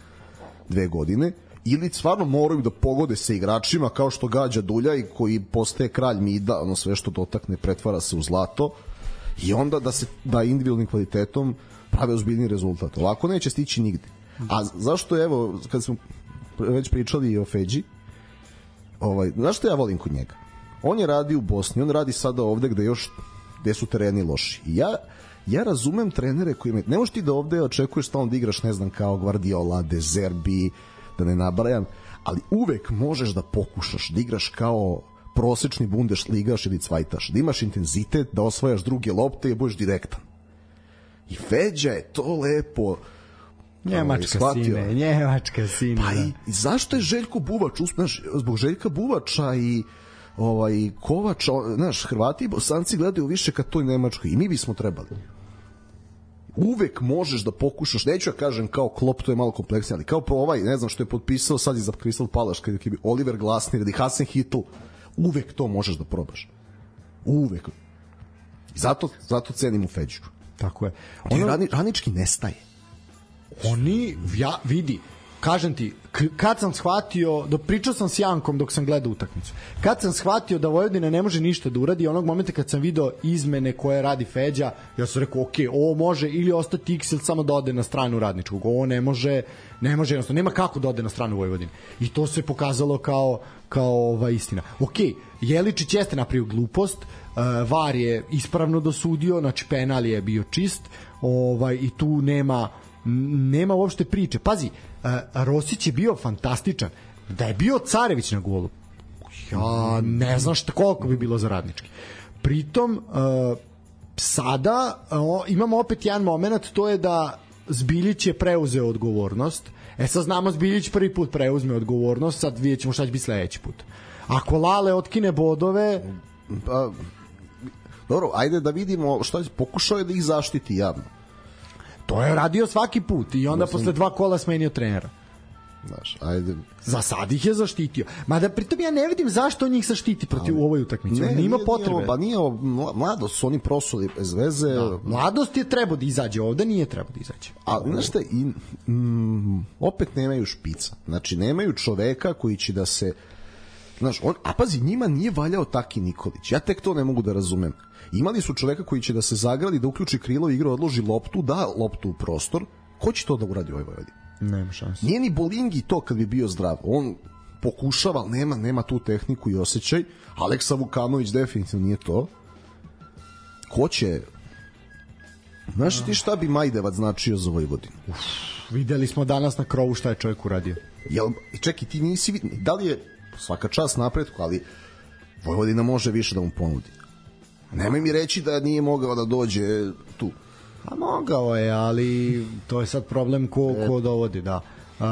Speaker 4: dve godine, ili stvarno moraju da pogode sa igračima kao što gađa Dulja i koji postaje kralj mida, ono sve što dotakne pretvara se u zlato i onda da se da individualnim kvalitetom prave ozbiljni rezultat. Ovako neće stići nigde. A zašto evo kad smo već pričali o Feđi, ovaj, zašto ja volim kod njega? On je radi u Bosni, on radi sada ovde gde još gde su tereni loši. I ja ja razumem trenere koji me, ne možeš ti da ovde očekuješ stalno da igraš, ne znam, kao Guardiola, De Zerbi, da ne nabrajam, ali uvek možeš da pokušaš da igraš kao prosečni Bundesligaš ili cvajtaš, da imaš intenzitet, da osvajaš druge lopte i da budeš direktan. I Feđa je to lepo
Speaker 3: Njemačka
Speaker 4: shvatio.
Speaker 3: sine, Njemačka sine.
Speaker 4: Pa
Speaker 3: da.
Speaker 4: i, i zašto je Željko Buvač, znaš, zbog Željka Buvača i ovaj Kovača, o- znaš, Hrvati i Bosanci gledaju više ka toj Nemačkoj i mi bismo trebali. Uvek možeš da pokušaš, neću ja kažem kao Klopp, to je malo kompleksnije, ali kao ovaj, ne znam što je potpisao sad i za Crystal Palace, kada je Oliver Glasner ili Hasan Hitl, uvek to možeš da probaš. Uvek. I zato, zato cenim u Feđu.
Speaker 3: Tako je.
Speaker 4: Ono, rani, ranički nestaje.
Speaker 3: oni, ja, vidi, kažem ti, kad sam shvatio, do pričao sam s Jankom dok sam gledao utakmicu. Kad sam shvatio da Vojvodina ne može ništa da uradi, onog momenta kad sam video izmene koje radi Feđa, ja sam rekao, ok, ovo može ili ostati X ili samo da ode na stranu radničkog. Ovo ne može, ne može jednostavno, nema kako da ode na stranu Vojvodine. I to se pokazalo kao, kao ova istina. Ok, Jeličić jeste napravio glupost, uh, VAR je ispravno dosudio, znači penal je bio čist, ovaj i tu nema nema uopšte priče. Pazi, uh, Rosić je bio fantastičan. Da je bio Carević na golu, ja ne znam šta koliko bi bilo za radnički. Pritom, uh, sada uh, imamo opet jedan moment, to je da Zbiljić je preuzeo odgovornost. E sad znamo Zbiljić prvi put preuzme odgovornost, sad vidjet ćemo šta će biti sledeći put. Ako Lale otkine bodove,
Speaker 4: Pa, dobro, ajde da vidimo šta će, pokušao je da ih zaštiti javno.
Speaker 3: To je radio svaki put i onda posle dva kola smenio trenera.
Speaker 4: Znaš, ajde.
Speaker 3: Za sad ih je zaštitio. Mada pritom ja ne vidim zašto on njih zaštiti protiv u ovoj utakmici. Ne, Nima potrebe.
Speaker 4: Nije, pa nije, ovo, mla- mlado su oni prosuli bez veze. Da.
Speaker 3: Mladost je trebao da izađe ovde, nije trebao da izađe.
Speaker 4: A znaš šta, i, mm, opet nemaju špica. Znači, nemaju čoveka koji će da se Znaš, on, a pazi, njima nije valjao Taki Nikolić. Ja tek to ne mogu da razumem. Imali su čoveka koji će da se zagradi, da uključi krilo igre, odloži loptu, da loptu u prostor. Ko će to da uradi u ovoj Vojvodini?
Speaker 3: Nema šanse.
Speaker 4: Nije ni Bolingi to kad bi bio zdrav. On pokušava, ali nema, nema tu tehniku i osjećaj. Aleksa Vukanović definitivno nije to. Ko će... Znaš ti šta bi Majdevac značio za Vojvodinu?
Speaker 3: Videli smo danas na krovu šta je čovjek uradio.
Speaker 4: Jel, čekaj, ti nisi vid... Da li je svaka čast napretku, ali Vojvodina može više da mu ponudi. Nemoj mi reći da nije mogao da dođe tu.
Speaker 3: A mogao je, ali to je sad problem ko, ko dovodi, da. Uh,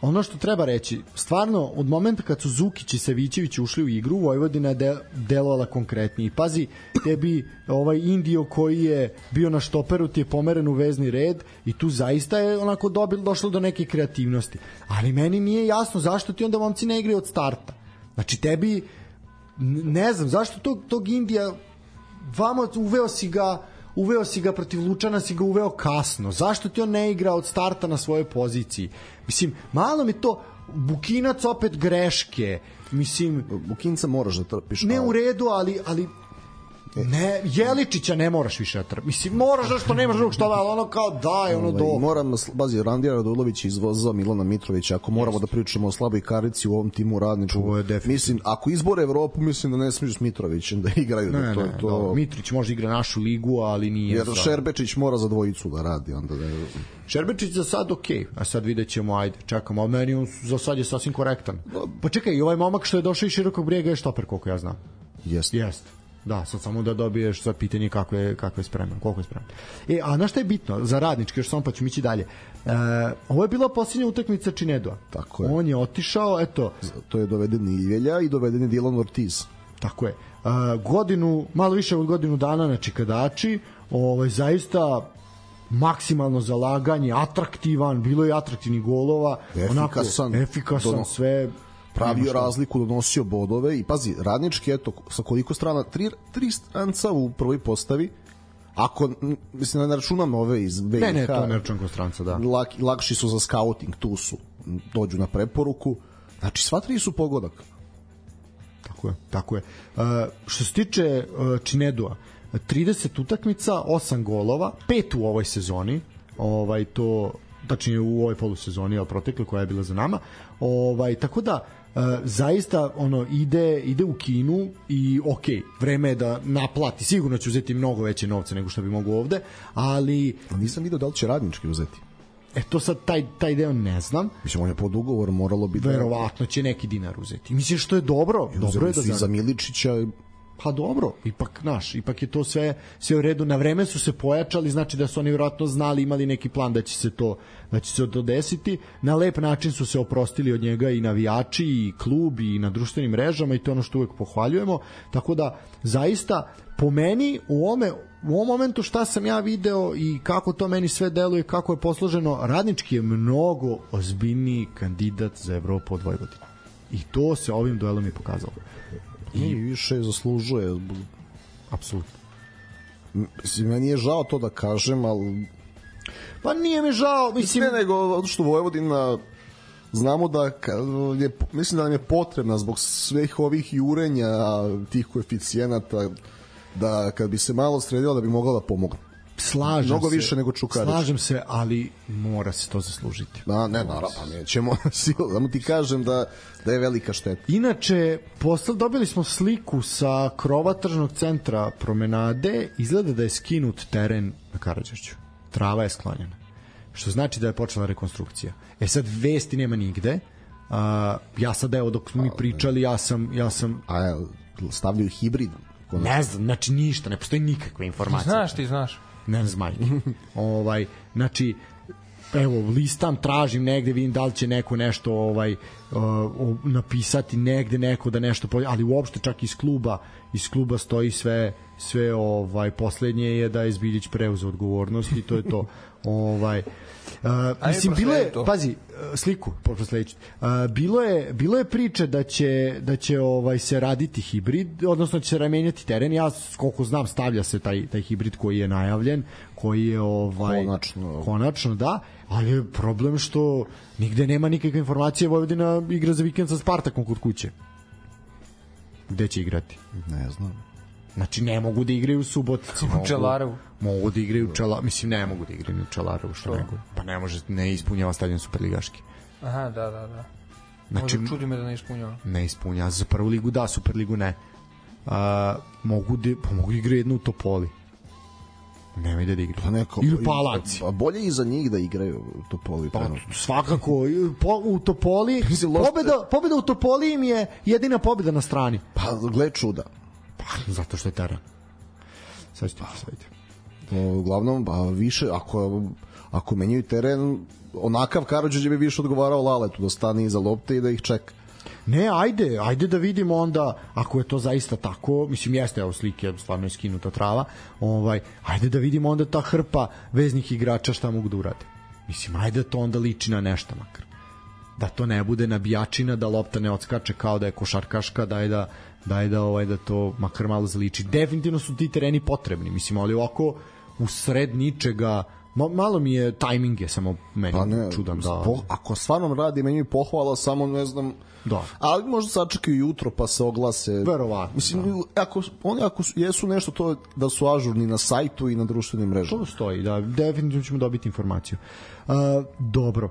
Speaker 3: ono što treba reći, stvarno od momenta kad su Zukić i Savićević ušli u igru, Vojvodina je de, delovala konkretnije. Pazi, tebi ovaj Indio koji je bio na štoperu ti je pomeren u vezni red i tu zaista je onako dobil, došlo do neke kreativnosti. Ali meni nije jasno zašto ti onda momci ne igraju od starta. Znači tebi ne znam zašto tog, tog Indija vamo uveo si ga uveo si ga protiv Lučana, si ga uveo kasno. Zašto ti on ne igra od starta na svojoj poziciji? Mislim, malo mi to Bukinac opet greške. Mislim,
Speaker 4: Bukinca moraš da trpiš.
Speaker 3: ne u redu, ali ali Ne, Jeličića ne moraš više da. Mislim, moraš da što nemaš drugog što, ali ono kao daj, ono
Speaker 4: Ovaj,
Speaker 3: do...
Speaker 4: Moram, bazi, Randija Radulović je izvozao Milana Mitrovića, ako moramo da pričamo o slaboj karici u ovom timu radničku. Mislim, ako izbore Evropu, mislim da ne smiješ s Mitrovićem da igraju.
Speaker 3: Ne,
Speaker 4: to,
Speaker 3: ne,
Speaker 4: to,
Speaker 3: to... Mitrić može igra našu ligu, ali nije...
Speaker 4: jer
Speaker 3: za-
Speaker 4: Šerbečić mora za dvojicu da radi. Onda da
Speaker 3: Šerbečić za sad ok, a sad vidjet ćemo, ajde, čekamo, ali meni on za sad je sasvim korektan. Pa čekaj, i ovaj momak što je došao iz širokog brijega je štoper, koliko ja znam.
Speaker 4: jest.
Speaker 3: Jeste. Da, sad samo da dobiješ sad pitanje kako je, kako je spreman, koliko je spreman. E, a na šta je bitno za radnički, još samo pa ćemo ići dalje. E, ovo je bila posljednja utakmica Činedua.
Speaker 4: Tako je.
Speaker 3: On je otišao, eto,
Speaker 4: To je doveden i Ivelja i doveden je Dylan Ortiz.
Speaker 3: Tako je. Uh, godinu, malo više od godinu dana na Čikadači, ovaj, zaista maksimalno zalaganje, atraktivan, bilo je atraktivnih golova,
Speaker 4: Efikasan,
Speaker 3: onako, efikasan,
Speaker 4: dono-
Speaker 3: sve
Speaker 4: pravio razliku, donosio bodove i pazi, radnički, eto, sa koliko strana, tri, tri stranca u prvoj postavi, ako, mislim, ne računam ove iz BiH,
Speaker 3: Ne, ne, to ne računam kao stranca, da.
Speaker 4: lak, lakši su za scouting, tu su, dođu na preporuku, znači sva tri su pogodak.
Speaker 3: Tako je, tako je. Uh, što se tiče uh, Činedua, 30 utakmica, 8 golova, pet u ovoj sezoni, ovaj to tačnije u ovoj polusezoni, a protekle koja je bila za nama. Ovaj tako da uh, zaista ono ide ide u Kinu i ok, vreme je da naplati. Sigurno će uzeti mnogo veće novce nego što bi mogao ovde, ali
Speaker 4: nisam vidio da li će radnički uzeti.
Speaker 3: e to sad taj taj deo ne znam.
Speaker 4: Mislim, on je pod ugovor, moralo bi da...
Speaker 3: Verovatno će neki dinar uzeti. Mislim što je dobro, dobro je da
Speaker 4: I za. Miličića,
Speaker 3: Pa dobro, ipak naš, ipak je to sve sve u redu. Na vreme su se pojačali, znači da su oni vjerojatno znali, imali neki plan da će se to da će se to desiti. Na lep način su se oprostili od njega i navijači i klub i na društvenim mrežama i to je ono što uvek pohvaljujemo. Tako da zaista po meni u ome u ovom momentu šta sam ja video i kako to meni sve deluje, kako je posloženo, radnički je mnogo ozbiljniji kandidat za Evropu od Vojvodine. I to se ovim duelom i pokazalo.
Speaker 4: I više zaslužuje.
Speaker 3: Apsolutno.
Speaker 4: Mislim, meni je žao to da kažem, ali
Speaker 3: Pa nije mi žao, mislim,
Speaker 4: ne nego što Vojvodina znamo da je, mislim da nam je potrebna zbog svih ovih jurenja tih koeficijenata da kad bi se malo sredila da bi mogla da pomogne.
Speaker 3: Slažem
Speaker 4: mnogo
Speaker 3: se.
Speaker 4: više nego Čukarić.
Speaker 3: Slažem se, ali mora se to zaslužiti.
Speaker 4: Da, ne, naravno, pa nećemo, [laughs] samo ti kažem da, da je velika šteta.
Speaker 3: Inače, posle dobili smo sliku sa krova tržnog centra promenade, izgleda da je skinut teren na Karadžošću. Trava je sklonjena. Što znači da je počela rekonstrukcija. E sad vesti nema nigde. A, ja sad evo dok smo mi pričali, ja sam ja sam
Speaker 4: A stavljaju hibrid.
Speaker 3: ne znam, znači ništa, ne postoji nikakve informacije.
Speaker 5: Znaš ti, znaš.
Speaker 3: Ne znam majke. [laughs] ovaj, znači, evo, listam, tražim negde, vidim da li će neko nešto ovaj uh, napisati negde neko da nešto po- ali uopšte čak iz kluba iz kluba stoji sve sve ovaj poslednje je da je Zbiljić preuzeo odgovornost i to je to [laughs] ovaj Uh, mislim bilo je
Speaker 5: to.
Speaker 3: pazi sliku prosledeću. Uh, bilo je bilo je priče da će da će ovaj se raditi hibrid odnosno da će se ramenjati teren ja koliko znam stavlja se taj taj hibrid koji je najavljen koji je ovaj
Speaker 4: Konačno.
Speaker 3: konačno da ali je problem što nigde nema nikakve informacije Vojvodina igra za vikend sa Spartakom kod kuće gde će igrati
Speaker 4: Ne znam.
Speaker 3: Znači ne mogu da igraju u Subotici. mogu-
Speaker 5: Čelarevu.
Speaker 3: Mogu da igraju u Čelarevu. Mislim ne mogu da igraju u Čelarevu, što nego. Pa ne može, ne ispunjava stadion Superligaški.
Speaker 5: Aha, da, da, da.
Speaker 3: Znači,
Speaker 5: Možda čudi me da ne ispunjava.
Speaker 3: ne ispunjava. Za prvu ligu da, Superligu ne. A, mogu da, pa mogu da igraju jednu u Topoli. Nemoj da igraju.
Speaker 4: Pa neko,
Speaker 3: Ili u Palanci.
Speaker 4: Pa bolje i za njih da igraju Topoli.
Speaker 3: Pa,
Speaker 4: trenutno.
Speaker 3: svakako, po, u Topoli, [laughs] pobeda, pobeda u Topoli im je jedina pobeda na strani.
Speaker 4: Pa, gle čuda. [laughs]
Speaker 3: Zato što je teren. Sad ćete predstaviti.
Speaker 4: uglavnom, a više, ako, ako menjaju teren, onakav Karadžić bi više odgovarao Laletu da stane iza lopte i da ih čeka.
Speaker 3: Ne, ajde, ajde da vidimo onda ako je to zaista tako, mislim jeste evo slike, stvarno je skinuta trava. Ovaj, ajde da vidimo onda ta hrpa veznih igrača šta mogu da urade. Mislim, ajde da to onda liči na nešto makar. Da to ne bude nabijačina, da lopta ne odskače kao da je košarkaška, da je da daj da ovaj da to makar malo zaliči. Definitivno su ti tereni potrebni, mislim, ali ovako u sred ničega Ma, malo mi je tajming je samo meni pa ne, čudan da.
Speaker 4: po, ako stvarno radi meni pohvala samo ne znam.
Speaker 3: Da.
Speaker 4: Ali možda sačekaju jutro pa se oglase.
Speaker 3: Verovatno
Speaker 4: mislim da. ako oni ako su, jesu nešto to da su ažurni na sajtu i na društvenim mrežama.
Speaker 3: To stoji da definitivno ćemo dobiti informaciju. Uh, dobro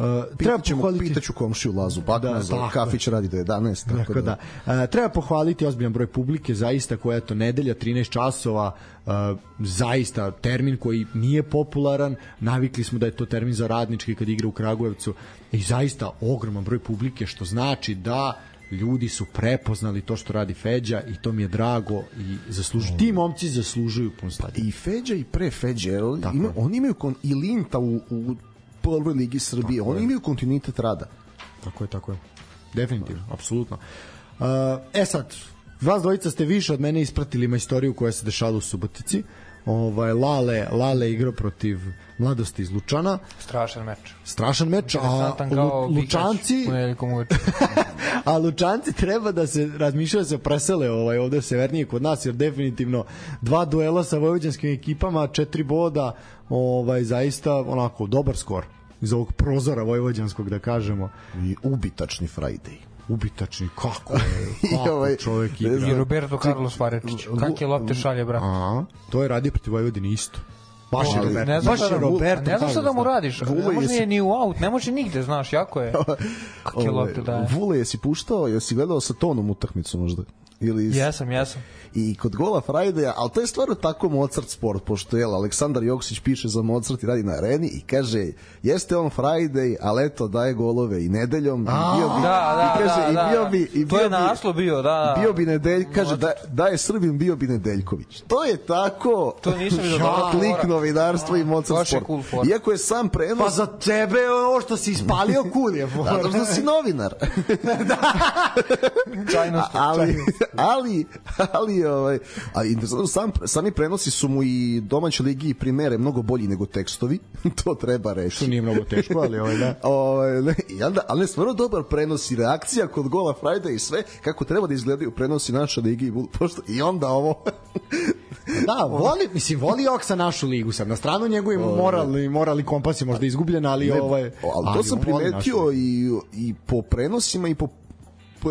Speaker 3: uh,
Speaker 4: treba pohvaliti pitaću komšiju Lazu Bakmaza, da, kafić radi do 11 tako,
Speaker 3: tako da. da. Uh, treba pohvaliti ozbiljan broj publike zaista koja je to nedelja 13 časova uh, zaista termin koji nije popularan navikli smo da je to termin za radnički kad igra u Kragujevcu i zaista ogroman broj publike što znači da ljudi su prepoznali to što radi Feđa i to mi je drago i zaslužuju ti momci zaslužuju pun stadion.
Speaker 4: I Feđa i pre Feđa, ima, oni imaju kon, i Linta u, u prvoj ligi Srbije. Oni imaju kontinuitet rada.
Speaker 3: Tako je, tako je. Definitivno, apsolutno. Uh, e sad, vas dvojica ste više od mene ispratili majstoriju koja se dešala u Subotici. Ovaj Lale, Lale igrao protiv Mladosti iz Lučana.
Speaker 5: Strašan meč.
Speaker 3: Strašan meč, a Lučanci [laughs] a Lučanci treba da se razmišljaju da se presele ovaj ovde severnije kod nas jer definitivno dva duela sa vojvođanskim ekipama, četiri boda, ovaj zaista onako dobar skor iz ovog prozora vojvođanskog da kažemo
Speaker 4: i ubitačni Friday
Speaker 3: ubitačni, kako je, [laughs] kako ovaj, čovek igra.
Speaker 5: I Roberto Carlos Farečić, kakve lopte šalje, brate.
Speaker 3: A, to je radio protiv Vojvodine isto. Baš je Roberto.
Speaker 5: Ne znaš, baš je Roberto. Ne znaš šta da mu radiš. Ne može je ni u aut, ne može nigde, znaš, jako je. Kakve lopte daje.
Speaker 4: Vule, jesi puštao, jesi gledao sa tonom utakmicu možda? Ili...
Speaker 5: Jesam, jesam
Speaker 4: i kod gola Frajdeja, ali to je stvarno tako Mozart sport, pošto je Aleksandar Joksić piše za Mozart i radi na areni i kaže, jeste on Friday, ali eto daje golove i nedeljom
Speaker 5: A, i bio bi, da, da,
Speaker 4: i kaže,
Speaker 5: da,
Speaker 4: i bio bi, i bio
Speaker 5: to je naslov bio, da, da.
Speaker 4: Bio bi Nedelj, kaže, da, da je Srbin, bio bi Nedeljković. To je tako
Speaker 5: to nisam vidio dobro.
Speaker 4: Klik novinarstvo i Mozart sport.
Speaker 5: Cool
Speaker 4: Iako je sam prenos...
Speaker 3: Pa za tebe ovo što si ispalio [laughs] kul je.
Speaker 4: Zato što si novinar. [laughs] da. [laughs]
Speaker 5: čajnost,
Speaker 4: ali, ali, ali, ovaj, A interesantno, sam, sami prenosi su mu i domaće ligi i primere mnogo bolji nego tekstovi, [laughs] to treba reći.
Speaker 3: Što nije mnogo teško, ali ovaj da. [laughs]
Speaker 4: ovaj, ne, i onda, ali ne, stvarno dobar prenos i reakcija kod gola Friday i sve, kako treba da izgledaju prenosi naše ligi i, pošto, i onda ovo... [laughs]
Speaker 3: da, voli, mislim, voli Oksa našu ligu sad. Na stranu njegovi moralni, moralni kompas je možda izgubljen, ali ne, ovaj... Ali
Speaker 4: to ali sam primetio i, i po prenosima i po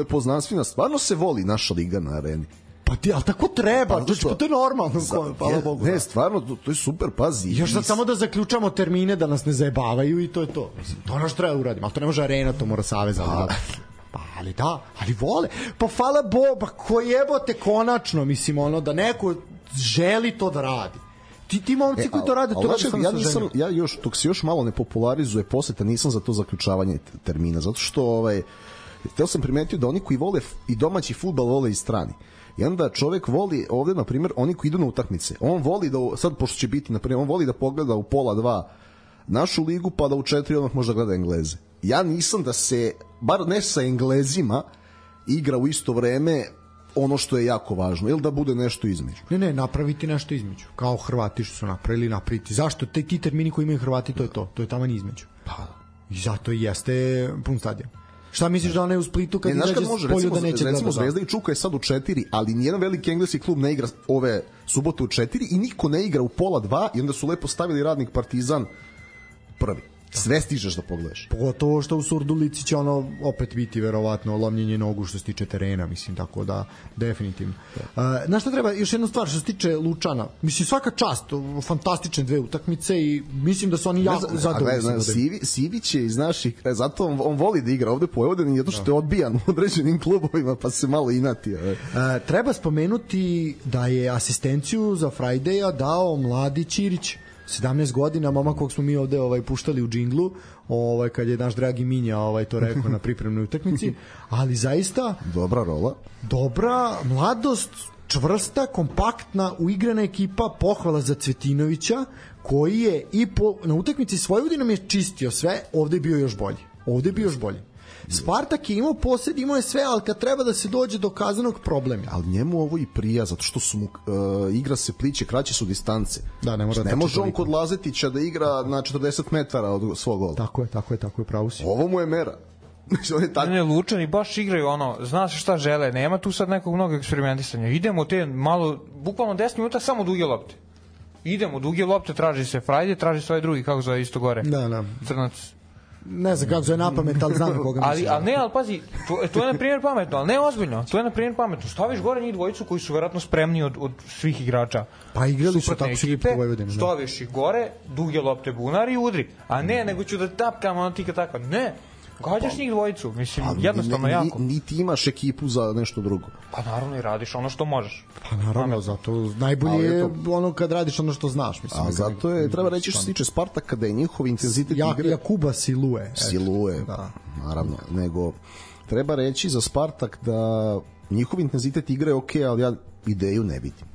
Speaker 4: poznanstvima, stvarno se voli naša liga na areni.
Speaker 3: Pa ti, al tako treba, pa, to, to je normalno, Za, hvala Bogu.
Speaker 4: Ne, da. stvarno, to, to je super, pazi.
Speaker 3: Još sad samo da zaključamo termine da nas ne zajebavaju i to je to. Mislim, to ono što treba da uradimo, al to ne može arena, to mora savez. Pa, pa ali da, ali vole. Pa hvala Bogu, pa ko jebote konačno, mislim, ono, da neko želi to da radi ti ti momci e, koji to rade to rade
Speaker 4: znači, ja nisam ja još dok se još malo ne popularizuje poseta nisam za to zaključavanje termina zato što ovaj Hteo sam primetio da oni koji vole i domaći fudbal vole i strani. I onda čovek voli ovde, na primjer, oni koji idu na utakmice. On voli da, sad pošto će biti, na primjer, on voli da pogleda u pola dva našu ligu, pa da u četiri odmah možda gleda Engleze. Ja nisam da se, bar ne sa Englezima, igra u isto vreme ono što je jako važno, ili da bude nešto između.
Speaker 3: Ne, ne, napraviti nešto između. Kao Hrvati što su napravili, napraviti. Zašto? Te, ti termini koji imaju Hrvati, to je to. To je tamo između.
Speaker 4: Pa.
Speaker 3: I zato jeste pun stadion. Šta misliš da ona je u Splitu kad
Speaker 4: ne,
Speaker 3: izađe
Speaker 4: može, polju recimo, da neće da recimo, Zvezda i Čuka je sad u četiri, ali nijedan veliki engleski klub ne igra ove subote u četiri i niko ne igra u pola dva i onda su lepo stavili radnik Partizan prvi sve stižeš da pogledaš.
Speaker 3: Pogotovo što u Surdulici će ono opet biti verovatno lomljenje nogu što se tiče terena, mislim, tako da definitivno. Uh, na što treba, još jedna stvar što se tiče Lučana, mislim svaka čast, fantastične dve utakmice i mislim da su oni jako zadovoljni.
Speaker 4: Da Sivi, Sivić je iz naših, e, zato on, on voli da igra ovde po Vojvodini, zato što je odbijan u određenim klubovima, pa se malo inati. Uh,
Speaker 3: treba spomenuti da je asistenciju za Friday-a dao mladi Ćirić 17 godina, momak kog smo mi ovde ovaj puštali u džinglu, ovaj kad je naš dragi Minja ovaj to rekao na pripremnoj utakmici, ali zaista
Speaker 4: dobra rola.
Speaker 3: Dobra mladost čvrsta, kompaktna, uigrana ekipa, pohvala za Cvetinovića, koji je i po, na utakmici svoje udinom je čistio sve, ovde je bio još bolji. Ovde je bio još bolji. Spartak je imao posed, imao je sve, ali kad treba da se dođe do kazanog problema.
Speaker 4: ali njemu ovo i prija zato što su mu uh, igra se pliće, kraće su distance.
Speaker 3: Da, ne mora
Speaker 4: Znači,
Speaker 3: da
Speaker 4: ne može
Speaker 3: trči
Speaker 4: on kod Lazetića da igra na 40 metara od svog gola.
Speaker 3: Tako je, tako je, tako je, pravo si.
Speaker 4: Ovo mu je mera. [laughs] Znači, on je tako
Speaker 5: Ne, ne, Lučani baš igraju ono, zna se šta žele, nema tu sad nekog mnogo eksperimentisanja. Idemo te malo, bukvalno 10 minuta samo duge lopte. Idemo, duge lopte, traži se Frajde, traži se ovaj drugi, kako zove isto gore.
Speaker 3: Da, da.
Speaker 5: Crnac.
Speaker 3: Ne znam kako zove na pamet, ali znam na koga
Speaker 5: Ali,
Speaker 3: misliš.
Speaker 5: ali ne, ali pazi, to, to je na primjer pametno, ali ne ozbiljno, to je na primjer pametno. Staviš gore njih dvojicu koji su verovatno spremni od, od svih igrača.
Speaker 3: Pa igrali su tako
Speaker 5: ekipe,
Speaker 3: po Vojvodini, da.
Speaker 5: Staviš ih gore, duge lopte bunar i udri. A ne, nego ću da tapkam ono tika tako. Ne, gađaš njih dvojicu, mislim,
Speaker 4: Ali
Speaker 5: jednostavno
Speaker 4: ne- ni-
Speaker 5: jako.
Speaker 4: Niti imaš ekipu za nešto drugo.
Speaker 5: Pa naravno i radiš ono što možeš.
Speaker 3: Pa naravno, zato najbolje je
Speaker 4: eto-
Speaker 3: ono kad radiš ono što znaš. Mislim,
Speaker 4: A zato je, treba reći što se tiče Spartaka da je njihov intenzitet
Speaker 3: Ja,
Speaker 4: igre
Speaker 3: Jakuba Silue. eto.
Speaker 4: siluje,
Speaker 3: Da.
Speaker 4: naravno, nego treba reći za Spartak da njihov intenzitet igre je okej, ali ja ideju ne vidim.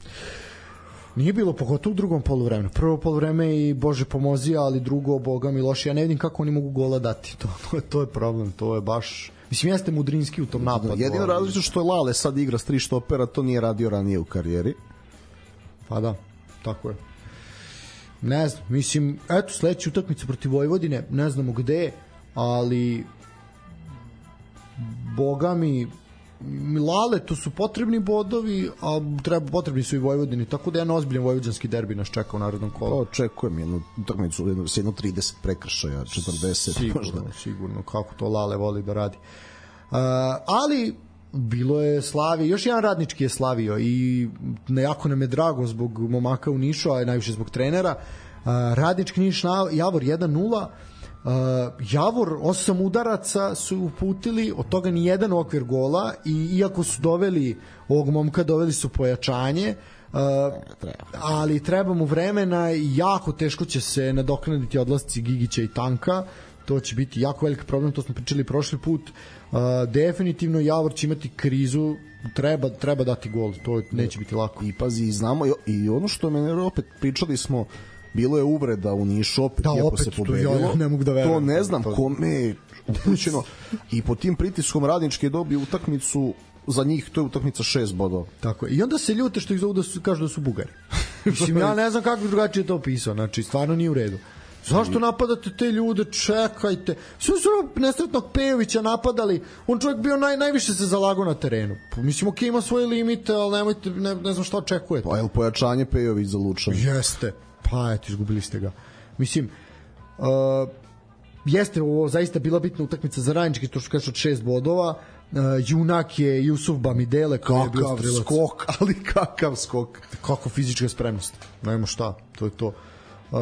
Speaker 3: Nije bilo pogotovo u drugom poluvremenu. Prvo poluvreme i Bože pomozi, ali drugo, boga mi loše. Ja ne vidim kako oni mogu gola dati. [laughs] To, to, je, to je problem. To je baš... Mislim, jeste Mudrinski u tom napadu.
Speaker 4: Jedino različno što je Lale sad igra s tri štopera, to nije radio ranije u karijeri.
Speaker 3: Pa da, tako je. Ne znam, mislim, eto, sledeća utakmica protiv Vojvodine, ne znamo gde, ali boga mi Lale, to su potrebni bodovi, a treba, potrebni su i Vojvodini, tako da jedan ozbiljan vojvođanski derbi nas čeka u narodnom kolu.
Speaker 4: Pa očekujem jednu utakmicu, jedno, jedno 30 prekršaja, 40 možda.
Speaker 3: Sigurno, sigurno, kako to Lale voli da radi. Uh, ali bilo je slavi, još jedan radnički je slavio i jako nam je drago zbog momaka u Nišu, a najviše zbog trenera. Uh, radnički Niš na, Javor 1-0, Uh, Javor osam udaraca su uputili, od toga ni jedan okvir gola i iako su doveli ovog momka, doveli su pojačanje, uh, ali treba mu vremena i jako teško će se nadoknaditi odlasci Gigića i Tanka. To će biti jako velik problem, to smo pričali prošli put. Uh, definitivno Javor će imati krizu treba, treba dati gol, to neće biti lako.
Speaker 4: I pazi, znamo, i ono što mene opet pričali smo, bilo je uvreda u Nišu opet,
Speaker 3: Da, opet,
Speaker 4: se
Speaker 3: to
Speaker 4: pobedilo.
Speaker 3: ja ne mogu da verujem.
Speaker 4: To ne znam
Speaker 3: To-
Speaker 4: kome je upućeno. I pod tim pritiskom radnički je dobio utakmicu za njih to je utakmica 6 bodova.
Speaker 3: Tako je. I onda se ljute što ih zovu da su, kažu da su bugari. [laughs] Mislim, ja ne znam kako bi drugačije to opisao. Znači, stvarno nije u redu. Zašto napadate te ljude? Čekajte. Sve su nesretnog Pejovića napadali. On čovjek bio naj, najviše se zalagao na terenu. Pa, mislim, ok, ima svoje limite, ali nemojte, ne, ne znam šta očekujete.
Speaker 4: Pa je li pojačanje Pejović za Lučan?
Speaker 3: Jeste. Pa eto, izgubili ste ga. Mislim, uh, jeste ovo zaista bila bitna utakmica za Radnički, to što kažeš od šest bodova. Uh, junak je Jusuf Bamidele koji je bio
Speaker 4: Kakav
Speaker 3: strelac.
Speaker 4: skok, [laughs] ali kakav skok.
Speaker 3: Kako fizička spremnost. Nema šta, to je to. Uh,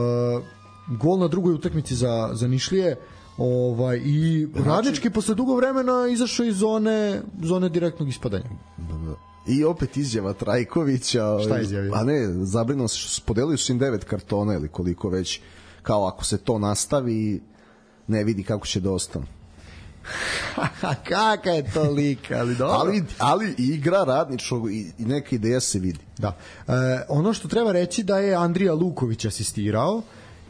Speaker 3: gol na drugoj utakmici za, za Nišlije ovaj, i
Speaker 4: Znači-
Speaker 3: Radnički posle dugo vremena izašao iz zone, zone direktnog ispadanja.
Speaker 4: I opet izjava Trajkovića. ovaj,
Speaker 3: Šta je izjavio?
Speaker 4: A ne, zabrinuo se, što su- im devet kartona ili koliko već. Kao ako se to nastavi, ne vidi kako će da. [laughs]
Speaker 3: Kaka je to lika, ali dobro.
Speaker 4: Ali, ali igra radničnog i, i neka ideja se vidi.
Speaker 3: Da. E, ono što treba reći da je Andrija Luković asistirao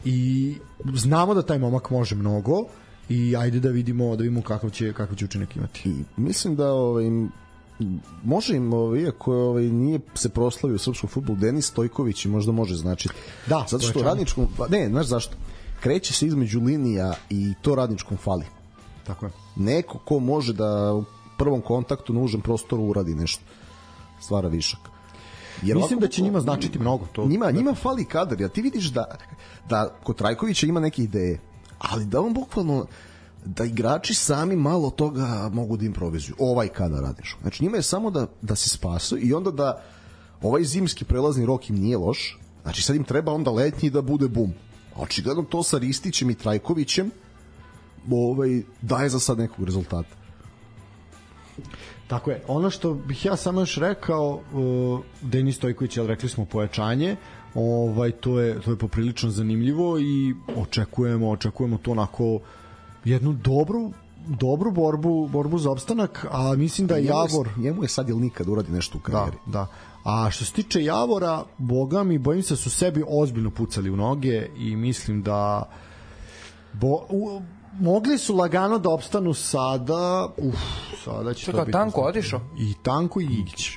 Speaker 3: i znamo da taj momak može mnogo i ajde da vidimo da vidimo kakav će kakav će učinak imati.
Speaker 4: I mislim da ovaj, može im, ovaj, iako ovaj, nije se proslavio u srpskom futbolu, Denis Stojković i možda može značiti.
Speaker 3: Da,
Speaker 4: Zato što radničkom, pa ne, znaš zašto? Kreće se između linija i to radničkom fali.
Speaker 3: Tako je.
Speaker 4: Neko ko može da u prvom kontaktu na užem prostoru uradi nešto. Stvara višak. Jer
Speaker 3: Mislim
Speaker 4: ovako-
Speaker 3: da će njima značiti mnogo to.
Speaker 4: Njima, njima fali kadar, ja ti vidiš da, da kod Trajkovića ima neke ideje, ali da on bukvalno da igrači sami malo toga mogu da improvizuju. Ovaj kadar radiš. Znači njima je samo da, da se spasu i onda da ovaj zimski prelazni rok im nije loš, znači sad im treba onda letnji da bude bum. Očigledno to sa Ristićem i Trajkovićem ovaj, daje za sad nekog rezultata.
Speaker 3: Tako je. Ono što bih ja samo još rekao, uh, Denis Stojković, jel rekli smo pojačanje, ovaj to je to je poprilično zanimljivo i očekujemo očekujemo to onako jednu dobru dobru borbu borbu za opstanak, a mislim da
Speaker 4: Njemu je-
Speaker 3: Javor
Speaker 4: njemu je sad ili nikad uradi nešto u
Speaker 3: da,
Speaker 4: karijeri.
Speaker 3: da. A što se tiče Javora, boga mi, bojim se da su sebi ozbiljno pucali u noge i mislim da bo, u, mogli su lagano da opstanu sada, uf, sada će
Speaker 5: Čekaj,
Speaker 3: to biti...
Speaker 5: Tanko otišao?
Speaker 3: I Tanko i Igić.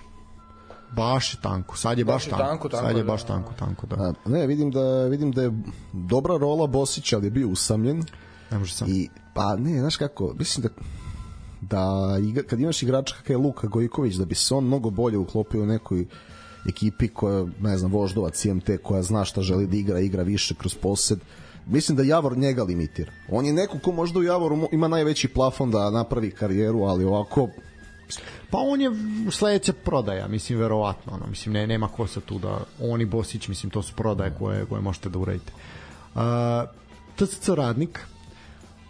Speaker 3: Baš je Tanko, sad je baš,
Speaker 5: je
Speaker 3: tanko,
Speaker 5: Tanko, Tanko,
Speaker 3: sad je
Speaker 5: da.
Speaker 3: baš Tanko, Tanko, da.
Speaker 4: A, ne, vidim da vidim da je dobra rola Bosića, ali je bio usamljen.
Speaker 3: Ne može sam.
Speaker 4: I pa ne, znaš kako, mislim da da igra, kad imaš igrača kakav je Luka Gojković, da bi se on mnogo bolje uklopio u nekoj ekipi koja, ne znam, Voždovac, CMT, koja zna šta želi da igra, igra više kroz posed, mislim da Javor njega limitira. On je neko ko možda u Javoru ima najveći plafon da napravi karijeru, ali ovako
Speaker 3: Pa on je sledeća prodaja, mislim, verovatno. Ono, mislim, ne, nema ko sa tu da... On i Bosić, mislim, to su prodaje koje, koje možete da uradite. Uh, TSC Radnik,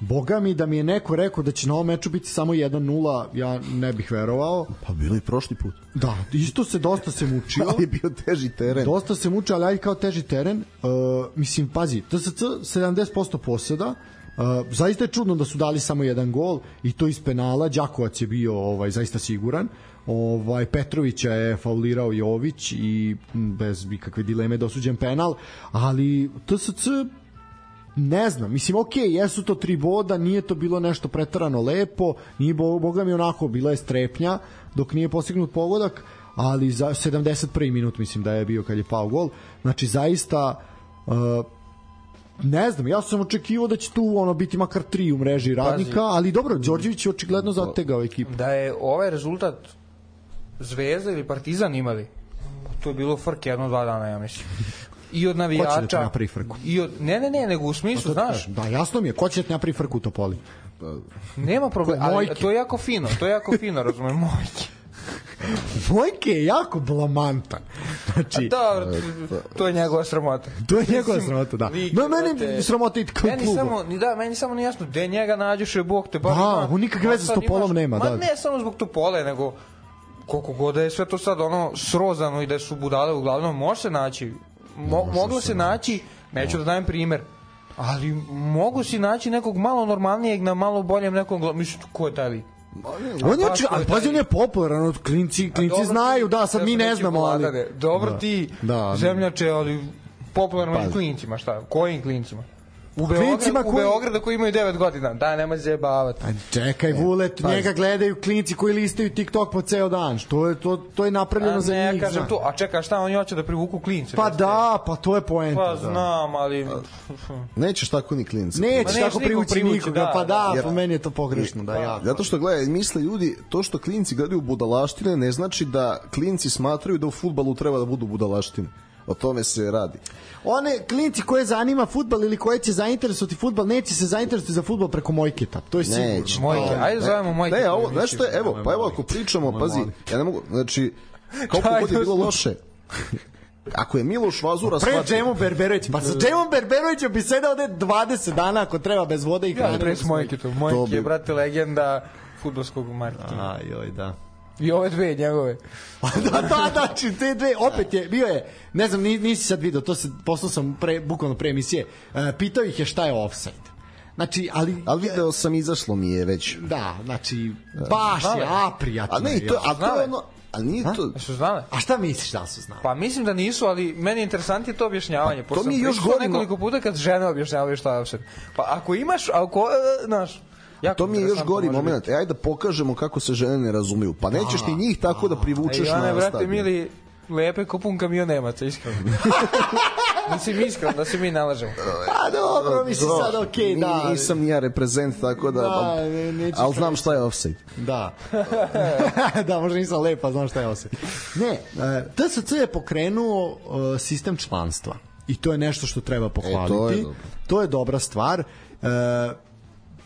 Speaker 3: Boga mi da mi je neko rekao da će na ovom meču biti samo 1-0, ja ne bih verovao.
Speaker 4: pa bilo i prošli put.
Speaker 3: Da, isto se dosta se mučio. [laughs]
Speaker 4: Ali je bio teži teren.
Speaker 3: Dosta se muče, ali ajde kao teži teren. Uh, mislim, pazi, TSC 70% poseda, Uh, zaista je čudno da su dali samo jedan gol i to iz penala. Đakovac je bio ovaj zaista siguran. Ovaj Petrovića je faulirao Jović i bez ikakve dileme dosuđen penal, ali TSC ne znam, mislim, ok, jesu to tri boda, nije to bilo nešto pretarano lepo, nije, bo- boga mi onako, bila je strepnja dok nije postignut pogodak, ali za 71. minut mislim da je bio kad je pao gol. Znači, zaista, uh, ne znam, ja sam očekivao da će tu ono biti makar tri u mreži radnika, ali dobro, Đorđević je očigledno zategao ekipu.
Speaker 5: Da je ovaj rezultat Zvezda ili Partizan imali, to je bilo frke jedno, dva dana, ja mislim. I od navijača...
Speaker 3: Ko će da napravi frku?
Speaker 5: I od, ne, ne, ne, nego u smislu, znaš,
Speaker 3: Da, jasno mi je, ko će da napravi frku u Topoli?
Speaker 5: nema problema, ali to je jako fino, to je jako fino, razumem, mojke. [laughs]
Speaker 3: Vojke je jako blamantan. Znači,
Speaker 5: Dobro, to je njegova sramota.
Speaker 3: to je njegova sramota, da. No, meni
Speaker 5: brate.
Speaker 3: sramota i
Speaker 5: Meni
Speaker 3: kluba.
Speaker 5: samo, ni da, meni samo nije jasno, gde njega nađuše, Bog te bar
Speaker 3: Da, on nikakve veze s Topolom nema,
Speaker 5: Ma
Speaker 3: da.
Speaker 5: ne samo zbog Topole, nego koliko god da je sve to sad ono srozano i da su budale uglavnom, može se naći. Mo, moglo se naći, neću da dajem primer, ali mogu si naći nekog malo normalnijeg na malo boljem nekom, mislim, ko je taj lik?
Speaker 3: On je, ali
Speaker 5: taj
Speaker 3: pazi, on je popularan, od klinci, klinci
Speaker 5: Dobro
Speaker 3: znaju,
Speaker 5: ti-
Speaker 3: da, sad mi ne znamo, ali...
Speaker 5: Dobro
Speaker 3: Da.
Speaker 5: ti,
Speaker 3: Da.
Speaker 5: zemljače, ali popularno među klincima, šta? Kojim klincima? U
Speaker 3: Klincima
Speaker 5: Beogradu,
Speaker 3: koji-
Speaker 5: u Beogradu koji imaju 9 godina. Da, se zajebavati.
Speaker 3: A čekaj, Vulet,
Speaker 4: pazi.
Speaker 3: njega gledaju klinci koji listaju TikTok po ceo dan. Što je, to, to je napravljeno
Speaker 5: A
Speaker 3: za
Speaker 5: ne,
Speaker 3: njih.
Speaker 5: kažem
Speaker 3: znaš.
Speaker 5: to. A čekaj, šta oni hoće da privuku klince?
Speaker 3: Pa da, pa to je poenta.
Speaker 5: Pa
Speaker 3: da.
Speaker 5: znam, ali...
Speaker 4: Nećeš tako ni klinca.
Speaker 3: Nećeš
Speaker 5: Pa
Speaker 3: tako privući
Speaker 5: privući,
Speaker 3: nikoga,
Speaker 5: da,
Speaker 3: pa da,
Speaker 4: da.
Speaker 3: po meni je to pogrešno, da, jako.
Speaker 4: Zato što gledaj, misle ljudi, to što klinci gledaju budalaštine ne znači da klinci smatraju da u futbalu treba da budu budalaštine. O tome se radi.
Speaker 3: One klinci koje zanima futbal ili koje će zainteresovati futbal, neće se zainteresovati za futbal preko Mojketa, to je sigurno.
Speaker 4: Neće.
Speaker 5: Mojke, ajde zovemo Mojke.
Speaker 4: Ne, ovo, znaš što je, evo, pa evo ako pričamo, pazi, ja ne mogu, znači, koliko god je bilo loše, ako je Miloš Vazura
Speaker 3: Pre
Speaker 4: shvatio,
Speaker 3: Džemo Berberović, pa sa Džemom Berberovićem bi sedao ovde 20 dana ako treba bez vode i
Speaker 5: Ja,
Speaker 3: hrane.
Speaker 5: pre s Mojke to.
Speaker 4: To
Speaker 5: Mojke
Speaker 4: bi-
Speaker 5: je, brate, legenda futbolskog marketinga.
Speaker 3: Aj, oj, da.
Speaker 5: I ove dve njegove. [laughs]
Speaker 3: da, da, da, či te dve, opet je, bio je, ne znam, ni- nisi sad video, to se, poslao sam pre, bukvalno pre emisije, e, pitao ih je šta je offside. Znači, ali,
Speaker 4: ali video sam, izašlo mi je već.
Speaker 3: da, znači, baš je aprijatno.
Speaker 4: A ne, to, a to je ono, a nije to,
Speaker 5: Jesu znale?
Speaker 3: A šta misliš da su znali?
Speaker 5: Pa mislim da nisu, ali meni je interesantnije to objašnjavanje.
Speaker 4: Pa,
Speaker 5: pošto
Speaker 4: to mi je još no-
Speaker 5: nekoliko puta kad žene objašnjavaju šta je offset. Pa ako imaš, ako, e, znaš, jako
Speaker 4: to mi je još gori moment. E, ajde da pokažemo kako se žene ne razumiju. Pa nećeš ti njih tako da privučeš
Speaker 5: one,
Speaker 4: na
Speaker 5: brate,
Speaker 4: stadion.
Speaker 5: mili, lepe ko pun kamion Nemaca, iskreno. [laughs] da si mi iskren, da se mi nalažemo.
Speaker 3: A dobro, mislim
Speaker 4: Dobro,
Speaker 3: sad okej, da.
Speaker 4: Nisam ni ja reprezent, tako da...
Speaker 3: Da, ne,
Speaker 4: ali [laughs] znam šta je offside.
Speaker 3: Da. da, možda nisam lepa, znam šta je sve. Ne, e, TSC je pokrenuo e, sistem članstva. I to je nešto što treba pohvaliti.
Speaker 4: E, to je dobro.
Speaker 3: to je dobra stvar. E,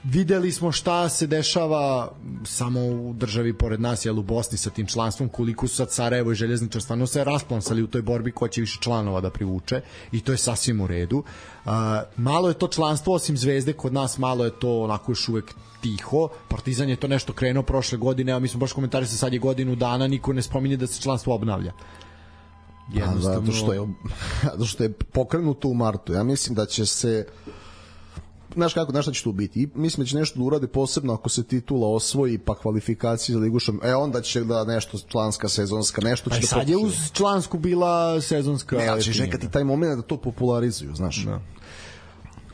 Speaker 3: videli smo šta se dešava samo u državi pored nas, jel u Bosni sa tim članstvom, koliko su sad Sarajevo i Željezničar stvarno se rasplansali u toj borbi ko će više članova da privuče i to je sasvim u redu. A, malo je to članstvo osim Zvezde, kod nas malo je to onako još uvek tiho. Partizan je to nešto krenuo prošle godine, a mi smo baš komentarisali sad je godinu dana, niko ne spominje da se članstvo obnavlja.
Speaker 4: A, zato što je [laughs] zato što je pokrenuto u martu. Ja mislim da će se znaš kako, znaš šta će tu biti. I mislim da će nešto da urade posebno ako se titula osvoji, pa kvalifikacije za ligu šampiona. E, onda će da nešto članska, sezonska, nešto će
Speaker 3: Pa
Speaker 4: da
Speaker 3: sad je uz člansku bila sezonska...
Speaker 4: Ne, ali će
Speaker 3: jeftinija.
Speaker 4: čekati taj moment da to popularizuju, znaš. Da.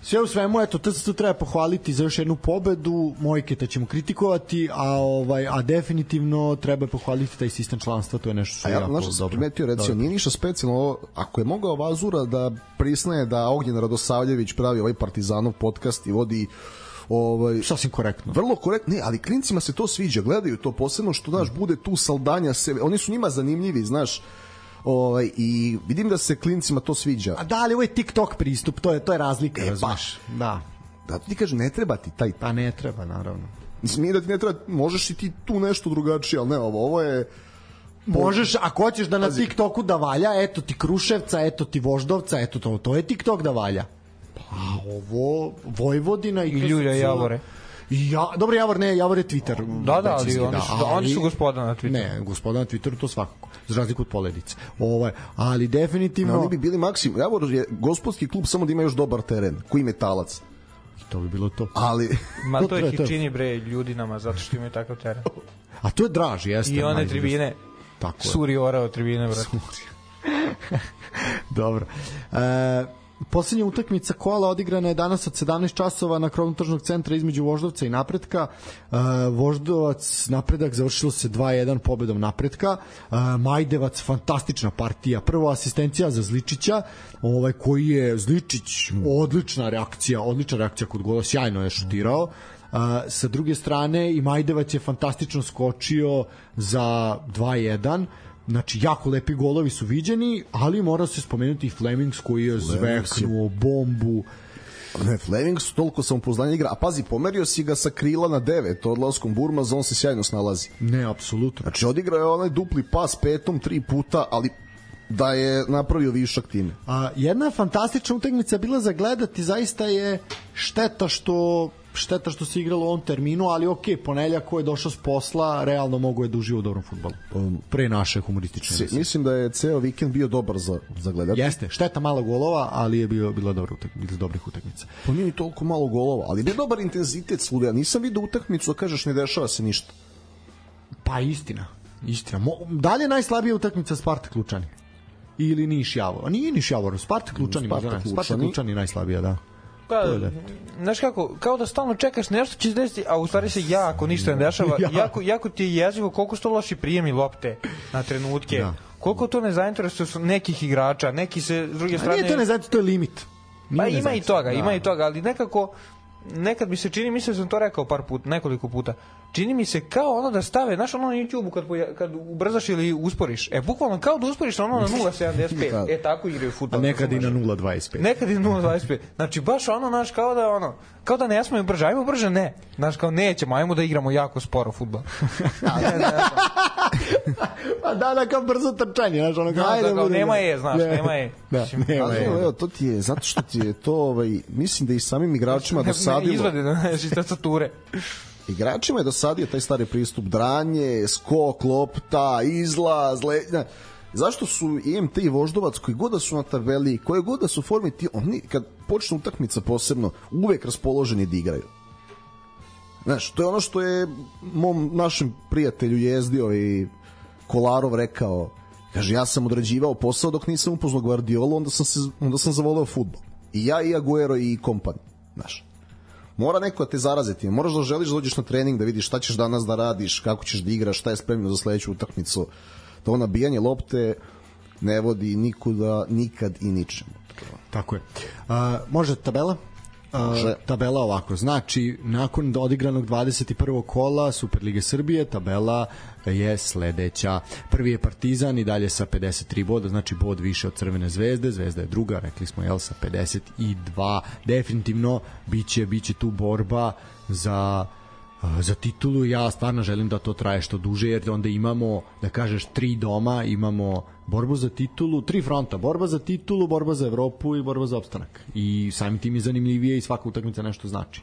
Speaker 3: Sve u svemu, eto, TSC treba pohvaliti za još jednu pobedu, Mojketa ćemo kritikovati, a ovaj a definitivno treba pohvaliti taj sistem članstva, to je nešto što
Speaker 4: A
Speaker 3: je
Speaker 4: ja,
Speaker 3: jako
Speaker 4: što sam
Speaker 3: dobro.
Speaker 4: primetio, recimo,
Speaker 3: Dobro.
Speaker 4: nije ništa specijalno, ako je mogao Vazura da priznaje da Ognjen Radosavljević pravi ovaj Partizanov podcast i vodi ovaj,
Speaker 3: Sasvim korektno.
Speaker 4: Vrlo korektno, ne, ali klincima se to sviđa, gledaju to posebno što, znaš, bude tu saldanja sebe, oni su njima zanimljivi, znaš, ovaj, i vidim da se klincima to sviđa.
Speaker 3: A da, ali ovo je TikTok pristup, to je to je razlika,
Speaker 4: E, pa.
Speaker 3: razumeš? Da.
Speaker 4: Da ti kažem, ne treba ti taj,
Speaker 3: Pa ne treba, naravno.
Speaker 4: mislim, nije da ti ne treba, možeš i ti tu nešto drugačije, ali ne, ovo, ovo je,
Speaker 3: Možeš, ako hoćeš da na TikToku da valja, eto ti Kruševca, eto ti Voždovca, eto to, to je TikTok da valja. Pa ovo, Vojvodina i...
Speaker 5: I Ljulja. Javore.
Speaker 3: Ja, dobro, Javor ne, Javor je Twitter.
Speaker 5: Da, da, ali oni su- oni su gospoda na Twitteru.
Speaker 3: Ne, gospoda na Twitteru to svakako, za razliku od Poledice. Ovaj, ali definitivno...
Speaker 4: oni bi bili maksim, Javor je gospodski klub samo da ima još dobar teren, koji metalac,
Speaker 3: To bi bilo to.
Speaker 4: ali... [laughs]
Speaker 5: Ma to
Speaker 3: To je-
Speaker 5: ih i čini bre ljudi nama zato što imaju takav teren.
Speaker 3: A to je draži, jeste.
Speaker 5: I one tribine,
Speaker 3: Tako je.
Speaker 5: suri orao tribine, brate. [laughs]
Speaker 3: Dobro. E, poslednja utakmica kola odigrana je danas od 17 časova na krovnom tržnog centra između Voždovca i Napretka. E, Voždovac napredak završilo se 2-1 pobedom Napretka. E, Majdevac fantastična partija. Prvo asistencija za Zličića, ovaj koji je Zličić odlična reakcija, odlična reakcija kod gola, sjajno je šutirao. A, sa druge strane i Majdevac je fantastično skočio za 2-1 Znači, jako lepi golovi su viđeni, ali mora se spomenuti i Flemings koji je zveknuo bombu.
Speaker 4: Ne, Fleming su toliko samopouzdanja igra, a pazi, pomerio si ga sa krila na 9 odlaskom Burmaz, on se sjajno snalazi.
Speaker 3: Ne, apsolutno.
Speaker 4: Znači, odigrao je onaj dupli pas petom tri puta, ali da je napravio višak time.
Speaker 3: A, jedna fantastična utakmica bila za gledati, zaista je šteta što šteta što se igralo u ovom terminu, ali ok, ponedeljak ko je došao s posla, realno mogu je da uživa u dobrom futbolu. Pre naše humoristične emisije.
Speaker 4: mislim da je ceo vikend bio dobar za, za gledati.
Speaker 3: Jeste, šteta malo golova, ali je bio bila dobra utakmica, bilo dobrih utakmica.
Speaker 4: Pa nije ni toliko malo golova, ali bio dobar intenzitet. Ja nisam vidio utakmicu da kažeš ne dešava se ništa.
Speaker 3: Pa istina, istina. Mo, da li je najslabija utakmica Spartak Lučani? Ili Niš Javor? A nije Niš Javor, Spartak Lučani.
Speaker 4: Spartak
Speaker 3: ne. Spartak
Speaker 4: Lučani.
Speaker 3: Lučani najslabija, da.
Speaker 5: Pa, znaš kako, kao da stalno čekaš nešto će se desiti, a u stvari se jako ništa ne dešava. [laughs]
Speaker 3: Ja.
Speaker 5: jako, jako ti je jezivo koliko su to loši prijemi lopte na trenutke.
Speaker 3: Da.
Speaker 5: Koliko to ne zainteresuje su nekih igrača, neki se s druge
Speaker 3: A
Speaker 5: strane...
Speaker 3: nije to ne znači, to je limit. Nije
Speaker 5: Pa ima i toga,
Speaker 3: Da.
Speaker 5: ima i toga, ali nekako nekad mi se čini, mislim da sam to rekao par puta, nekoliko puta, čini mi se kao ono da stave, znaš ono na YouTube kad, poja- kad ubrzaš ili usporiš, e bukvalno kao da usporiš ono na [laughs] 0.75, e tako igraju
Speaker 3: A
Speaker 5: futbol.
Speaker 3: nekad i na 0.25.
Speaker 5: Nekad i 0.25. Znači baš ono, znaš, kao da ono, kao da ne smemo brže, ajmo brže, ne. Znaš, kao nećemo, ajmo da igramo jako sporo fudbal. [laughs] [laughs]
Speaker 3: Pa da, da, kao brzo trčanje, znaš, ono kao,
Speaker 5: Da,
Speaker 3: ajde,
Speaker 5: da, kao, nema
Speaker 3: da.
Speaker 5: je, znaš,
Speaker 3: Ne.
Speaker 5: nema je.
Speaker 3: Da, nema je.
Speaker 4: evo, to ti je, zato što ti je to, ovaj, mislim da i samim igračima dosadilo.
Speaker 5: Izvadi, znaš, iz tastature.
Speaker 4: Igračima je dosadio taj stari pristup dranje, skok, lopta, izlaz, letnja. Zašto su IMT i Voždovac koji god da su na tabeli, koje god da su formi ti, oni kad počne utakmica posebno, uvek raspoloženi da igraju. Znaš, to je ono što je mom našem prijatelju jezdio i Kolarov rekao, kaže, ja sam odrađivao posao dok nisam upoznao Guardiolu, onda sam, se, onda sam zavoleo futbol. I ja, i Aguero, i kompani. Znaš, mora neko da te zaraziti. Moraš da želiš da dođeš na trening, da vidiš šta ćeš danas da radiš, kako ćeš da igraš, šta je spremno za sledeću utakmicu. To nabijanje lopte ne vodi nikuda, nikad i ničemu.
Speaker 3: Tako je. A, može tabela? A,
Speaker 4: Može.
Speaker 3: tabela ovako, znači nakon odigranog 21. kola Superlige Srbije tabela je sledeća. Prvi je Partizan i dalje sa 53 boda, znači bod više od Crvene zvezde, Zvezda je druga, rekli smo jel sa 52. Definitivno biće biće tu borba za za titulu ja stvarno želim da to traje što duže jer onda imamo da kažeš tri doma imamo borbu za titulu tri fronta. Borba za titulu borba za Evropu i borba za opstanak. I samim tim je zanimljivije i svaka utakmica nešto znači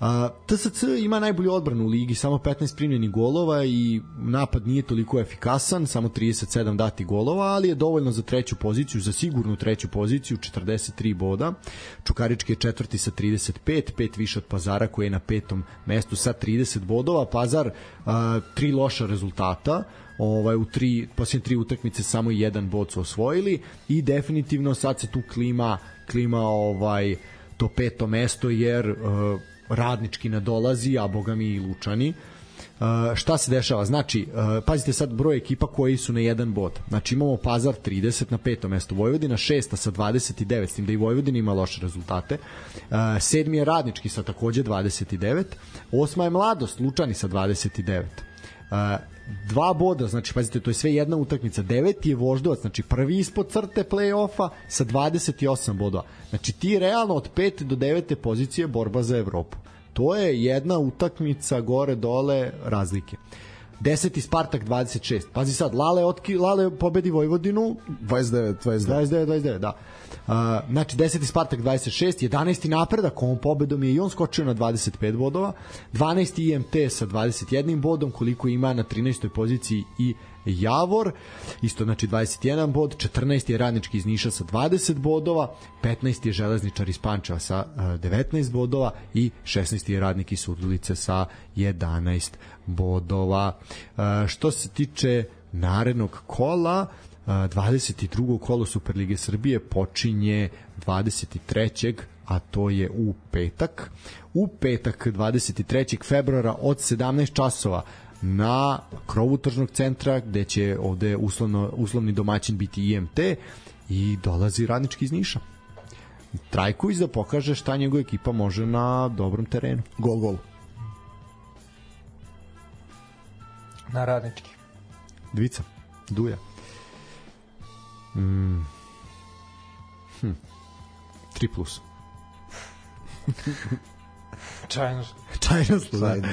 Speaker 3: A, TSC ima najbolju odbranu u ligi, samo 15 primljenih golova i napad nije toliko efikasan, samo 37 dati golova, ali je dovoljno za treću poziciju, za sigurnu treću poziciju, 43 boda. Čukarički je četvrti sa 35, pet više od Pazara koji je na petom mestu sa 30 bodova. Pazar a, tri loša rezultata, ovaj u tri posljednje tri utakmice samo jedan bod su osvojili i definitivno sad se tu klima klima ovaj to peto mesto jer uh, radnički nadolazi, a boga mi i Lučani. Uh, šta se dešava? Znači, uh, pazite sad broj ekipa koji su na jedan bod. Znači imamo Pazar 30 na petom mestu, Vojvodina 6 sa 29, s tim da i Vojvodina ima loše rezultate. Uh, sedmi je Radnički sa takođe 29, osma je Mladost, Lučani sa 29. Uh, dva boda, znači pazite, to je sve jedna utakmica. Deveti je Voždovac, znači prvi ispod crte play-offa sa 28 bodova. Znači ti realno od 5 do 9 pozicije borba za Evropu. To je jedna utakmica gore dole razlike. 10. Spartak 26. Pazi sad, Lale, otki, Lale pobedi Vojvodinu
Speaker 4: 29, 29.
Speaker 3: 29, 29, da. Uh, znači 10. Spartak 26, 11. napredak ovom pobedom je i on skočio na 25 bodova, 12. IMT sa 21 bodom, koliko ima na 13. poziciji i Javor, isto znači 21 bod, 14. je Radnički iz Niša sa 20 bodova, 15. je Železničar iz Pančeva sa uh, 19 bodova i 16. je Radnik iz Surdulice sa 11 bodova. Uh, što se tiče narednog kola, 22. kolo Superlige Srbije počinje 23. a to je u petak. U petak 23. februara od 17 časova na krovu tržnog centra gde će ovde uslovno, uslovni domaćin biti IMT i dolazi radnički iz Niša. Trajković da pokaže šta njegova ekipa može na dobrom terenu.
Speaker 4: Gol, gol.
Speaker 5: Na radnički.
Speaker 3: Dvica, Duja. Mm. Hm. 3 plus. [laughs]
Speaker 5: Čajno.
Speaker 3: Čajno plus. Da.
Speaker 4: Čajno.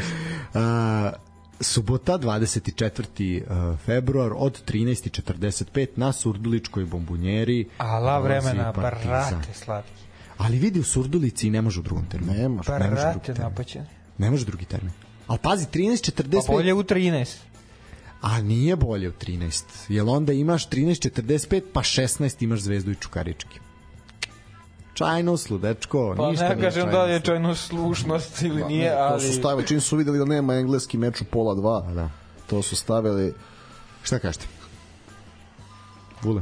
Speaker 3: Uh, subota 24. februar od 13.45 na Surduličkoj bombunjeri.
Speaker 5: Ala vremena, brate, slatki.
Speaker 3: Ali vidi u Surdulici ne može u drugom terminu.
Speaker 4: Ne može.
Speaker 3: ne može drugi
Speaker 5: Brate,
Speaker 3: termin. Ne može drugi termin. Ali pazi, 13.45...
Speaker 5: Pa bolje u 13.
Speaker 3: A nije bolje u 13. Jel onda imaš 13.45 pa 16 imaš Zvezdu i Čukarički. Čajno sludečko,
Speaker 5: Pa
Speaker 3: ništa
Speaker 5: ne
Speaker 3: nije
Speaker 5: kažem da je
Speaker 3: slu-
Speaker 5: čajno slušnost ili nije,
Speaker 4: To
Speaker 5: ali...
Speaker 4: su stavili, čim su videli da nema engleski meč u pola dva,
Speaker 3: Da.
Speaker 4: to su stavili
Speaker 3: Šta kažete? Vule.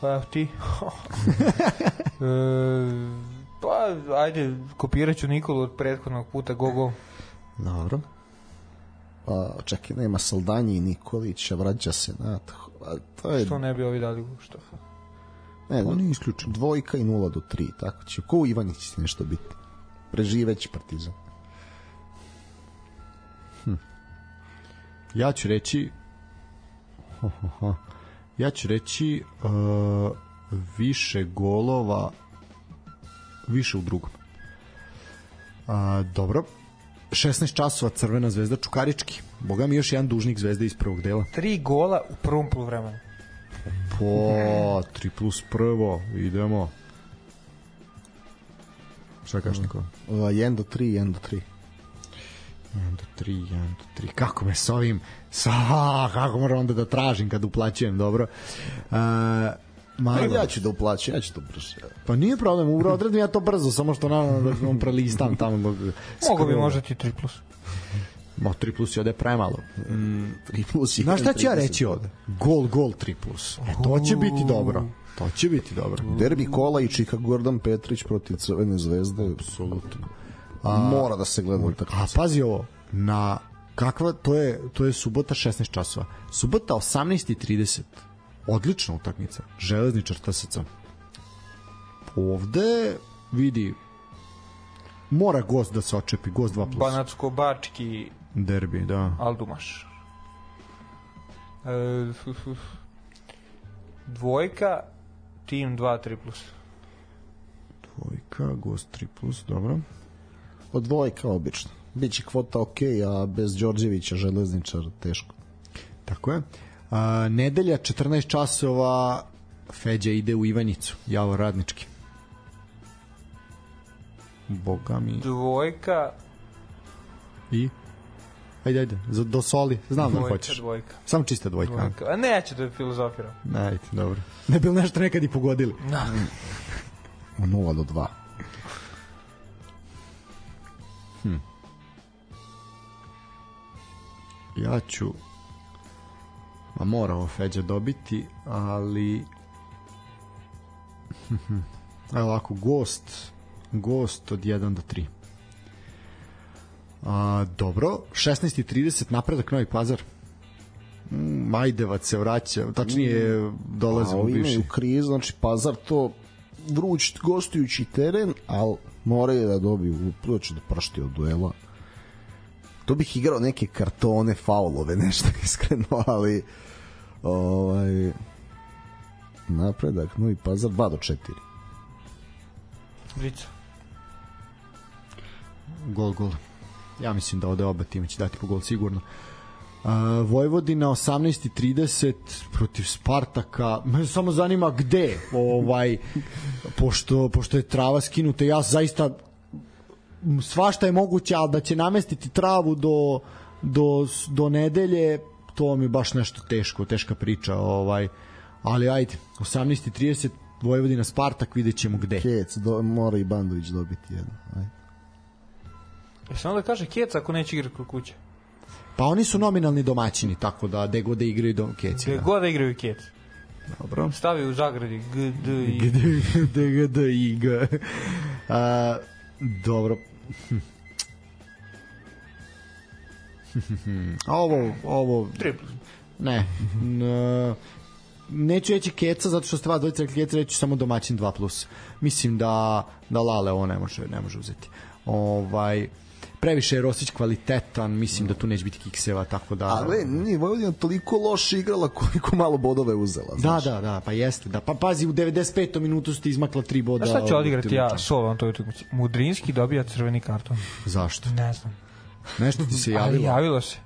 Speaker 5: Pa ti. [laughs] e, pa, ajde, kopirat ću Nikolu od prethodnog puta, go go.
Speaker 3: Dobro.
Speaker 4: Pa čekaj, nema Saldanji i Nikolića, vraća se na a to je
Speaker 5: Što ne bi ovi dali što?
Speaker 4: ne,
Speaker 3: On je isključen.
Speaker 4: dvojka i 0 do 3, tako će. Ko u Ivanić će nešto biti? Preživeći Partizan.
Speaker 3: Ja ću reći ja ću reći uh, više golova više u drugom. A, dobro. 16 časova Crvena zvezda Čukarički. Boga mi još jedan dužnik zvezde iz prvog dela.
Speaker 5: Tri gola u prvom poluvremenu.
Speaker 3: Po 3 plus prvo, idemo. Šta kažeš Nikola?
Speaker 4: 1 do 3, 1 do 3.
Speaker 3: 1 do 3, 1 do 3. Kako me s ovim... Sa, [laughs] kako moram onda da tražim kad uplaćujem, dobro. Uh, Malo,
Speaker 4: Ja ću da uplaćam, ja ću to brže.
Speaker 3: Pa nije problem, u odredim ja to brzo, samo što naravno da on prelistam tamo.
Speaker 5: Mogu bi možda ti 3 plus.
Speaker 3: Ma 3 plus je ovde premalo.
Speaker 4: 3 plus i
Speaker 3: Znaš šta ću ja
Speaker 4: 30.
Speaker 3: reći ovde? Gol, gol 3 plus. E, to će biti dobro. To će biti dobro.
Speaker 4: Derbi kola i Čika Gordon Petrić protiv Crvene zvezde, apsolutno. Mora da se gleda
Speaker 3: A
Speaker 4: utakmica.
Speaker 3: pazi ovo, na kakva to je to je subota 16 časova. Subota 18:30. Odlična utakmica. Železničar TSC. Ovde vidi mora gost da se očepi, gost 2+.
Speaker 5: Banacko-Bački
Speaker 3: Derbi, da.
Speaker 5: Aldumaš. E, fu, fu. Dvojka, tim 2, 3 plus.
Speaker 3: Dvojka, gost 3+, dobro.
Speaker 4: Od dvojka obično. Biće kvota ok, a bez Đorđevića železničar teško.
Speaker 3: Tako je. A, nedelja 14 časova Feđa ide u Ivanjicu, Javor Radnički. Boga mi.
Speaker 5: Dvojka,
Speaker 3: I? Ajde, ajde, za, do soli, znam da
Speaker 5: dvojka,
Speaker 3: hoćeš.
Speaker 5: dvojka.
Speaker 3: Samo čista dvojka. dvojka.
Speaker 5: A neću da filozofiram.
Speaker 3: Ajde, dobro. Ne bi li nešto nekad i pogodili.
Speaker 5: Da.
Speaker 4: Od 0 do 2.
Speaker 3: Ja ću mora ovo Feđa dobiti, ali [laughs] evo ovako, Ghost Ghost od 1 do 3 A, dobro, 16.30 napredak Novi Pazar Mm, Majdevac se vraća, tačnije dolaze
Speaker 4: A
Speaker 3: u
Speaker 4: ovi
Speaker 3: bivši.
Speaker 4: imaju kriz, znači pazar to vruć gostujući teren, ali moraju da dobiju, prvo će da pršti od duela. To bih igrao neke kartone, faulove, [laughs] nešto iskreno, ali ovaj, napredak, novi pazar 2 do 4.
Speaker 5: Brica.
Speaker 3: Gol, gol. Ja mislim da ode oba tima će dati po gol sigurno. Uh, Vojvodina 18.30 protiv Spartaka. Me samo zanima gde, ovaj, pošto, pošto je trava skinuta. Ja zaista svašta je moguće, ali da će namestiti travu do, do, do nedelje, to mi baš nešto teško, teška priča. Ovaj. Ali ajde, 18.30 Vojvodina Spartak, vidjet ćemo gde.
Speaker 4: Kec, do, mora i Bandović dobiti jedno. Ajde.
Speaker 5: Jesam onda kaže Keca ako neće igrati kod kuće.
Speaker 3: Pa oni su nominalni domaćini, tako da gde god da igraju do Keci.
Speaker 5: Gde
Speaker 3: Da.
Speaker 5: god da igraju Kec.
Speaker 3: Dobro.
Speaker 5: Stavi u zagradi G, D, I.
Speaker 3: Gde, gde, gde, i, g. [laughs] A, dobro. Ovo, ovo,
Speaker 5: Tripl.
Speaker 3: ne, n, neću reći Keca zato što ste vas dvojica rekli Keca, reću samo domaćin 2+. Plus. Mislim da, da Lale ovo ne može, ne može uzeti. Ovaj, previše je Rosić kvalitetan, mislim da tu neće biti kikseva, tako da...
Speaker 4: Ali nije Vojvodina toliko loše igrala koliko malo bodove uzela.
Speaker 3: Da,
Speaker 4: znaš.
Speaker 3: da, da, pa jeste. Da. Pa pazi, u 95. minutu ste izmakla tri boda.
Speaker 5: Znaš šta
Speaker 3: od
Speaker 5: odigrati ja na toj utakmici? Mudrinski dobija crveni karton.
Speaker 3: Zašto?
Speaker 5: Ne znam.
Speaker 3: Nešto ti se
Speaker 5: Ali
Speaker 3: javilo?
Speaker 5: javilo se.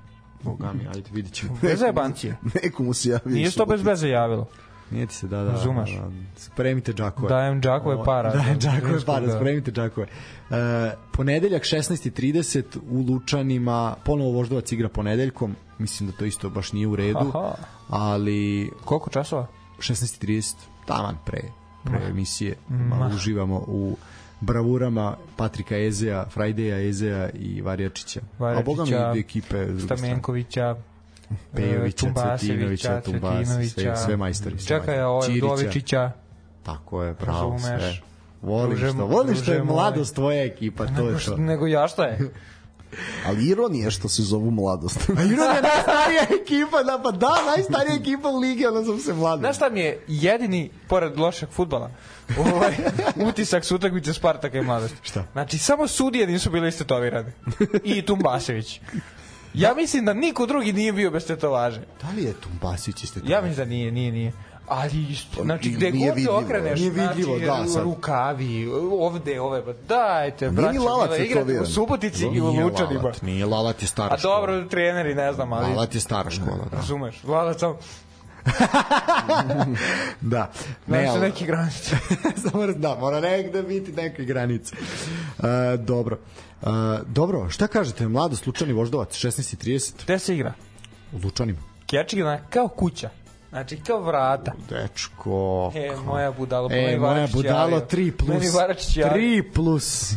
Speaker 3: Boga mi, ajde, vidit ćemo.
Speaker 5: Bez zajebancije. [laughs]
Speaker 4: Neko mu se javio.
Speaker 5: Nije se to bez veze javilo.
Speaker 3: Nije ti se, da, da.
Speaker 5: Razumeš?
Speaker 3: Da, da. Spremite džakove.
Speaker 5: Dajem džakove para.
Speaker 3: Dajem džakove
Speaker 5: Mudrinskog,
Speaker 3: para,
Speaker 5: da.
Speaker 3: spremite džakove. E, ponedeljak 16.30 u Lučanima, ponovo Voždovac igra ponedeljkom, mislim da to isto baš nije u redu,
Speaker 5: Aha.
Speaker 3: ali
Speaker 5: Koliko časova?
Speaker 3: 16.30, taman pre, pre emisije, malo uživamo u bravurama Patrika Ezea, Frajdeja Ezea i Varjačića. A boga mi
Speaker 5: Varjačića,
Speaker 3: i ekipe s druge strane.
Speaker 5: Stamenkovića,
Speaker 3: Pejovića,
Speaker 5: e,
Speaker 3: Cvetinovića, Tumbasa, sve, sve majstori.
Speaker 5: Čekaj, ovo
Speaker 3: Čirića.
Speaker 5: Dovičića.
Speaker 3: Tako je, bravo,
Speaker 5: Razumeš.
Speaker 3: sve. Voliš
Speaker 5: Druže-
Speaker 3: to, voliš što je mladost tvoja ekipa, to je
Speaker 5: što-
Speaker 3: to.
Speaker 5: nego ja šta je? [laughs]
Speaker 4: Ali ironija što se zovu mladost.
Speaker 3: A Iron je najstarija [laughs] ekipa, da, pa da, najstarija ekipa u ligi, ona sam se mlada.
Speaker 5: Znaš šta mi je jedini, pored lošeg futbala, [laughs] ovaj, utisak s utakmice Spartaka i mladosti?
Speaker 3: Šta?
Speaker 5: Znači, samo sudije nisu bile istetovirane. I Tumbasević. Ja mislim da niko drugi nije bio bez tetovaže.
Speaker 3: Da li je Tumbasić iste
Speaker 5: Ja mislim da nije, nije, nije. Ali, isto, znači,
Speaker 4: nije
Speaker 5: gde god se
Speaker 4: vidljivo.
Speaker 5: okreneš,
Speaker 3: Nije vidljivo,
Speaker 5: znači,
Speaker 3: da,
Speaker 5: rukavi, ovde, ove, ba, dajte,
Speaker 4: Nije ni
Speaker 5: braćo,
Speaker 4: Lalac
Speaker 5: mila, igrate u. Subotici i u
Speaker 3: Nije
Speaker 5: Lučanima.
Speaker 3: Lalat, nije Lalat je stara
Speaker 5: A
Speaker 3: škola.
Speaker 5: dobro, treneri, ne znam, ali...
Speaker 3: Lalat je stara škola, [laughs] da.
Speaker 5: Razumeš, Lalac samo... [laughs]
Speaker 3: Da.
Speaker 5: Ne,
Speaker 3: ali-
Speaker 5: neki granice. [laughs]
Speaker 3: Samo da, mora negde biti neke granice. Uh, dobro. Uh, dobro, šta kažete? Mlado Slučani Voždovac, 16.30
Speaker 5: Gde se igra?
Speaker 3: u Lučanima.
Speaker 5: Kečigina kao kuća. Znači, kao vrata.
Speaker 3: Dečko.
Speaker 5: E, moja budalo.
Speaker 3: E, moja budalo
Speaker 5: javio.
Speaker 3: 3 plus.
Speaker 5: Meni Varačić javio.
Speaker 3: 3 plus.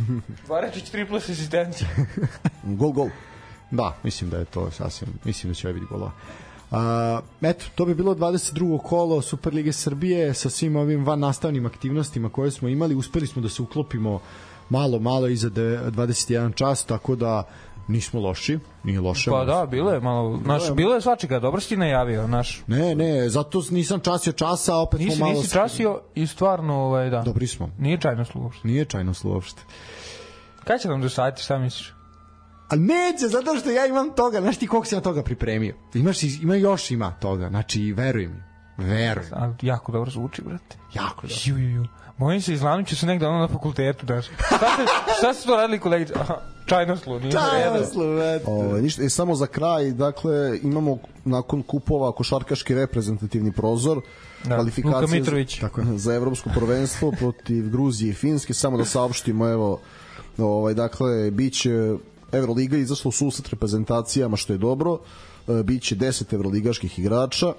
Speaker 5: Varačić 3 [laughs] plus asistencija. [laughs]
Speaker 4: Gol, gol.
Speaker 3: Da, mislim da je to sasvim, mislim da će ovaj biti golova. A, eto, to bi bilo 22. kolo Superlige Srbije sa svim ovim van nastavnim aktivnostima koje smo imali. Uspeli smo da se uklopimo malo, malo iza de- 21 čas, tako da nismo loši, nije loše.
Speaker 5: Pa da, bilo je malo, naš, bilo je svačega, dobro si ti najavio, naš.
Speaker 3: Ne, ne, zato nisam časio časa, a opet
Speaker 5: Nisi,
Speaker 3: smo malo...
Speaker 5: nisi časio i stvarno, ovaj, da.
Speaker 3: Dobri smo.
Speaker 5: Nije čajno slušao.
Speaker 3: Nije čajno slovo uopšte.
Speaker 5: Kad će nam dosaditi, šta misliš?
Speaker 3: A neće, zato što ja imam toga, znaš ti koliko sam toga pripremio. Imaš, ima još ima toga, znači veruj mi. Veruj.
Speaker 5: Ali jako dobro zvuči, brate.
Speaker 3: Jako dobro.
Speaker 5: Ju, ju, ju. Bojim se, izlanut ću se negde ono na fakultetu, daš. Šta ste, šta ste to radili, kolegice? Aha, čajnoslu, nije jedan.
Speaker 4: Ovaj ništa, e, samo za kraj, dakle, imamo nakon kupova košarkaški reprezentativni prozor,
Speaker 5: Da,
Speaker 4: kvalifikacije
Speaker 5: Luka Mitrović.
Speaker 4: Tako, je, za evropsko prvenstvo [laughs] protiv Gruzije i Finske, samo da saopštimo, evo, ovaj, dakle, biće Evroliga izašla u susret reprezentacijama, što je dobro, e, biće 10 evroligaških igrača,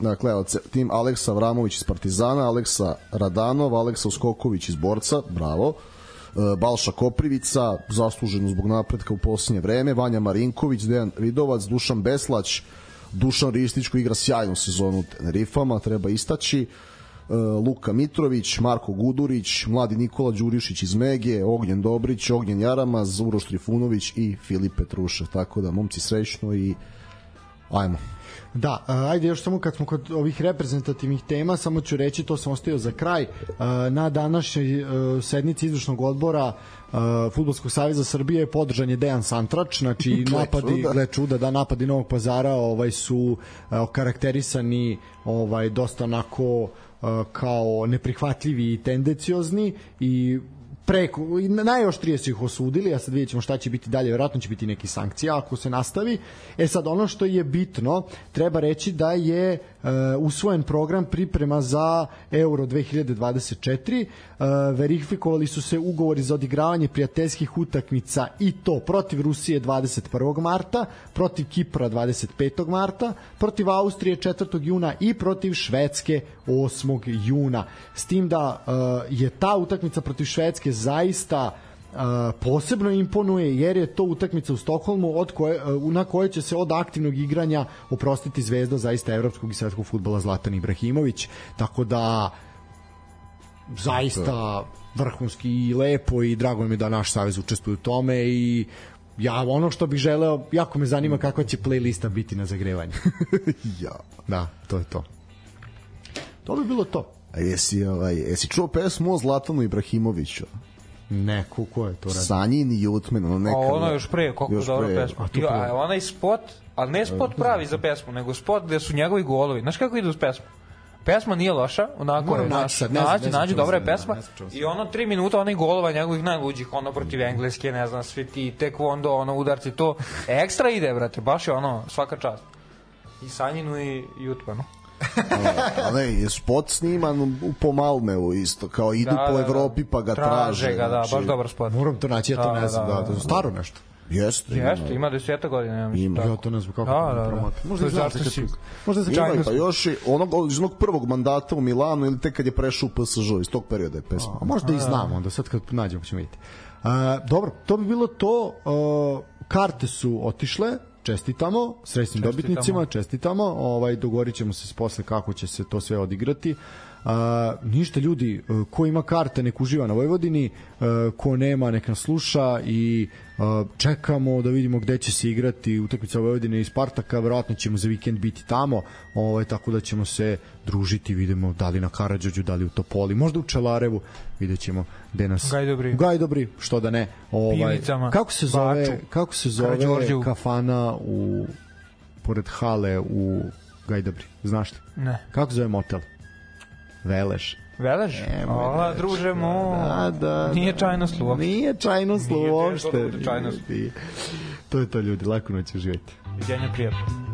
Speaker 4: Dakle, evo, ce- tim Aleksa Vramović iz Partizana, Aleksa Radanov, Aleksa Uskoković iz Borca, bravo, E, Balša Koprivica, zasluženo zbog napretka u posljednje vreme, Vanja Marinković, Dejan Vidovac, Dušan Beslać, Dušan Ristić koji igra sjajnu sezonu u Tenerifama, treba istaći, E, Luka Mitrović, Marko Gudurić, mladi Nikola Đurišić iz Mege, Ognjen Dobrić, Ognjen Jaramaz, Uroš Trifunović i Filip Petruša. Tako da, momci, srećno i ajmo.
Speaker 3: Da, ajde još samo kad smo kod ovih reprezentativnih tema, samo ću reći, to sam ostavio za kraj, na današnjoj a, sednici izvršnog odbora Futbolskog saveza Srbije podržan je Dejan Santrač, znači [laughs]
Speaker 4: Gle
Speaker 3: napadi,
Speaker 4: čuda.
Speaker 3: gle čuda, da napadi Novog Pazara ovaj su a, okarakterisani ovaj dosta onako kao neprihvatljivi i tendenciozni i preko, najoštrije su ih osudili, a sad vidjet ćemo šta će biti dalje, verovatno će biti neki sankcija ako se nastavi. E sad, ono što je bitno, treba reći da je usvojen program priprema za Euro 2024, e, verifikovali su se ugovori za odigravanje prijateljskih utakmica i to protiv Rusije 21. marta, protiv Kipra 25. marta, protiv Austrije 4. juna i protiv Švedske 8. juna. S tim da e, je ta utakmica protiv Švedske zaista e, posebno imponuje jer je to utakmica u Stokholmu od koje, na kojoj će se od aktivnog igranja oprostiti zvezda zaista evropskog i svetskog futbola Zlatan Ibrahimović tako da zaista vrhunski i lepo i drago mi je da naš savez učestvuje u tome i ja ono što bih želeo, jako me zanima kakva će playlista biti na zagrevanju. [laughs]
Speaker 4: ja.
Speaker 3: da, to je to. To bi bilo to.
Speaker 4: A jesi, ovaj, jesi čuo pesmu o Zlatanu Ibrahimoviću?
Speaker 3: Ne, ko, ko je to radio?
Speaker 4: Sanjin i Jutmen, ono neka...
Speaker 5: A ono još pre, koliko
Speaker 4: još
Speaker 5: dobra
Speaker 4: pre.
Speaker 5: pesma.
Speaker 3: A
Speaker 5: a onaj spot, ali ne spot pravi za pesmu, nego spot gde su njegovi golovi. Znaš kako ide uz pesmu? Pesma nije loša, onako
Speaker 3: Moram
Speaker 5: je,
Speaker 3: naći
Speaker 5: naš,
Speaker 3: sad, ne znam,
Speaker 5: dobra je
Speaker 3: da,
Speaker 5: pesma. I ono tri minuta, onaj golova njegovih najluđih, ono protiv Engleske, ne znam, svi ti taekwondo, ono udarci, to ekstra ide, brate, baš je ono, svaka čast. I Sanjinu i Jutmanu. [laughs]
Speaker 4: A ne, je spot sniman u po Malmeu isto, kao idu
Speaker 5: Da,
Speaker 4: po
Speaker 5: da, da.
Speaker 4: Evropi pa ga traže.
Speaker 5: Traže ga, da,
Speaker 4: znači,
Speaker 5: baš dobar spot.
Speaker 3: Moram to naći, ja to
Speaker 5: Da,
Speaker 3: ne znam,
Speaker 5: da,
Speaker 3: da,
Speaker 5: da,
Speaker 3: staro nešto.
Speaker 4: Jeste.
Speaker 5: Jeste, ima deseta godina, ja mislim.
Speaker 4: Ima.
Speaker 3: Ja to ne znam kako
Speaker 5: Da, da, da.
Speaker 3: Možda
Speaker 5: je zašto si-
Speaker 3: Možda
Speaker 4: Ima,
Speaker 3: čajnost.
Speaker 4: pa još i onog, iz onog prvog mandata u Milanu ili tek kad je prešao u PSG, iz tog perioda je pesma.
Speaker 3: A možda i znam, onda sad kad nađemo ćemo vidjeti. A, dobro, to bi bilo to. A, karte su otišle, čestitamo srećnim dobitnicima, čestitamo. Ovaj dogovorit ćemo se posle kako će se to sve odigrati. A, ništa ljudi, e, ko ima karte nek uživa na Vojvodini, e, ko nema nek nas sluša i e, čekamo da vidimo gde će se igrati utakmica Vojvodine i Spartaka, verovatno ćemo za vikend biti tamo, ovaj, tako da ćemo se družiti, vidimo da li na Karadžođu, da li u Topoli, možda u Čelarevu, vidjet ćemo gde nas...
Speaker 5: Gajdobri.
Speaker 3: Gajdobri, što da ne. Ovaj,
Speaker 5: Pivnicama,
Speaker 3: kako se zove,
Speaker 5: Baču,
Speaker 3: kako se zove kafana u pored hale u Gajdobri, znaš li?
Speaker 5: Ne.
Speaker 3: Kako zove motel?
Speaker 5: Velež.
Speaker 3: Velež?
Speaker 5: E,
Speaker 3: Ova,
Speaker 5: druže
Speaker 3: da,
Speaker 5: mu,
Speaker 3: da,
Speaker 5: da,
Speaker 3: nije čajno slovo.
Speaker 5: Nije čajno da, slovo.
Speaker 3: Nije čajnost. To je to ljudi, lako noć uživajte.
Speaker 5: Viđenja prijatno.